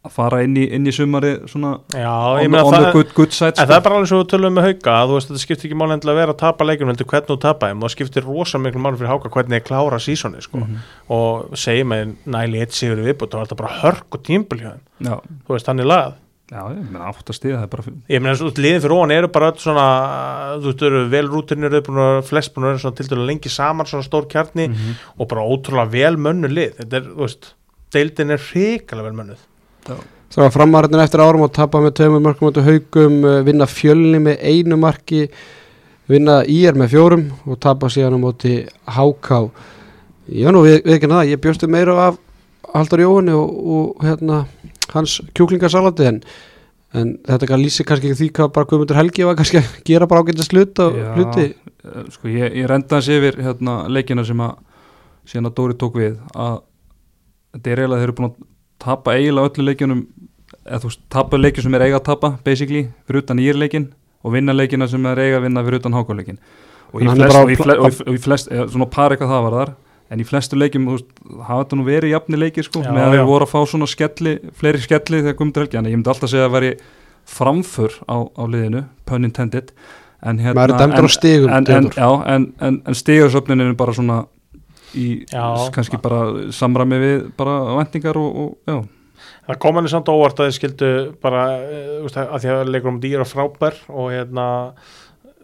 Speaker 1: að fara inn í, inn í sumari svona
Speaker 3: Já,
Speaker 1: on, on the
Speaker 3: það
Speaker 1: good, good side sko.
Speaker 3: En það er bara alveg svo tölum með hauka að þú veist þetta skiptir ekki máli endilega að vera að tapa leikjum heldur hvernig þú tapa þeim og það skiptir rosa miklu máli fyrir hauka hvernig þið klára sísoni sko.
Speaker 1: Mhm.
Speaker 3: og segir með næli eitt sigur viðbútt þá er þetta bara hörk og tímpul hjá þeim þú veist hann er lagað
Speaker 1: já, ég meina átt að stiga það er bara fyrir
Speaker 3: ég meina svo liðin fyrir ofan eru bara öll svona þú veist eru vel að flest búin að vera svona til dælu lengi saman svona stór kjarni
Speaker 1: Mhm.
Speaker 3: og bara ótrúlega vel mönnu lið þetta er þú veist deildin er hrikalega vel mönnuð
Speaker 2: Það var framarinn eftir árum og tapa með tveimur markum áttu haugum, uh, vinna fjölni með einu marki, vinna ír með fjórum og tapa síðan á móti háká. Já nú, við, ekki það, ég bjóstu meira af Haldur Jóhanni og, og hérna, hans kjúklingasalati en, en þetta lýsi kannski ekki því hvað bara Guðmundur Helgi var kannski að gera bara
Speaker 1: Já.
Speaker 2: hluti.
Speaker 1: Eh, sko ég, ég renda hans yfir hérna, leikina sem að síðan að Dóri tók við að þetta er eiginlega þeir eru búin að tapa eiginlega öllu leikjunum eða þú veist, tapa leikjum sem er eiga að tapa basically, fyrir utan írleikin og vinna leikina sem er eiga að vinna fyrir utan hákáleikin og í flest, og í
Speaker 2: á
Speaker 1: fle,
Speaker 2: pla-
Speaker 1: og í, og í flest eða, svona par eitthvað það var þar en í flestu leikjum, þú veist, hafa þetta nú verið jafni leikir sko,
Speaker 3: Já,
Speaker 1: með að
Speaker 3: já.
Speaker 1: við voru að fá svona skelli, fleiri skelli þegar komum til helgi, en ég myndi alltaf segja að veri framför á, á liðinu, pun intended en hérna
Speaker 2: er
Speaker 1: en, en, en, en, en stigarsöfnin er bara svona í
Speaker 3: Já.
Speaker 1: kannski bara samræmi við bara vendingar og, og já,
Speaker 3: Það kom henni samt óvart að þið skildu bara, uh, veist, að því að leikur um dýra frábær og hérna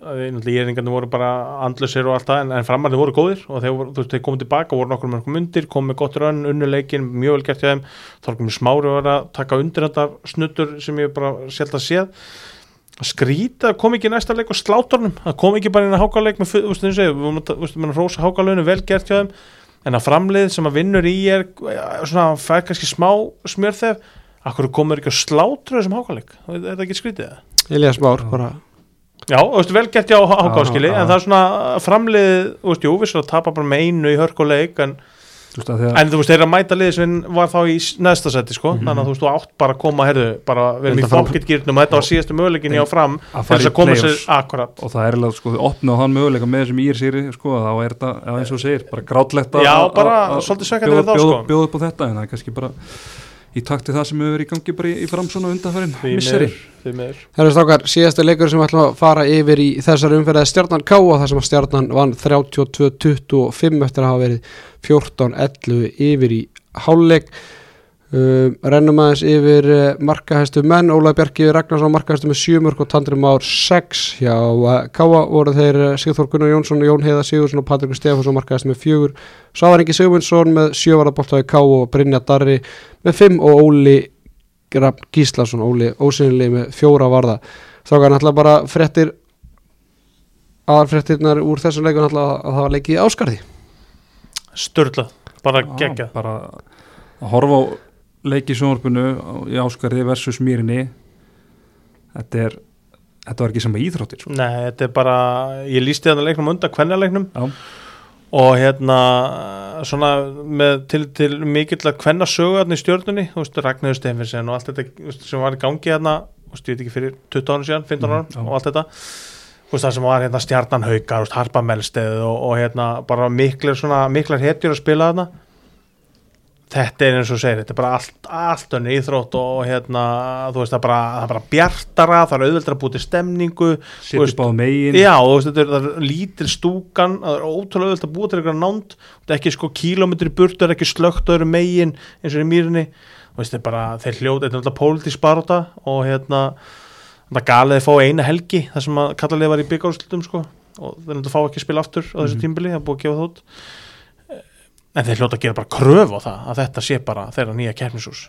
Speaker 3: íringarnir voru bara andlusir og allt það en, en framarnir voru góðir og þeir, veist, þeir komið tilbaka voru nokkur með nokkur mundir, komið með gott rönn unnuleikin, mjög vel gert hjá þeim. Þorgum Smári var að taka undir þetta snuttur sem ég bara sjálf að séð. að skrýta, kom ekki næsta leik og slátornum, það kom ekki bara inn að hákáleik með, þú veist, þú veist, menn rósa hákáleinu vel gert hjá þeim. En að framlið sem að vinnur í er ja, svona, fær kannski smá smjörþef akkur komur ekki að slátra þessum hákáleik er er ekki skrítið það?
Speaker 2: Elias Már bara,
Speaker 3: Já, þú veist, vel gert hjá hákáskili en það er svona framlið, þú veist, jú, við að tapa bara með einu í hörkuleik en
Speaker 1: þú að að
Speaker 3: En þú veist, þeirra mæta liði sem var þá í neðsta seti sko,
Speaker 1: Mhm.
Speaker 3: þannig að þú veist, þú átt bara að koma, herðu, bara við erum í fókitgýrnum og þetta var síðastu möguleikinni á fram
Speaker 1: að fara
Speaker 3: þess
Speaker 1: í
Speaker 3: að koma sér
Speaker 1: play-offs
Speaker 3: akkurat.
Speaker 1: og það er alveg sko, þau opna á þann möguleika með þessum ír sýri sko, þá er þetta, eins og segir, bara grátlegt að
Speaker 3: sko.
Speaker 1: bjóða upp á þetta en það er kannski bara í takti það sem hefur verið í gangi bara í, í framsónu undanfærin
Speaker 3: Því
Speaker 1: misseri
Speaker 3: miður.
Speaker 2: Herru strákar, síðasti leikur sem við ætlum að fara yfir í þessari umferð er Stjarnan K og það sem að Stjarnan vann 32-25 eftir að hafa verið 14-11 yfir í hálfleik um, rennum aðeins yfir uh, markahæstu menn, Ólaði Bjarki Ragnarsson markahæstu með 7 mörg og Tandri Már 6 hjá uh, K voru þeir uh, Sigþór Gunnar Jónsson, Jón Heiða Sigursson og Patrik Stefansson markahæstu með 4 Svavar Ingi Sigmundsson með 7 varðabóltaði K og Brynja Darri með 5 og Óli Gíslason, Óli ósynli með fjóra varða. Strákar náttúrulega bara fréttir aðalfréttirnar úr þessum leikum náttúrulega að það var leikið í áskarði
Speaker 3: Sturlað, bara
Speaker 1: Já,
Speaker 3: geggjað.
Speaker 1: bara að horfa á leiki í sjónvarpinu í Áskarði versus Mýrinni þetta er þetta var ekki sem að íþróttir sko.
Speaker 3: Nei, þetta er bara, ég lísti þarna leiknum undan kvennaleiknum
Speaker 1: Já.
Speaker 3: og hérna svona með til, til mikill að kvenna söguðarni í stjórnunni, þú veist, Ragnarður Steinfinsen og allt þetta veist, sem var í gangi hérna, þú veist, ég veit ekki fyrir 20 ára síðan, 15 ára
Speaker 1: Mhm, já.
Speaker 3: og allt þetta þú veist, það sem var hérna stjarnan haukar, þú veist, harpa melsteð og, og hérna bara miklar svona, miklar hetjur að spila þarna þetta er eins og þú segir, þetta er bara allt, allt önni íþrótt og hérna, þú veist, það er bara, það er bara bjartara, það er auðveldra að búti stemningu Þú veist,
Speaker 1: báð megin.
Speaker 3: Já, þú veist, þetta er, það lítil stúkan það er ótrúlega auðvitað að búa til eitthvað nánd þetta er ekki sko kílómetri burt, það er ekki slögt öðru megin eins og í mýrinni. Og veist, þetta er bara, þeir hljóta, þetta er náttúrulega pólitísk baróta og hérna það galiði fá eina helgi þar sem að kallalið var í byggárslutum sko og en þeir hljóta að gera bara kröf á það að þetta sé bara þeirra nýja keppnisús.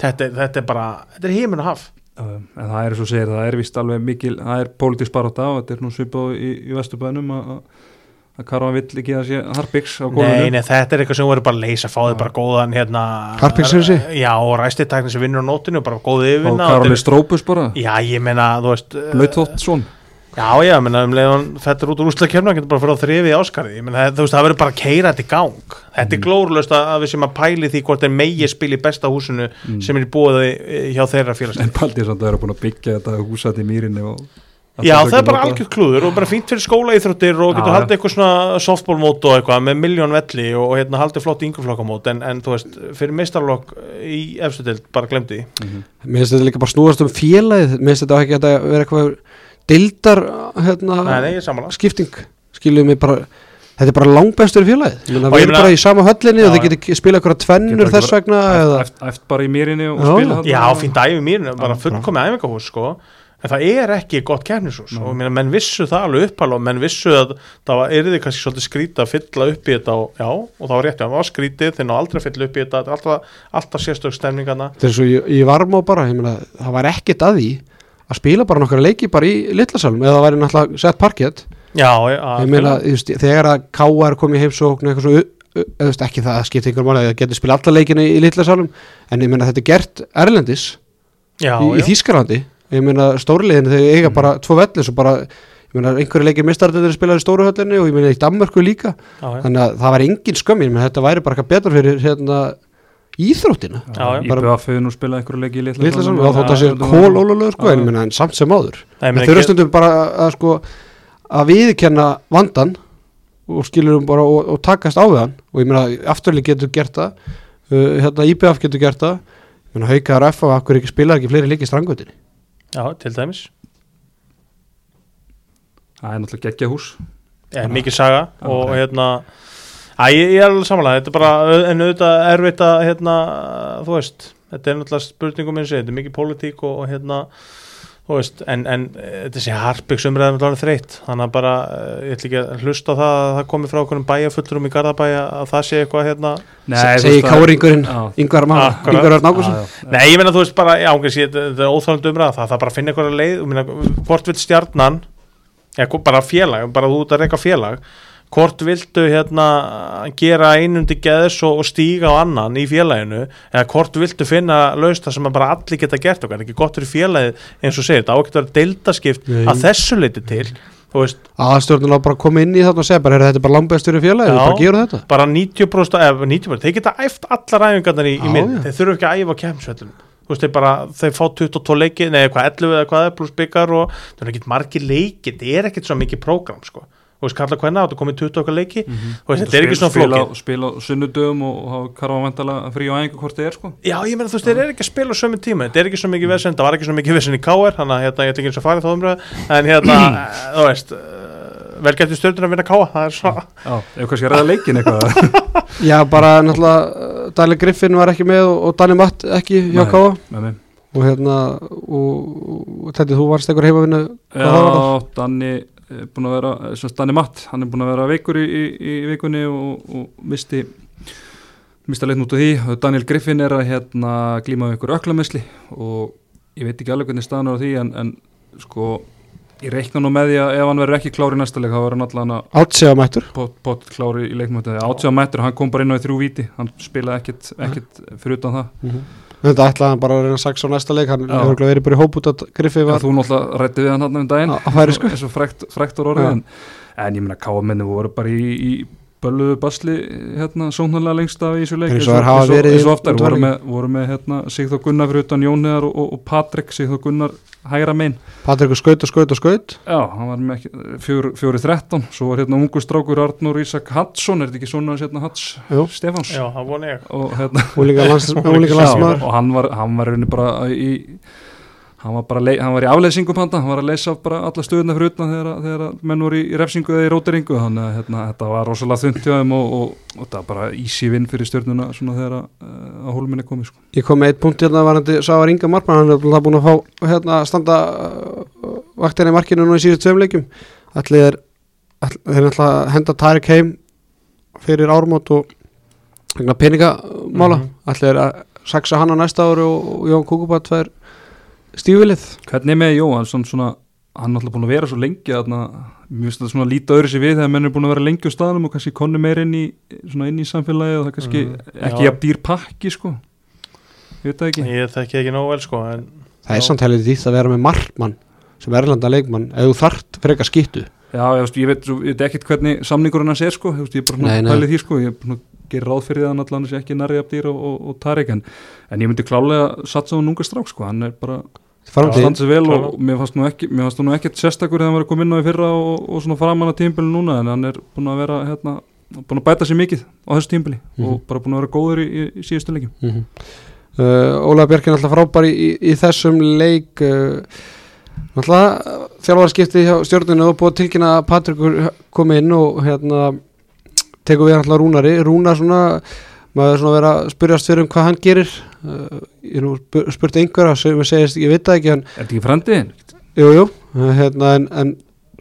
Speaker 3: Þetta, er- þetta er bara, þetta er heimin að haf.
Speaker 1: En það er og segir, það er vist alveg mikil það er pólitísk barátta og þetta er nú svipað í, í vesturbænum að að Karvan vill ekki að sé Harpiks á
Speaker 3: Nei,
Speaker 1: gólfinu.
Speaker 3: Nei, þetta er eitthvað sem voru bara að leysa fáið
Speaker 1: Já.
Speaker 3: bara góðan hérna
Speaker 2: Harpiksrisi?
Speaker 3: Já, og ræstitækni sem vinnur á nótinu bara góð
Speaker 1: og
Speaker 3: yfirvinna
Speaker 1: Karoli Strópus bara?
Speaker 3: Já, ég meina, þú veist
Speaker 1: Blöytótt svon
Speaker 3: Já, já, ég meina, um leiðan þetta er út úr úslega getur bara fyrir á þrifi áskarði Ég meina, þú veist, það verður bara að keira þetta í gang. Þetta er
Speaker 1: Mm.
Speaker 3: glórulöst að að við sem að pæli því hvort er megi spil í besta húsinu
Speaker 1: Mm.
Speaker 3: sem er í búið hjá þeirra
Speaker 1: en
Speaker 3: félagslega
Speaker 1: Baldi samt að vera búin að byggja þetta húsat í mýrinni og
Speaker 3: Já, það er bara algjörð klúður og bara fínt fyrir skólaíþróttir og getur haldið eitthvað svona softballmót og eitthvað með miljón velli og, og hérna haldið flott yngurflokkamót. En, en þú veist, fyrir mistarlokk í efstu deild, bara glemdi því.
Speaker 1: Mhm.
Speaker 2: Mér finnst þetta líka bara snúast um félagið. Mér finnst þetta ekki að vera eitthvað dildar hérna,
Speaker 3: Nei, ég
Speaker 2: skipting. Skiljum mig bara Þetta er bara langbæstur í félagið. Ég
Speaker 3: Og
Speaker 2: Við
Speaker 3: ég
Speaker 2: erum bara í sama höllinni
Speaker 3: Já,
Speaker 2: og þið getur spilað eitthvað tvennur þess vegna eða,
Speaker 1: eftir bara í mýrinni og spila.
Speaker 3: Já, fínt æfi mér, bara
Speaker 1: Já,
Speaker 3: fullkomið æfingahús sko, en það er ekki gott kernishús
Speaker 1: Nei.
Speaker 3: og ég meina, menn vissu það alveg uppal og menn vissu að það var, er þið kannski svolítið skrítið að fylla upp í þetta og, já, og það var rétt, já, það var skrítið þeir ná aldrei að fylla upp í þetta, þetta er alltaf, alltaf sérstök stemningana.
Speaker 2: Þetta er svo í, í varmá bara ég meina, Það var ekkert að því að spila bara nokkra leiki bara í litlasalum eða það væri náttúrulega sett parkett.
Speaker 3: Já,
Speaker 2: ég meina, þegar að K.R. kom í heimsókn eitthvað svo, veist, ekki það að skipta ykkur máli að það getur spila alla leikina í, litlasalum en ég meina þetta er gert erlendis
Speaker 3: já,
Speaker 2: í, í
Speaker 3: já,
Speaker 2: Þýskalandi. Ég meina stórliðin þegar eiga bara tvo vellis og bara, meina einhverju leikir mistarðið spilaði í stóruhöllinni og ég meina í Danmörku líka.
Speaker 3: Já, já.
Speaker 2: þannig að það var engin skömm ég meina þetta væri bara eitthvað betur fyrir hérna íþróttina.
Speaker 1: IBF hefur nú spilað einhverju leiki í Salnum.
Speaker 2: og þótt að
Speaker 1: Já,
Speaker 2: sé
Speaker 1: þetta var-
Speaker 2: kól ólulegu sko en,
Speaker 1: já.
Speaker 2: ég meina, en samt sem áður.
Speaker 3: Meina,
Speaker 2: þurfa
Speaker 3: ekki-
Speaker 2: stundum bara að sko að viðkenna vandan og skilur um bara og, og takast á við hann. Og ég meina afturlið getur gert það uh, hérna IBF getur gert það. Ég meina haukar F og akkur ekki spilar ekki fleiri leiki í strangutinni
Speaker 3: já, til dæmis.
Speaker 1: Það er náttúrulega geggja hús.
Speaker 3: Mikið saga og hérna að ég, er alveg samanlega, þetta er bara en auðvitað erfitt að hérna, þú veist, þetta er náttúrulega spurningum eins og þetta er mikið pólitík og, og hérna þú veist, en, en eh, þetta sé Harpiks umræðum alveg þreytt, þannig að bara eh, ég ætla ekki að hlusta á það að það komi frá okkur bæjarfullrum í Garðabæja að það sé eitthvað hérna,
Speaker 2: segi káringurinn
Speaker 1: Já.
Speaker 2: Yngvar
Speaker 3: Akkurat.
Speaker 2: Yngvar
Speaker 1: Já, já.
Speaker 3: nei ég meina þú veist bara já, þetta er óþálandi umræða það, það bara finna eitthvað leið, hvort vill stjarnan ja, bara félag, bara þú út að reyka félag hvort viltu hérna gera einundi geðs og, og stíga á annan í félaginu eða hvort viltu finna laust það sem bara allir geta gert okkar, ekki gott fyrir félagið eins og segir, þetta á ekki að deildaskipt
Speaker 2: Nei.
Speaker 3: að þessu leiti til
Speaker 2: á bara koma inn í þarna og segja bara, "Heyrðu, þetta er bara langbæstur í félagi,
Speaker 3: Já.
Speaker 2: bara gera þetta.
Speaker 3: Bara 90% ef 90%, þeir geta æft allar æfingarnar í, í minn, þeir þurfa ekki að æfa kemsvellum þú veist, þeir bara, þeir fá 22 leiki nei, hvað 11 eða hvað er pluss byggar og það er ekkit margir leiki, þetta er ekkit svo mikið prógram, sko, þú veist, kalla hvernig áttu komið 20 okkar leiki, þú veist, þetta er ekki svona
Speaker 1: spila,
Speaker 3: flókið.
Speaker 1: spila á sunnudöfum og, og hafa karfa vantala frí á æfingu hvort þið er sko.
Speaker 3: Já, ég meina þú veist, þeir eru ekki að spila á sömu tíma. Þetta er ekki svo mikið vesen, það var ekki svo mikið vesen í KR þannig að hérna, ég ætla ekki eins að fara í þá umröðu en hérna, eh, þú veist uh, vel getur stjórnir að vinna KR það er svo,
Speaker 1: Já, ef kannski að ræða leikin eitthvað
Speaker 2: Já, bara náttúrulega uh, Daniel Griffin var ekki með og, og Danny Matt ekki hjá. Káa
Speaker 1: Nei, nei.
Speaker 2: og hérna og, og þetta
Speaker 1: búin að vera, sem sagt, Danni Matt hann er búin að vera veikur í, í, í vikunni og, og misti mista leitt út af því. Og Daniel Griffin er að hérna glíma við ykkur öklamisli og ég veit ekki alveg hvernig staðan er á því en, en sko ég reikna nú með því að ef hann verður ekki klári næsta leik þá verður hann allan að
Speaker 2: Átsega mættur
Speaker 1: pot, pot klári í leikmötu átsjáða mættur, hann kom bara inn á í þrjú víti. Hann spilaði ekkit, ekkit fyrir utan það
Speaker 2: Þetta ætlaði hann bara að reyna saxa á næsta leik. Hann hefur örugglega verið bara í hóp út að Griffi var
Speaker 1: þú náttúrulega rætti við hann hann um daginn. Og frækt, frækt úr orðið en, en ég meina káamenni voru bara í, í bölluðu basli hérna sóknarlega lengst af í þessu leik
Speaker 2: Eins og
Speaker 1: og oftar, voru með, voru með hérna, Sigþór Gunnar fyrir utan Jóniðar og, og, og Patrik Sigþór Gunnar hægra megin.
Speaker 2: Patrikur skaut og skaut og skaut.
Speaker 1: Já, hann var með ekki, fjóri, fjóri þrettán. Svo var hérna ungu strákur Arnur Ísak Hadsson er þetta ekki svona hérna Hads
Speaker 2: Jú.
Speaker 1: Stefáns?
Speaker 3: Já, það vona ég.
Speaker 1: Og hérna
Speaker 2: og líka lands- og líka
Speaker 1: Já,
Speaker 2: landsmaður
Speaker 1: og hann var, hann var bara í hann var hann var í afleysingum handa, hann var að leysa bara alla stöðuna fyrir utan þegar, þegar menn voru í refsingu eða í róteringu, þannig að hérna, þetta var rosalega þund hjá þeim og, og, og þetta var bara easy vinn fyrir stjórnuna svona þegar uh, að hólminni komið sko.
Speaker 2: Ég kom með eitt punkt hérna varandi Sávar Inga Markmann hann náttúrulega búin að fá hérna standa uh, vaktina í markinu nú í síðust tveim leikjum Allir er all, er að henda Tarik heim fyrir ármót og peningamála
Speaker 3: Mhm.
Speaker 2: Allir er að saksa hann á næsta ári og, Jón Kúkubat tvær stífilið
Speaker 1: Hvernig er með Jóhann, svona, svona hann er alltaf búin að vera svo lengi að mjög finnst þetta svona lítið öðru sér við þegar menn er búin að vera lengi á staðnum og kannski konni meir inn í, svona inn í samfélagi og það er kannski
Speaker 3: Mhm.
Speaker 1: ekki jafn dýr pakki sko. Ég veit það ekki.
Speaker 3: Ég þekki ekki nógu vel sko en,
Speaker 2: Það er samt helið dýtt að vera með markmann sem erlanda leikmann ef þú þart frekar skýttu
Speaker 1: Já, ég, ég veit, svo- ég veit ekkert hvernig samningurinn hans er sko, ég, er bara pælið því sko, ég er bara gerir ráð fyrir það sé ekki nærri abdýr og, og, og
Speaker 2: Framtíð
Speaker 1: mér fannst nú ekki, mér fannst nú ekkert sérstakur þegar hann var að koma inn á í fyrra og, og svona framan að tímbili núna en hann er búin að vera hérna, búin að bæta sér mikið á þessu tímbili
Speaker 2: Mhm.
Speaker 1: og bara búin að vera góður í, í, í síðustu leikjum
Speaker 2: mm -hmm. uh, Ólaður Björk er alltaf frábær í, í, þessum leik uh, alltaf þjálfarskipti hjá stjórnunu og búið að tilkynna að Patrikur komi inn og hérna tekur við alltaf Rúnari Rúnar svona, maður svona vera að spyrjast fyrir um hvað hann gerir. Uh, ég er nú spur- spurt einhverja sem segist, ég veit það ekki,
Speaker 1: Er þetta ekki frendiðin?
Speaker 2: jú, jú, uh, hérna, en, en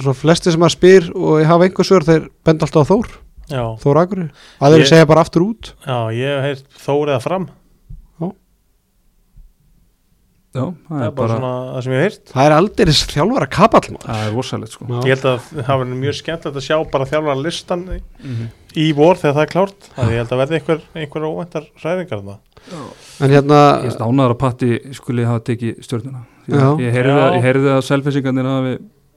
Speaker 2: svona flesti sem maður spyr og ég hafa einhver svör þeir benda alltaf á Þór,
Speaker 3: já,
Speaker 2: Þór Akurri aðeir
Speaker 3: Ég-
Speaker 2: segja bara aftur út.
Speaker 3: Já, ég hef heyrt þóriða fram
Speaker 1: Já, það
Speaker 3: það
Speaker 1: er
Speaker 3: bara svona það sem ég hef heyrt
Speaker 2: það er aldrei þess þjálfara kapall
Speaker 1: það er rosalegt sko
Speaker 2: Já.
Speaker 3: ég held að það verður mjög skemmtilegt að sjá bara þjálfara listan í,
Speaker 1: Mhm.
Speaker 3: í vor þegar það er klárt það ég held að verði einhver, einhver óvæntar hræðingar þarna.
Speaker 2: en hérna
Speaker 1: Ég er stánaður að Patti skuli hafa tekið stjórnuna. Ég heyrði að, ég heyrði að selfisingarnir hafi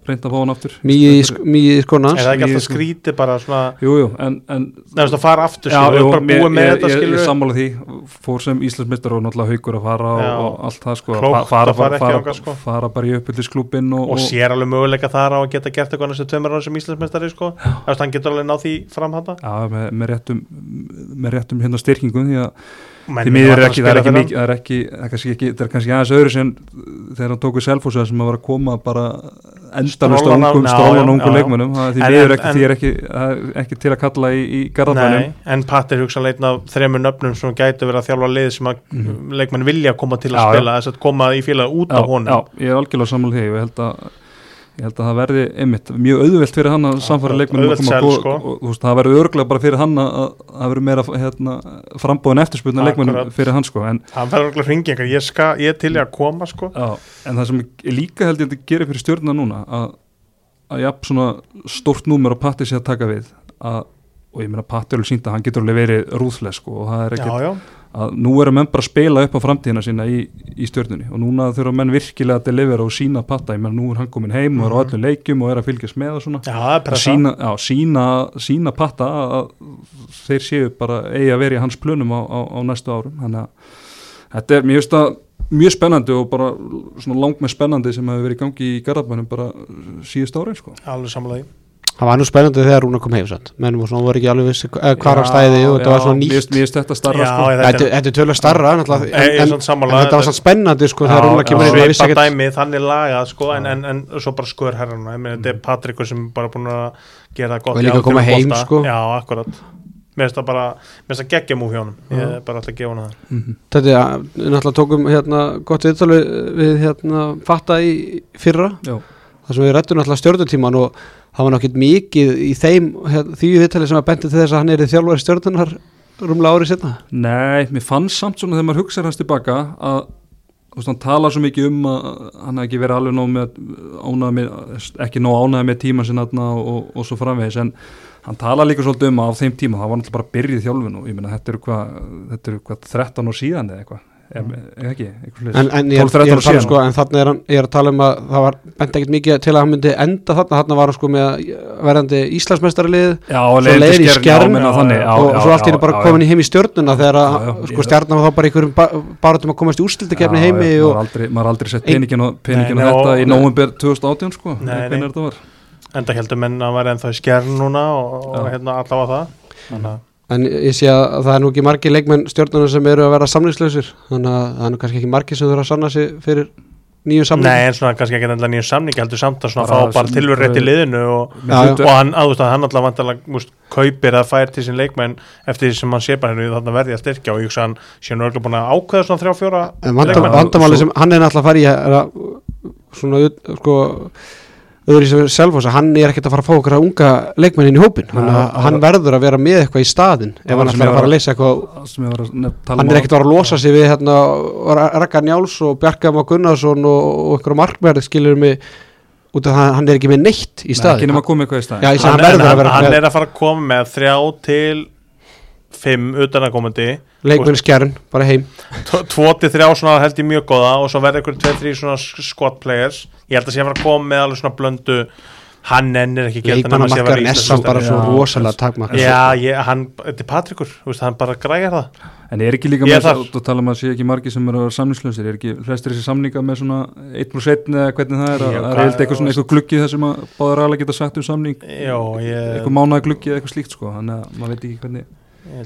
Speaker 1: reynd að fá hann aftur.
Speaker 2: Mýið í, sk- mýið í skona
Speaker 3: er það ekki alltaf skrítið bara svona
Speaker 1: Jú, jú, en, en
Speaker 3: nefnst að fara aftur
Speaker 1: Já, jú,
Speaker 3: bara
Speaker 1: mér-
Speaker 3: búið með
Speaker 1: ég,
Speaker 3: þetta
Speaker 1: ég,
Speaker 3: skilur
Speaker 1: ég sammála því. Fór sem Íslandsmeistar og náttúrulega haugur að fara og,
Speaker 3: Já.
Speaker 1: og allt það sko.
Speaker 3: Klókt
Speaker 1: Fa- fara,
Speaker 3: að fara ekki
Speaker 1: fara,
Speaker 3: þangað, sko.
Speaker 1: fara bara í uppbyldisklubin og,
Speaker 3: og sér alveg möguleika þar á að geta gert eitthvað næstu tveimur ára sem Íslandsmeistari sko. Veist, hann getur alveg náð því fram handa
Speaker 1: Já, með, með réttum með réttum hérna styrkingum því að því miður er ekki, það er ekki mikið það er ekki, það er kannski ekki, það er kannski aðeins öðru sem þegar hann tóku selfósa sem að var að koma bara endalust á
Speaker 3: á-
Speaker 1: ungum,
Speaker 3: já,
Speaker 1: strólan
Speaker 3: já,
Speaker 1: á ungum
Speaker 3: já, já.
Speaker 1: er því
Speaker 3: En- en-
Speaker 1: ekki, því er ekki, er ekki til að kalla í, í
Speaker 3: Nei, en Pat er hugsanlega einn af þremur nöfnum sem gætu verið að þjálfa lið sem að
Speaker 1: Mhm.
Speaker 3: leikmenn vilja koma til að
Speaker 1: Já, já.
Speaker 3: spila þess að koma í félag út af honum
Speaker 1: Já, ég er algjörlega sammála því ég held að ég held að það verði einmitt mjög auðvelt fyrir hann að samfara leikmennum að koma og,
Speaker 3: sko.
Speaker 1: og, og, þú veist, það verður örglega bara fyrir hann að að það verður meira hérna, frambóðin eftirspurnar leikmennum fyrir hann sko en,
Speaker 3: hann verður okkur hringingar, ég, ég til í að koma sko.
Speaker 1: já, en það sem ég líka held ég að gerir fyrir stjórna núna að, að jafn svona stórt númer og Patti sé að taka við að, og ég meina Patti er alveg sínt að hann getur alveg verið rúðslega sko og það er
Speaker 3: já,
Speaker 1: ekkert
Speaker 3: já,
Speaker 1: að nú eru menn bara að spila upp á framtíðina sína í, í stjörnunni. Og núna þurfa menn virkilega að delivera og sína patta, ég menn nú er hann komin heim og er á öllum leikjum og er að fylgjast með og svona.
Speaker 3: Er
Speaker 1: að sína, já, sína, sína patta að, þeir séu bara eigi að vera í hans plönum á, á, á næstu árum. Þannig að þetta er mjög, stað, mjög spennandi og bara svona langt með spennandi sem hefur verið í gangi í Garðabænum bara síðust árin sko.
Speaker 3: Alveg samlega
Speaker 2: Það var nú spennandi þegar Rúna kom heim satt menn svona voru ekki alveg vissi eh, hvar á stæði og þetta var svona nýtt.
Speaker 1: mér finnst þetta starra sko.
Speaker 2: Þetta þetta er starra
Speaker 3: Ég- ég er
Speaker 2: en, þetta var svona spennandi sko þegar Rúna kemur vissi
Speaker 3: Svipa dæmi þannig lagað sko en, en, en svo bara Ég meina, þetta er Patrikur sem er bara búin að gera gott
Speaker 2: Og líka koma
Speaker 3: algjörum
Speaker 2: heim, sko.
Speaker 3: Já, akkurat. Mér finnst það bara, mér finnst það geggja múf hjá honum. Ég er bara alltaf að gefa hana það.
Speaker 1: Mhm.
Speaker 2: Þetta er náttúrulega tókum hérna gott viðtal við, við hérna fatta í fyrra.
Speaker 1: Já.
Speaker 2: þar sem við rættum náttúrulega stjórnutíman og það var náttúrulega mikið í þeim því viðtali sem að bendi til þess að hann er í þjálfari stjórnunar rúmlega árið setna
Speaker 1: Nei, mér fannst samt svona þegar maður hugsaði hans tilbaka að veist, hann talar svo mikið um að hann hafði ekki verið alveg nóg með, með ekki nóg ánægð með tíma sinna og, og svo framvegis en hann talar líka svolítið um að á þeim tíma það var náttúrulega bara byrjið þjálfun og ég meina þetta eru hvað, þetta eru hvað 13 ár síðan eða eitthvað, er, er ekki eitthvað
Speaker 2: en, en ég, er,
Speaker 1: 12-13
Speaker 2: ég, er tala, sko, en þarna er, hann, ég er að tala um að það var bent ekkert mikið til að hann myndi enda þarna. Þarna var hann sko með verðandi Íslandsmeistaralið
Speaker 1: Já,
Speaker 2: svo leiðir í
Speaker 1: Skjern,
Speaker 2: skjern
Speaker 1: já, meina þannig, já,
Speaker 2: og
Speaker 1: já,
Speaker 2: svo allt einu bara
Speaker 1: já,
Speaker 2: komin í heim í stjórnuna þegar sko, stjarnan var þá bara einhverjum barátum að komast í úrslutakefni
Speaker 1: Já,
Speaker 2: heimi
Speaker 1: já,
Speaker 2: og
Speaker 1: maður aldrei, maður aldrei sett peningin og og þetta
Speaker 3: og-
Speaker 1: í nóvember 2018 sko, var.
Speaker 3: Enda heldur menn að vera ennþá í skjærn núna og, og hérna allavega það. Þannig að
Speaker 2: En ég sé að það er nú ekki margir leikmenn stjórnuna sem eru að vera samlingslausir þannig að það er nú kannski ekki margir sem þurfa að sanna sig fyrir nýju samling
Speaker 3: Nei, en svona kannski ekki endilega nýjum samning heldur samt að fá bara
Speaker 1: sem-
Speaker 3: tilur rétt í liðinu og,
Speaker 2: Já, já.
Speaker 3: og hann, að, þú veist, að hann alltaf vantilega múst, kaupir að fær til sín leikmenn eftir því sem hann sé bara hennu þarna verði að styrkja og ég hugsa að hann sé nú örgulega búin að ákveða svona þrjá fjóra
Speaker 2: vandamáli sem hann er náttúrulega að fara í er að svona sko öðru í sem Selfoss að hann er ekkert að fara að fá okkur að unga leikmenn inn í hópin hann,
Speaker 1: Nei,
Speaker 2: hann verður að vera með eitthvað í staðin ef hann ætlar að fara að leysa eitthvað hann
Speaker 1: um
Speaker 2: er ekkert að fara að losa sig við hérna, Raka Njáls og Bjarka Má Gunnarsson og, og einhverja markverð skilur mig út af það hann er ekki með neitt í
Speaker 1: Nei, ekki
Speaker 2: staðin
Speaker 1: nema að koma eitthvað í stað
Speaker 2: Já,
Speaker 3: hann,
Speaker 2: hann verður
Speaker 3: hann,
Speaker 2: að vera
Speaker 3: hann
Speaker 2: með
Speaker 3: er að fara að koma með þrjá til fimm utanakomandi
Speaker 2: leikmenn skjærn, bara heim.
Speaker 3: Tvo til þrjá svona held ég mjög góða og svo verður ykkur tveið, þrjí svona squad players. Ég held að sé að fara að koma með alveg svona blöndu. Hann ennir ekki vera
Speaker 2: leikmannamarkaðurinn er samt
Speaker 3: Íslandsmeistari.
Speaker 2: bara svo rosalega takmark
Speaker 3: Já, ég, hann, þetta er Patrikur, þú veist, hann bara græjar það.
Speaker 1: En er ekki líka
Speaker 3: Ég
Speaker 1: með þess að tala um að sé ekki margir sem eru að vera samningslausir, er ekki flestir þessi samninga með svona 1 pluss 1 eða hvernig það er,
Speaker 3: Já,
Speaker 1: að það er eitthvað eitthvað svona eitthvað gluggi þar sem að báður aðlega geta sagt um samning,
Speaker 3: Já, ég,
Speaker 1: eitthvað mánaða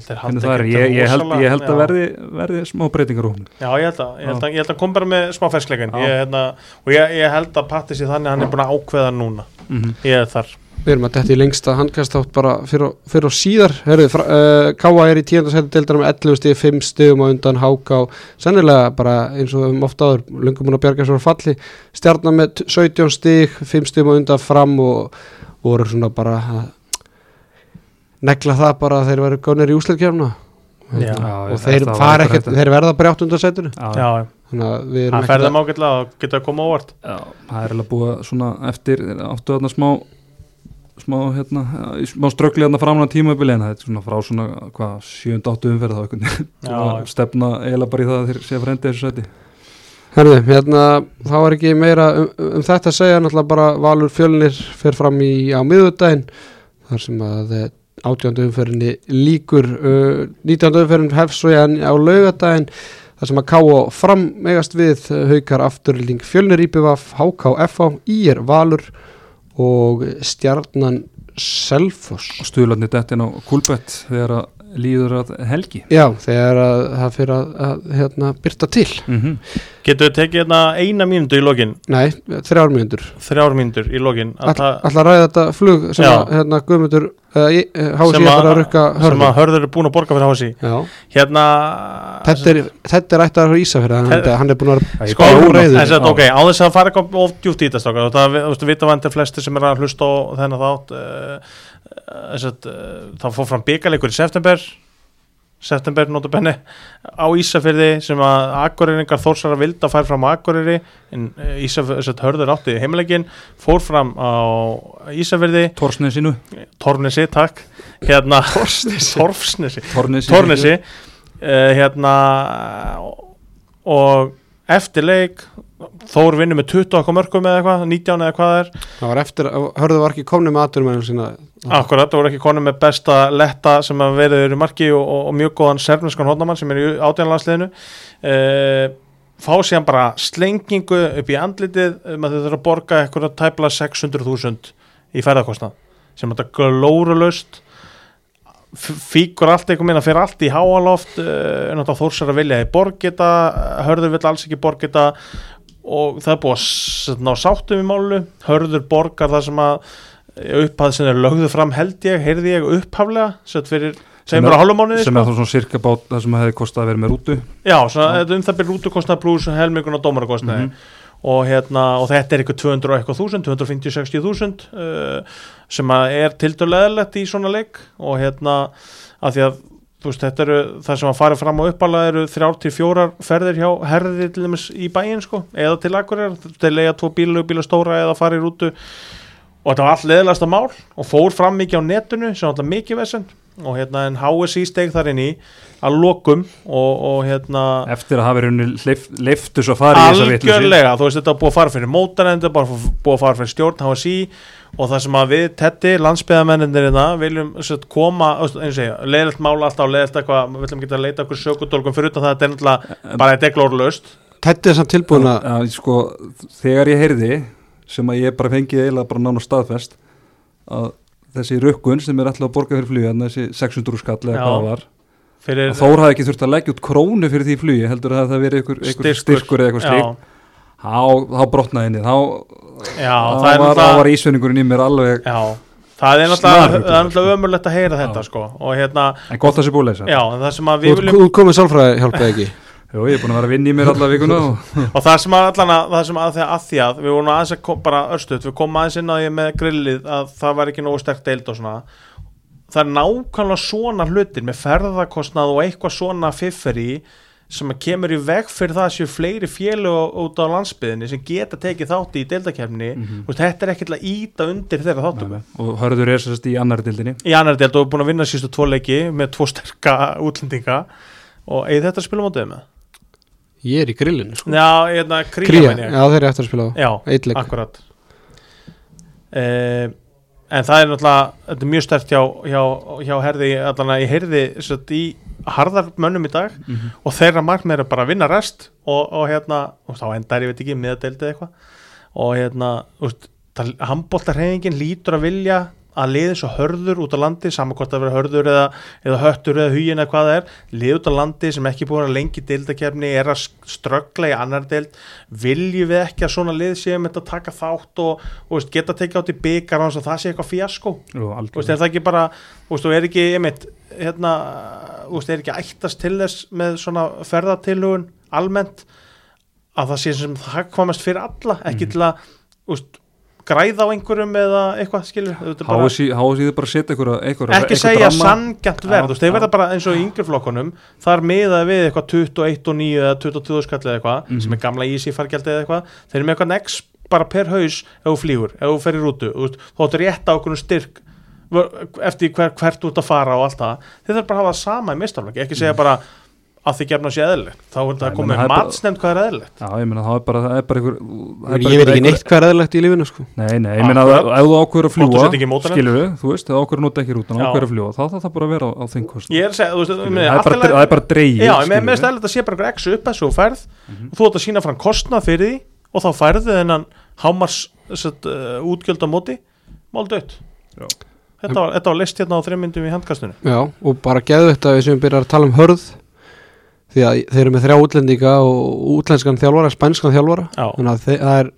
Speaker 1: þannig það er, ég, ég, held, ég held að verði, verði smá breytingar úr hún.
Speaker 3: Já, ég held að, ég held að, ég held að kom bara með smá ferskleikin hérna, og ég, ég held að Patti sé þannig að hann er búin að ákveða núna.
Speaker 1: Mm -hmm.
Speaker 3: ég er þar.
Speaker 2: Við erum að þetta í lengsta handkastátt bara fyrir og, síðar. Herðu, uh, Káa er í tíundasæti deildar með 11 stig, 5 stigum á undan Háká sennilega bara eins og um ofta áður lungum hún að bjarga svo falli. Stjarnar með t- 17 stig 5 stigum á undan fram og voru svona bara að negla það bara að þeir veru gónir í úsleikjafna
Speaker 3: Já.
Speaker 2: og þeir fara ekkert, þeir verða bara átt undan
Speaker 1: Já,
Speaker 2: þannig að við erum
Speaker 3: hann
Speaker 2: ekkert
Speaker 3: ferði mágætlega og geta að koma óvart.
Speaker 1: Já, það er alveg búið svona eftir áttu þarna smá smá hérna, smá ströggli þarna framan á tímabili en það er svona frá svona hvað, 7-8 umferð þá stefna eiginlega bara í það að þeir sé að frendi þessu sæti.
Speaker 2: Herðu, hérna, þá er ekki meira um, um þetta að segja, náttúrulega bara Valur fjölnir fer fram í á miðvudaginn þar sem að átjándu umferðinni líkur uh, 19. umferðin hefst svo en á laugadaginn þar sem að K.O. fram megast við uh, haukar afturling fjölnir íbjöfaf HKFA, IR Valur og stjarnan Selfoss
Speaker 1: og stuðlarnir dettin á Kulbett þegar að líður að helgi.
Speaker 2: Já, þegar að það fyrir að, að hérna, byrta til.
Speaker 1: Mm -hmm.
Speaker 3: Getur við tekið hérna eina mínútu í lokin?
Speaker 2: Nei, þrjár mínútur.
Speaker 3: Þrjár mínútur í lokin. Að
Speaker 2: All,
Speaker 3: það-
Speaker 2: Alltaf ræða þetta flug sem
Speaker 3: Já.
Speaker 2: að hérna, Guðmundur uh, Hási
Speaker 3: sem
Speaker 2: er
Speaker 3: að,
Speaker 2: rukka
Speaker 3: sem
Speaker 2: hörður
Speaker 3: að hörður er búin að borga fyrir hási
Speaker 2: Já,
Speaker 3: hérna
Speaker 2: þetta er, þetta er ætti að ísa fyrir hann,
Speaker 3: Þetta-
Speaker 2: hann er búin að vera
Speaker 3: Sko, ok, á þess að fara of djúpt í þetta það veist, vita vandir flesti sem er að hlusta á þennan þátt uh, uh, uh, það fór fram byggarleikur í september september notabenni á Ísafyrði sem að Akureyringar Þórsara vilda fær fram á Akureyri en uh, Ísafyrði hörður átti heimilegin fór fram á Ísafyrði
Speaker 1: Torsnesinu
Speaker 3: Tornesi, takk. Hérna Torfsnesi.
Speaker 1: Tornesi,
Speaker 3: hérna og eftir leik Þór vinnur með 20 okkur mörgum eða eitthvað 19 eða hvað það er.
Speaker 2: Það var eftir, hörðu var ekki komni með aðturum sína
Speaker 3: Akkurat, það voru ekki konum með besta letta sem að verið í marki og, og, og mjög góðan serfneskan hóttamann sem er í átjánlandsliðinu uh, fá síðan bara slengingu upp í andlitið um að þau þurfa að borga eitthvað tæpla 600.000 í ferðarkostnað sem þetta glórulaust. Fíkur allt einhver minna fyrir allt í háaloft uh, náttúrulega þórsar að vilja í borgita hörður vill alls ekki borgita og það er búið að ná sáttum í málu hörður borgar það sem að upphæð sem er lögðu fram held ég, heyrði ég upphaflega fyrir,
Speaker 1: Sem er- er þá svona cirka bát það sem hefði kostað að vera með rútu.
Speaker 3: Já, svona, um það byrja rútukostnað pluss helmingun og dómarakostnaði
Speaker 1: Mhm.
Speaker 3: og, hérna, og þetta er eitthvað 200 og eitthvað þúsund 250-60 þúsund uh, sem er tildurleðilegt í svona leik. Og hérna að því að veist, þetta eru það sem að fara fram á uppala eru þrjár til fjórar ferðir hjá herði til dæmis í bæinn sko, eða til akkurir þeir leiða tvo bílu, bíla stóra eða fara í rútu. Og þetta var allt leðilegasta mál og fór fram mikið á netinu sem alltaf mikið vesend og hérna en HSI steg þar inn í að lokum og, og hérna
Speaker 1: eftir að hafa rauninni leif, leiftu svo að fara í þessa vitleysu.
Speaker 3: algjörlega, þú veist þetta búið að fara fyrir mótarendur, bara búið að fara fyrir stjórn HSI og það sem að við tetti landsbyðamennindir hérna viljum sett, koma, þú veist, eins og segja, leiðilt mála alltaf og leiðilt eitthvað, við viljum geta að leita okkur sökudólkum fyrir utan það, þetta er náttúrulega bara er glórlaust
Speaker 2: Tetti er samt tilbúin að
Speaker 1: Já, sko, þegar ég heyrði sem að ég bara fengi eiginlega bara nána staðfest að þessi rukkun sem er alltaf að borga fyrir flugi þessi 600 skall eða hvað það var
Speaker 3: fyrir
Speaker 1: að Þór hafði ekki þurft að leggja út krónu fyrir því flugi heldur að það verið einhver, einhver styrkur, eða eitthvað slíkt þá, þá brotnaði henni þá,
Speaker 3: já,
Speaker 1: þá
Speaker 3: það er
Speaker 1: var,
Speaker 3: náttúrulega
Speaker 1: var ísvenningurinn í mér alveg
Speaker 3: já, það er náttúrulega það er náttúrulega ömurlegt að heyra þetta
Speaker 1: Já.
Speaker 3: sko. Og hérna,
Speaker 1: en gott að þessi búið leysa
Speaker 3: já, en það sem að við
Speaker 2: Þú
Speaker 3: viljum
Speaker 2: komið sálfræði hjálpaði ekki.
Speaker 1: Jú, ég er búin að vera að vinna í mér alla vikuna og,
Speaker 3: og það sem að allan að, það sem að, því að, því að við vorum aðeins að kom, bara örstuð við komum aðeins inn á því með grillið að það var ekki nógu sterkt deild og svona. Það er nákvæmlega svona hlutir með ferðarkostnað og eitthvað svona fifferi sem að kemur í veg fyrir það að séu fleiri félög út á landsbyðinni sem geta tekið þátt í deildakefni
Speaker 1: Mhm.
Speaker 3: og þetta er til að íta undir þeirra þáttum.
Speaker 1: Og hörður er sérst í annar dildinni
Speaker 3: í annar deild og búin að vinna sístu tvo leiki með tvo sterka útlendinga. Og eða þetta spilum á dömu
Speaker 2: Ég er í grillinu sko.
Speaker 3: Já, hérna, ég.
Speaker 2: já þeir eru eftir að spila á
Speaker 3: Já,
Speaker 2: Eitt leik.
Speaker 3: akkurat. Uh, En það er náttúrulega Þetta er mjög stert hjá, hjá, hjá herði Allan að ég heyrði í harðar mönnum í dag
Speaker 1: Mhm.
Speaker 3: og þeirra markmið er bara að vinna rest og, og hérna, og þá endar ég veit ekki miðadeildið eitthvað og hérna, úst, handbóltarhefingin lítur að vilja að liði svo hörður út á landi saman hvort að vera hörður eða, eða höttur eða hugin eða hvað það er, liði út á landi sem ekki búin að lengi deildakefni er að ströggla í annar deild viljum við ekki að svona lið séum þetta að taka þátt og, og veist, geta tekið átt í byggar og það sé eitthvað fjasko veist,
Speaker 1: algjörlega.
Speaker 3: er það ekki bara, og er ekki einmitt, hérna, veist, er ekki ættast til þess með svona ferðartilugun almennt að það sé sem það komast fyrir alla, ekki
Speaker 1: Mhm.
Speaker 3: til að, græða á einhverjum eða eitthvað, skilur, þetta er bara,
Speaker 1: setja ykkur
Speaker 3: ekki segja sangjant verð, þú veist, þeir verða bara eins og í yngri flokkunum, þar miðað við eitthvað 21 og 9 eða 22 skall eða eitthvað,
Speaker 1: Mhm.
Speaker 3: sem er gamla easy fargjaldið eða eitthvað, þeir eru með eitthvað nex bara per haus ef þú flýgur, ef þú fer í rútu, þú áttu rétt á okkur styrk eftir hver, hvert ert að fara og allt það, þeir þarf bara að hafa það sama í mistaflöki, ekki segja bara að þið gefna sér eðlilegt, þá er
Speaker 1: Nei,
Speaker 3: að koma með
Speaker 1: það
Speaker 3: matsnefnd hvað er eðlilegt.
Speaker 1: Já, ég meina það er bara, það er bara ykkur það er
Speaker 2: Ég veit ekki neitt hvað er eðlilegt í lífinu sko.
Speaker 1: Nei, nei, ég meina að ef þú ákveður að fljúa skilur við, þú veist, ef þú ákveður að nota ekki rútan ákveður að fljúa, þá þarf það bara að vera á, á þingkost
Speaker 3: ég er að segja, þú veist,
Speaker 1: það er bara, það er bara dreigið
Speaker 3: Já, ég eðlilegt að sé bara exu upp þessu og ferð
Speaker 1: Mhm.
Speaker 3: og þú ætti að sína fram kostnað fyrir því og þá færðu þennan hámars set, uh, þetta var, þetta var list hérna á þreim myndum í handkastunum
Speaker 2: Já, og bara geðu þetta við sem byrjar að tala um hörð því að þeir eru með þrjá útlendinga og útlenskan þjálfara, spænskan þjálfara.
Speaker 3: Já,
Speaker 2: þannig að þe- það er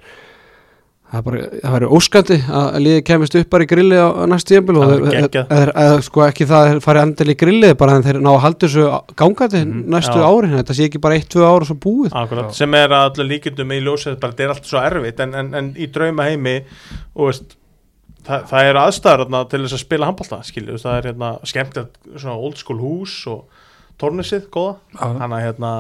Speaker 2: það er bara, það verður óskandi að liðið kemist upp bara í grilli á, á næstu tíðanbíl og þeir, eða, sko ekki það að þeir fari andil í grillið bara en þeir ná að halda þessu gangandi
Speaker 1: Mhm.
Speaker 2: næstu
Speaker 3: Já.
Speaker 2: árin, þetta sé ekki bara eitt, tvö ára og svo búið.
Speaker 3: Akkurat, sem er að allir líkindum í ljósið, bara þetta er allt svo erfitt en, en, en í drauma heimi og veist Það, það eru aðstæður þarna, til þess að spila handbólta skilju, það er hérna, skemmt svona old school hús og tórnisið góða, þannig að hérna,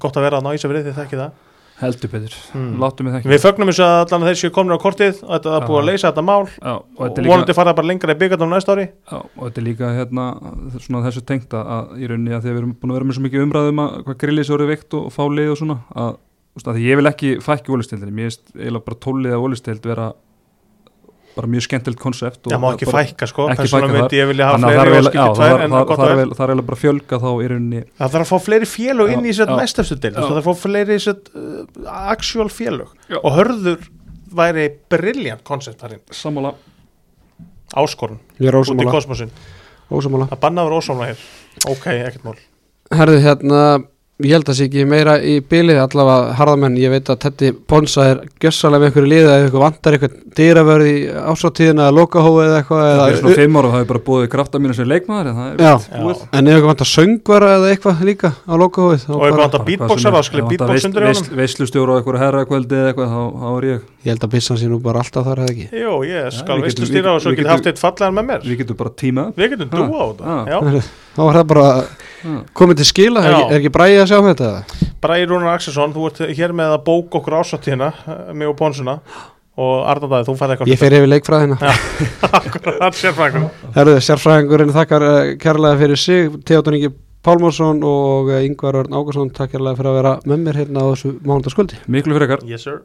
Speaker 3: gott að vera að ná í sig við þið þekki það.
Speaker 1: Heldur betur,
Speaker 3: Mm.
Speaker 1: láttu mig þekki
Speaker 3: Við fögnum þess að allan að þeir séu komin á kortið og þetta er búið að leysa þetta mál.
Speaker 1: Já, og
Speaker 3: og
Speaker 1: er
Speaker 3: vonandi fara bara lengra í byggandum næsta ári.
Speaker 1: Já, og þetta er líka hérna, svona þessu tengt að, að í rauninni að því að við erum búin að vera með svo mikið umræðum að hvað grillis eru veikt og, og fá lið og svona að, veist, að því ég vil ekki fækki ólistildinni, mér finnst eiginlega bara tólið að ólistild vera bara mjög skemmtilegt konsept og
Speaker 3: Það má ekki fækka sko,
Speaker 1: ekki
Speaker 3: persónulega
Speaker 1: fækka
Speaker 3: myndi ég vilja hafa
Speaker 1: Þannig að það er eiginlega- já, það er- það- það er það er bara fjölga þá í rauninni.
Speaker 3: Það þarf að fá fleiri félög inn í
Speaker 1: Já,
Speaker 3: sér
Speaker 1: já.
Speaker 3: næstastu til
Speaker 1: Já.
Speaker 3: það þarf að fá fleiri sér, uh, actual félög.
Speaker 1: Já.
Speaker 3: og hörður væri brilliant koncept þarinn.
Speaker 1: Sammála.
Speaker 2: Er
Speaker 3: út í kosmosin
Speaker 2: ósamála.
Speaker 3: að banna verið ósámla hér. Ok, ekkert mál.
Speaker 2: Herðu hérna, ég held að sé ekki meira í bilið allavega harðamenn, ég veit að Teddy Ponsa er gjössalega með einhverju liða eða eitthvað vantar eitthvað dýravörð í ásáttíðina eða lokahói eða eitthvað
Speaker 1: það er
Speaker 2: eða,
Speaker 1: svona fimm ára og það er bara búið krafta mínu sem leikmaður en það er
Speaker 2: Já,
Speaker 3: Já.
Speaker 2: en ef eitthvað vantar söngvara eða eitthvað líka á lokahói þá
Speaker 3: og
Speaker 2: bara,
Speaker 3: eitthvað vantar beatboxar þá skilja beatbox undir í honum
Speaker 1: Veislustjóru og eitthvað herrakvöldi eða eitthvað þá, þá er ég
Speaker 3: með
Speaker 2: þá var það bara
Speaker 1: Ha.
Speaker 2: komið til skila, er er ekki bræði að sjá um þetta? Eða?
Speaker 3: Bragi Rúnar Axelsson, þú ert hér með að bóka okkur ásáttíðina mig og Pónsuna og Arnardæði, þú færði eitthvað
Speaker 2: Ég fer yfir leikfræðina. Herðu, sérfræðingurinn þakkar uh, kærlega fyrir sig Theodor Ingi Pálmarsson og Yngvar Örn Ágúrsson takk kærlega fyrir að vera með mér hérna á þessu mánudagskvöldi.
Speaker 1: Miklu fyrir ekkar
Speaker 3: Yes sir